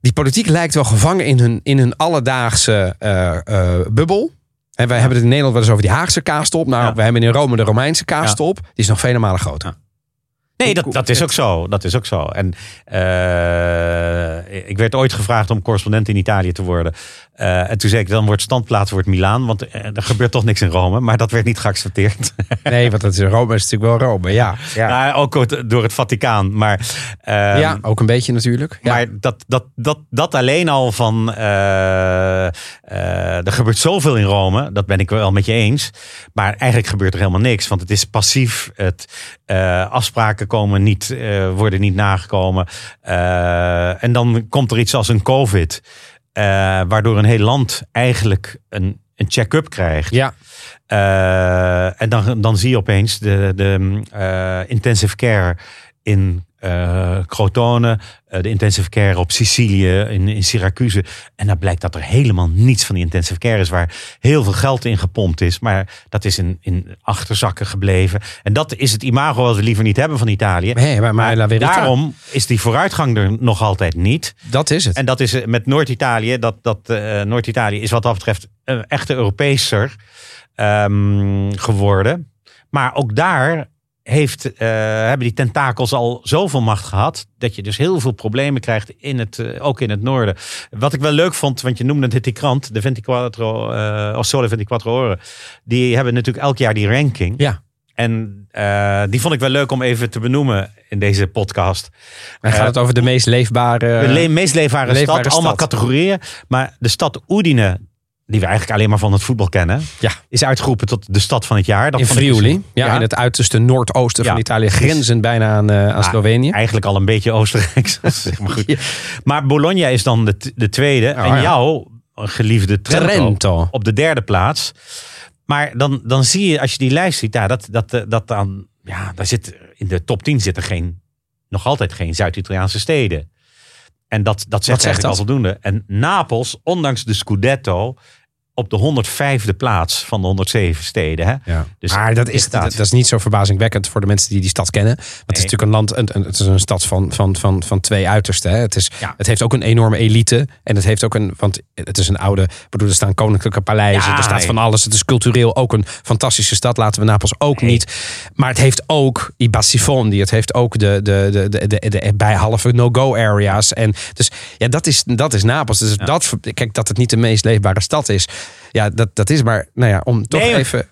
[SPEAKER 1] Die politiek lijkt wel gevangen in hun, in hun alledaagse eh, eh, bubbel. En wij hebben het in Nederland wel eens over die Haagse kaastop. Nou,
[SPEAKER 2] Ja.
[SPEAKER 1] we hebben in Rome de Romeinse kaastop. Die is nog vele malen groter.
[SPEAKER 2] Nee, dat, dat is ook zo. Dat is ook zo. En eh, ik werd ooit gevraagd om correspondent in Italië te worden. Eh, en toen zei ik, dan wordt standplaats wordt Milaan. Want eh, er gebeurt toch niks in Rome. Maar dat werd niet geaccepteerd.
[SPEAKER 1] Nee, want dat is, Rome is natuurlijk wel Rome. Ja, ja.
[SPEAKER 2] Ook door het Vaticaan. Maar, ehm,
[SPEAKER 1] ja ook een beetje natuurlijk. Ja.
[SPEAKER 2] Maar dat, dat, dat, dat alleen al van. eh, er gebeurt zoveel in Rome. Dat ben ik wel met je eens. Maar eigenlijk gebeurt er helemaal niks. Want het is passief. Het, afspraken komen niet, worden niet nagekomen. En dan komt er iets als een COVID. Eh, waardoor een heel land eigenlijk een, een check-up krijgt.
[SPEAKER 1] ja.
[SPEAKER 2] Eh, en dan, dan zie je opeens de, de eh, intensive care in eh Crotone, eh, de intensive care op Sicilië, in, in Syracuse. En dan blijkt dat er helemaal niets van die intensive care is, waar heel veel geld in gepompt is. Maar dat is in, in achterzakken gebleven. En dat is het imago wat we liever niet hebben van Italië.
[SPEAKER 1] Nee, maar, maar
[SPEAKER 2] daarom is die vooruitgang er nog altijd niet.
[SPEAKER 1] dat is het.
[SPEAKER 2] En dat is eh, met Noord-Italië. Dat, dat Noord-Italië is wat dat betreft een echte Europeeser ehm, geworden. Maar ook daar heeft, eh, hebben die tentakels al zoveel macht gehad. Dat je dus heel veel problemen krijgt, in het, eh, ook in het noorden. Wat ik wel leuk vond, want je noemde het die krant, de 24, uh, Sole 24 Ore. Die hebben natuurlijk elk jaar die ranking.
[SPEAKER 1] Ja.
[SPEAKER 2] En eh, die vond ik wel leuk om even te benoemen in deze podcast.
[SPEAKER 1] Dan gaat het over de meest leefbare...
[SPEAKER 2] De le- meest leefbare,
[SPEAKER 1] leefbare
[SPEAKER 2] stad, allemaal
[SPEAKER 1] stad.
[SPEAKER 2] categorieën. Maar de stad Udine, die we eigenlijk alleen maar van het voetbal kennen,
[SPEAKER 1] Ja.
[SPEAKER 2] is uitgeroepen tot de stad van het jaar. Dat
[SPEAKER 1] in
[SPEAKER 2] dus-
[SPEAKER 1] Friuli, ja, in het uiterste noordoosten van. Italië, grenzend bijna aan, eh, aan Slovenië.
[SPEAKER 2] Eigenlijk al een beetje Oostenrijks. zeg maar, goed. maar Bologna is dan de, de tweede.
[SPEAKER 1] Oh,
[SPEAKER 2] en jouw geliefde Trento,
[SPEAKER 1] Trento.
[SPEAKER 2] op de derde plaats. Maar dan, dan zie je, als je die lijst ziet, ja, dat, dat, eh, dat dan, ja, daar zit, in de top 10 zitten geen, nog altijd geen Zuid-Italiaanse steden. En dat, dat zegt
[SPEAKER 1] zegt
[SPEAKER 2] eigenlijk al
[SPEAKER 1] dat?
[SPEAKER 2] voldoende. En Napels, ondanks de Scudetto, op de 105e plaats van de 107 steden. Hè?
[SPEAKER 1] Ja.
[SPEAKER 2] Dus
[SPEAKER 1] maar dat is, dat, dat is niet zo verbazingwekkend voor de mensen die die stad kennen. Want het is natuurlijk een land, een, het is een stad van, van, van, van twee uitersten. Hè. Het, is,
[SPEAKER 2] Ja.
[SPEAKER 1] het heeft ook een enorme elite. En het heeft ook een, want het is een oude, bedoel, er staan koninklijke paleizen.
[SPEAKER 2] Ja,
[SPEAKER 1] er staat
[SPEAKER 2] nee.
[SPEAKER 1] van alles. Het is cultureel ook een fantastische stad. Laten we Napels ook
[SPEAKER 2] Nee.
[SPEAKER 1] niet. Maar het heeft ook i Bassifondi. Het heeft ook de, de, de, de, de, de, bij halve no-go areas. En dus ja, dat is, dat is Napels. Dus dat, kijk, dat het niet de meest leefbare stad is. Ja, dat, dat is maar, nou ja, om toch
[SPEAKER 2] Nee,
[SPEAKER 1] even...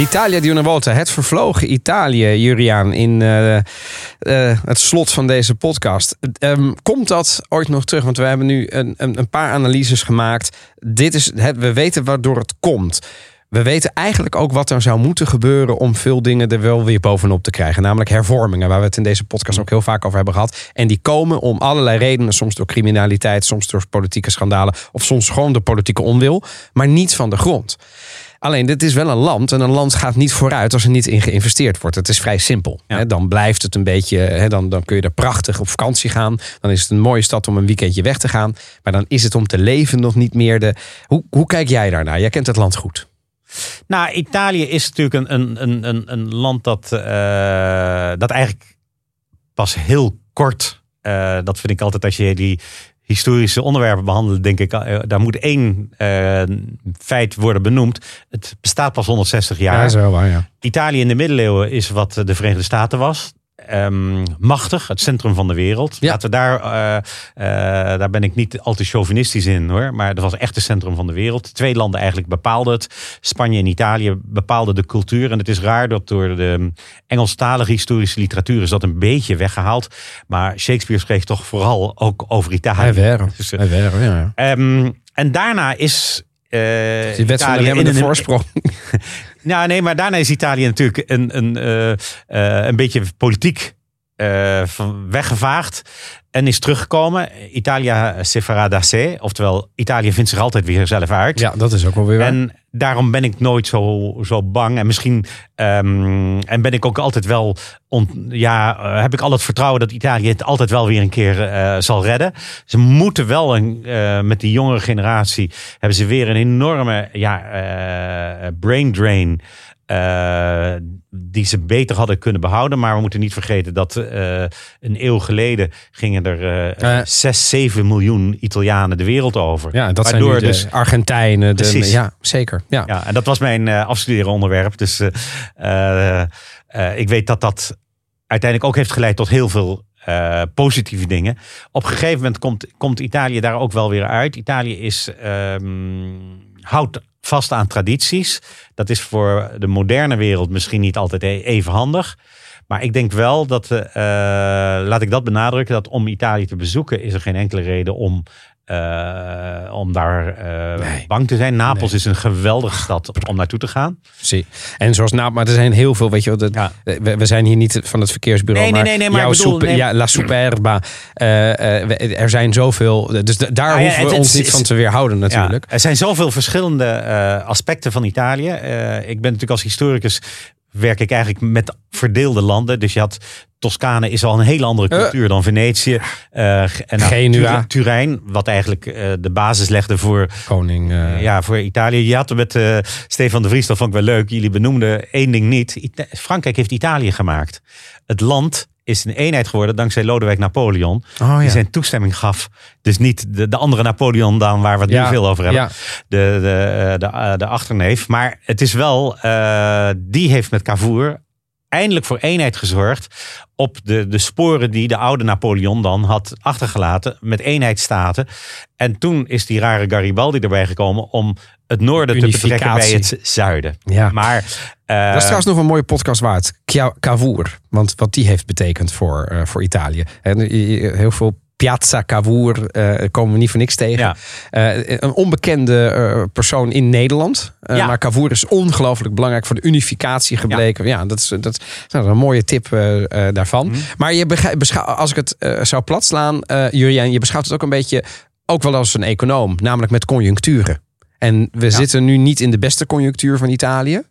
[SPEAKER 8] l'Italia di una volta.
[SPEAKER 1] Het vervlogen Italië, Juriaan, in eh, eh, het slot van deze podcast. Ehm, komt dat ooit nog terug? Want we hebben nu een, een, een paar analyses gemaakt. Dit is het, we weten waardoor het komt. We weten eigenlijk ook wat er zou moeten gebeuren om veel dingen er wel weer bovenop te krijgen. Namelijk hervormingen, waar we het in deze podcast ook heel vaak over hebben gehad. En die komen om allerlei redenen, soms door criminaliteit, soms door politieke schandalen, of soms gewoon door politieke onwil, maar niet van de grond. Alleen, dit is wel een land en een land gaat niet vooruit als er niet in geïnvesteerd wordt. Het is vrij simpel. Dan blijft het een beetje, dan, dan kun je er prachtig op vakantie gaan. Dan is het een mooie stad om een weekendje weg te gaan. Maar dan is het om te leven nog niet meer de. Hoe, hoe kijk jij daarnaar? Jij kent het land goed.
[SPEAKER 2] Nou, Italië is natuurlijk een, een, een, een, een land dat, eh, dat eigenlijk pas heel kort. eh, dat vind ik altijd als je die historische onderwerpen behandelt, denk ik, eh, daar moet één eh, feit worden benoemd. Het bestaat pas 160 jaar.
[SPEAKER 1] wel waar, ja.
[SPEAKER 2] Italië in de middeleeuwen is wat de Verenigde Staten was. Ehm, machtig, het centrum van de wereld.
[SPEAKER 1] Ja.
[SPEAKER 2] Laten we daar, eh, eh, daar ben ik niet al te chauvinistisch in hoor. Maar dat was echt het centrum van de wereld. Twee landen eigenlijk bepaalden het. Spanje en Italië bepaalden de cultuur. En het is raar dat door de Engelstalige historische literatuur is dat een beetje weggehaald. Maar Shakespeare schreef toch vooral ook over Italië.
[SPEAKER 1] Hij wäre.
[SPEAKER 2] Dus, eh,
[SPEAKER 1] Hij ja.
[SPEAKER 2] ehm, en daarna is. Eh
[SPEAKER 1] Die wet van de
[SPEAKER 2] Italië in een-
[SPEAKER 1] voorsprong.
[SPEAKER 2] nou, nee, maar daarna is Italië natuurlijk een, een, eh, eh, een beetje politiek van weggevaagd. En is teruggekomen. Italia se farà da se. Oftewel, Italië vindt zich altijd weer zelf uit.
[SPEAKER 1] Ja, dat is ook wel weer waar.
[SPEAKER 2] En daarom ben ik nooit zo, zo bang. En misschien ehm, en ben ik ook altijd wel. On, ja, eh, heb ik al het vertrouwen dat Italië het altijd wel weer een keer eh, zal redden. Ze moeten wel een, eh, met die jongere generatie. hebben ze weer een enorme ja, eh, brain drain. Eh, die ze beter hadden kunnen behouden. Maar we moeten niet vergeten dat eh, een eeuw geleden gingen er Eh. 6, 7 miljoen Italianen de wereld over.
[SPEAKER 1] ja, dat
[SPEAKER 2] Waardoor
[SPEAKER 1] zijn nu de
[SPEAKER 2] dus
[SPEAKER 1] Argentijnen. De,
[SPEAKER 2] Precies.
[SPEAKER 1] ja, zeker. Ja.
[SPEAKER 2] ja, en dat was mijn eh afstudeeronderwerp. Dus eh, eh, eh, ik weet dat dat uiteindelijk ook heeft geleid tot heel veel positieve dingen. Op een gegeven moment komt, komt Italië daar ook wel weer uit. Italië is, ehm, houdt vast aan tradities. Dat is voor de moderne wereld misschien niet altijd e- even handig. Maar ik denk wel dat, eh, eh, laat ik dat benadrukken, dat om Italië te bezoeken is er geen enkele reden om eh, om daar eh,
[SPEAKER 1] Nee.
[SPEAKER 2] bang te zijn. Napels is een geweldige stad om naartoe te gaan.
[SPEAKER 1] Zie. En zoals nou, maar er zijn heel veel, weet je wel, dat,
[SPEAKER 2] Ja.
[SPEAKER 1] we, we zijn hier niet van het verkeersbureau,
[SPEAKER 2] Nee, nee,
[SPEAKER 1] maar,
[SPEAKER 2] nee, nee, maar bedoel,
[SPEAKER 1] super-
[SPEAKER 2] nee.
[SPEAKER 1] ja, La Superba, eh, eh, we- er zijn zoveel, dus daar
[SPEAKER 2] Ah, ja,
[SPEAKER 1] hoeven we
[SPEAKER 2] het-
[SPEAKER 1] ons
[SPEAKER 2] het
[SPEAKER 1] niet
[SPEAKER 2] is-
[SPEAKER 1] van te weerhouden natuurlijk.
[SPEAKER 2] Ja, er zijn zoveel verschillende eh, aspecten van Italië. Eh, ik ben natuurlijk als historicus werk ik eigenlijk met verdeelde landen. Dus je had Toscane is al een hele andere
[SPEAKER 1] Eh.
[SPEAKER 2] cultuur dan Venetië. Eh, en nou,
[SPEAKER 1] Genua.
[SPEAKER 2] Tur- Turijn, wat eigenlijk eh, de basis legde voor,
[SPEAKER 1] Koning,
[SPEAKER 2] ja, voor Italië. Je had met Stefan de Vries, dat vond ik wel leuk. Jullie benoemden één ding niet. Ita- Frankrijk heeft Italië gemaakt. Het land is een eenheid geworden dankzij Lodewijk Napoleon.
[SPEAKER 1] Oh,
[SPEAKER 2] Die zijn toestemming gaf. Dus niet de, de andere Napoleon dan waar we het nu veel over hebben. De, de, de, eh, de achterneef. Maar het is wel, eh, die heeft met Cavour eindelijk voor eenheid gezorgd. Op de, de sporen die de oude Napoleon dan had achtergelaten. Met eenheidsstaten. En toen is die rare Garibaldi erbij gekomen om het noorden te betrekken bij het zuiden.
[SPEAKER 1] Ja.
[SPEAKER 2] Maar eh,
[SPEAKER 1] Dat is trouwens nog een mooie podcast waard. Cavour. Want wat die heeft betekend voor, eh, voor Italië. En eh, heel veel Piazza Cavour eh, komen we niet voor niks tegen.
[SPEAKER 2] Ja.
[SPEAKER 1] Eh, een onbekende eh, persoon in Nederland.
[SPEAKER 2] Ja.
[SPEAKER 1] Maar Cavour is ongelooflijk belangrijk voor de unificatie gebleken. Ja, dat, is, dat is nou, een mooie tip daarvan.
[SPEAKER 2] Mhm.
[SPEAKER 1] Maar je als ik het zou platslaan, Jurjen, je beschouwt het ook een beetje ook wel als een econoom. Namelijk met conjuncturen. En we zitten nu niet in de beste conjunctuur van Italië.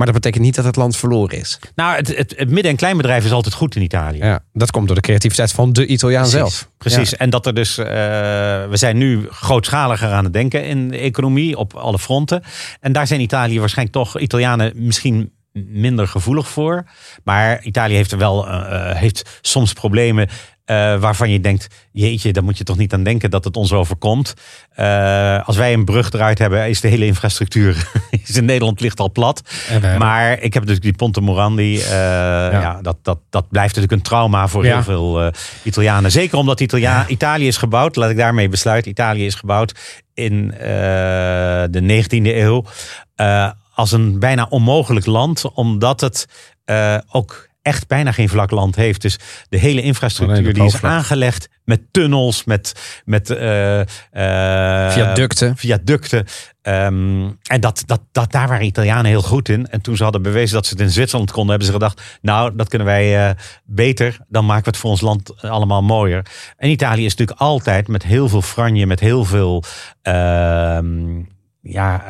[SPEAKER 1] Maar dat betekent niet dat het land verloren is.
[SPEAKER 2] nou, het, het, het midden- en kleinbedrijf is altijd goed in Italië.
[SPEAKER 1] Ja, dat komt door de creativiteit van de Italiaan zelf.
[SPEAKER 2] Precies.
[SPEAKER 1] Ja.
[SPEAKER 2] En dat er dus, eh, we zijn nu grootschaliger aan het denken in de economie op alle fronten. En daar zijn Italië waarschijnlijk toch, Italianen misschien minder gevoelig voor. Maar Italië heeft er wel, eh, eh, heeft soms problemen eh, waarvan je denkt, jeetje, daar moet je toch niet aan denken dat het ons overkomt. Eh, als wij een brug eruit hebben, is de hele infrastructuur is in Nederland ligt al plat.
[SPEAKER 1] Hebben-
[SPEAKER 2] Maar ik heb dus die Ponte Morandi. eh, ja. dat, dat, dat blijft natuurlijk een trauma voor
[SPEAKER 1] Ja.
[SPEAKER 2] heel veel Italianen. Zeker omdat Italia, Italië is gebouwd, laat ik daarmee besluiten. Italië is gebouwd in de 19e eeuw als een bijna onmogelijk land, omdat het ook echt bijna geen vlak land heeft. Dus de hele infrastructuur die is aangelegd met tunnels, met, met eh,
[SPEAKER 1] Viaducten.
[SPEAKER 2] viaducten. Ehm, en dat, dat, dat, daar waren Italianen heel goed in. En toen ze hadden bewezen dat ze het in Zwitserland konden, hebben ze gedacht: Nou, dat kunnen wij eh, beter. Dan maken we het voor ons land allemaal mooier. En Italië is natuurlijk altijd met heel veel franje, met heel veel. ehm, ja,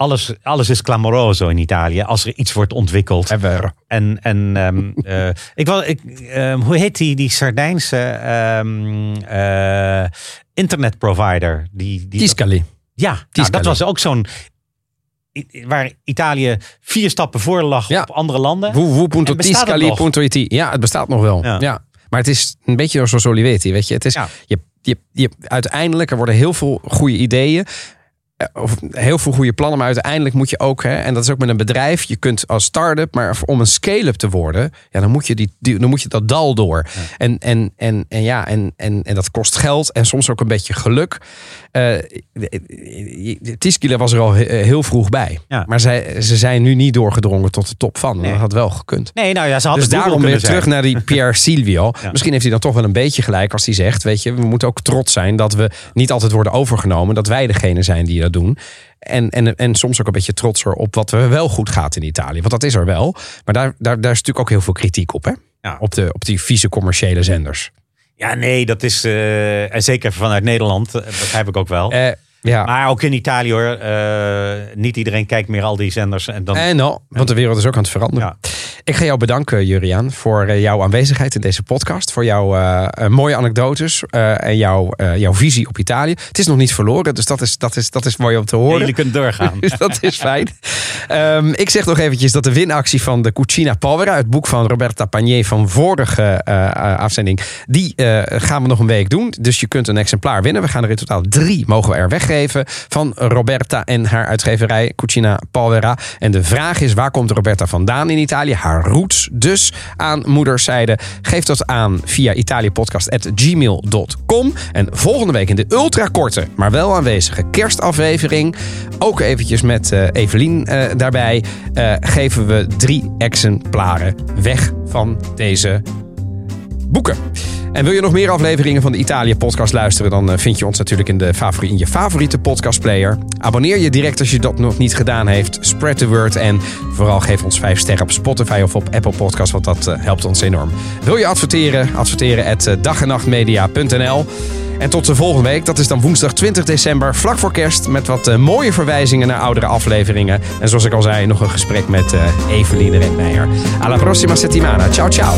[SPEAKER 2] alles, alles is clamoroso in Italië als er iets wordt ontwikkeld.
[SPEAKER 1] Ever.
[SPEAKER 2] En, en ehm, eh, ik wil, ik, ehm, hoe heet die, die Sardijnse ehm, eh, internetprovider? Die, die,
[SPEAKER 1] Tiscali.
[SPEAKER 2] ja, nou, dat was ook zo'n. Waar Italië vier stappen voor lag
[SPEAKER 1] Ja.
[SPEAKER 2] op andere landen.
[SPEAKER 1] Www.tiscali.it. Ja, het bestaat nog wel. Ja.
[SPEAKER 2] Ja.
[SPEAKER 1] Maar het is een beetje zoals Olivetti, weet je. Het is,
[SPEAKER 2] Ja.
[SPEAKER 1] je, je, je, uiteindelijk, er worden heel veel goede ideeën. Eh, Of heel veel goede plannen, maar uiteindelijk moet je ook, hè, en dat is ook met een bedrijf, je kunt als start-up, maar om een scale-up te worden, ja, dan moet je, die, die- dan moet je dat dal door. En, en, en, en ja, en, en, en dat kost geld en soms ook een beetje geluk. Eh Tiskila was er al he- heel vroeg bij.
[SPEAKER 2] Ja.
[SPEAKER 1] Maar zij, ze zijn nu niet doorgedrongen tot de top van.
[SPEAKER 2] Nee.
[SPEAKER 1] Dat had wel gekund.
[SPEAKER 2] Nee, nou ja, ze hadden
[SPEAKER 1] Dus daarom weer
[SPEAKER 2] zijn.
[SPEAKER 1] terug naar die Pierre Silvio.
[SPEAKER 2] Ja.
[SPEAKER 1] Misschien heeft hij dan toch wel een beetje gelijk als hij zegt: Weet je, we moeten ook trots zijn dat we niet altijd worden overgenomen. Dat wij degene zijn die dat doen. En, en, en soms ook een beetje trotser op wat er wel goed gaat in Italië. Want dat is er wel. Maar daar, daar, daar is natuurlijk ook heel veel kritiek op. Hè?
[SPEAKER 2] Ja.
[SPEAKER 1] Op, de, op die vieze commerciële zenders.
[SPEAKER 2] Ja, nee, dat is. eh, en zeker vanuit Nederland, eh, dat begrijp ik ook wel.
[SPEAKER 1] Eh, ja.
[SPEAKER 2] Maar ook in Italië hoor. niet iedereen kijkt meer al die zenders. En dan,
[SPEAKER 1] En nou, want de wereld is ook aan het veranderen.
[SPEAKER 2] Ja.
[SPEAKER 1] Ik ga jou bedanken, Juriaan, voor eh, jouw aanwezigheid in deze podcast. Voor jouw eh, eh, mooie anekdotes en jouw, jouw visie op Italië. Het is nog niet verloren, dus dat is, dat is, dat is mooi om te horen.
[SPEAKER 2] jullie kunnen doorgaan.
[SPEAKER 1] Dus dat is fijn. Ehm, ik zeg nog eventjes dat de winactie van de Cucina Povera, het boek van Roberta Pagné van vorige afzending, die gaan we nog een week doen. Dus je kunt een exemplaar winnen. We gaan er in totaal drie mogen we er weggeven van Roberta en haar uitgeverij Cucina Povera. En de vraag is, waar komt Roberta vandaan in Italië? Roots dus aan moederszijde. Geef dat aan via italiapodcast.gmail.com. En volgende week in de ultrakorte, maar wel aanwezige kerstaflevering, ook eventjes met eh, Evelien eh, daarbij, eh, geven we drie exemplaren weg van deze boeken. En wil je nog meer afleveringen van de Italië podcast luisteren, dan eh, vind je ons natuurlijk in, de favori in je favoriete podcastplayer. Abonneer je direct als je dat nog niet gedaan heeft. Spread the word en vooral geef ons 5 sterren op Spotify of op Apple Podcast, want dat eh, helpt ons enorm. Wil je adverteren? Adverteren at eh, dagennachtmedia.nl. En tot de volgende week, dat is dan woensdag 20 december, vlak voor kerst, met wat mooie verwijzingen naar oudere afleveringen. En zoals ik al zei, nog een gesprek met Eveline Redmeijer. Alla prossima settimana. Ciao, ciao.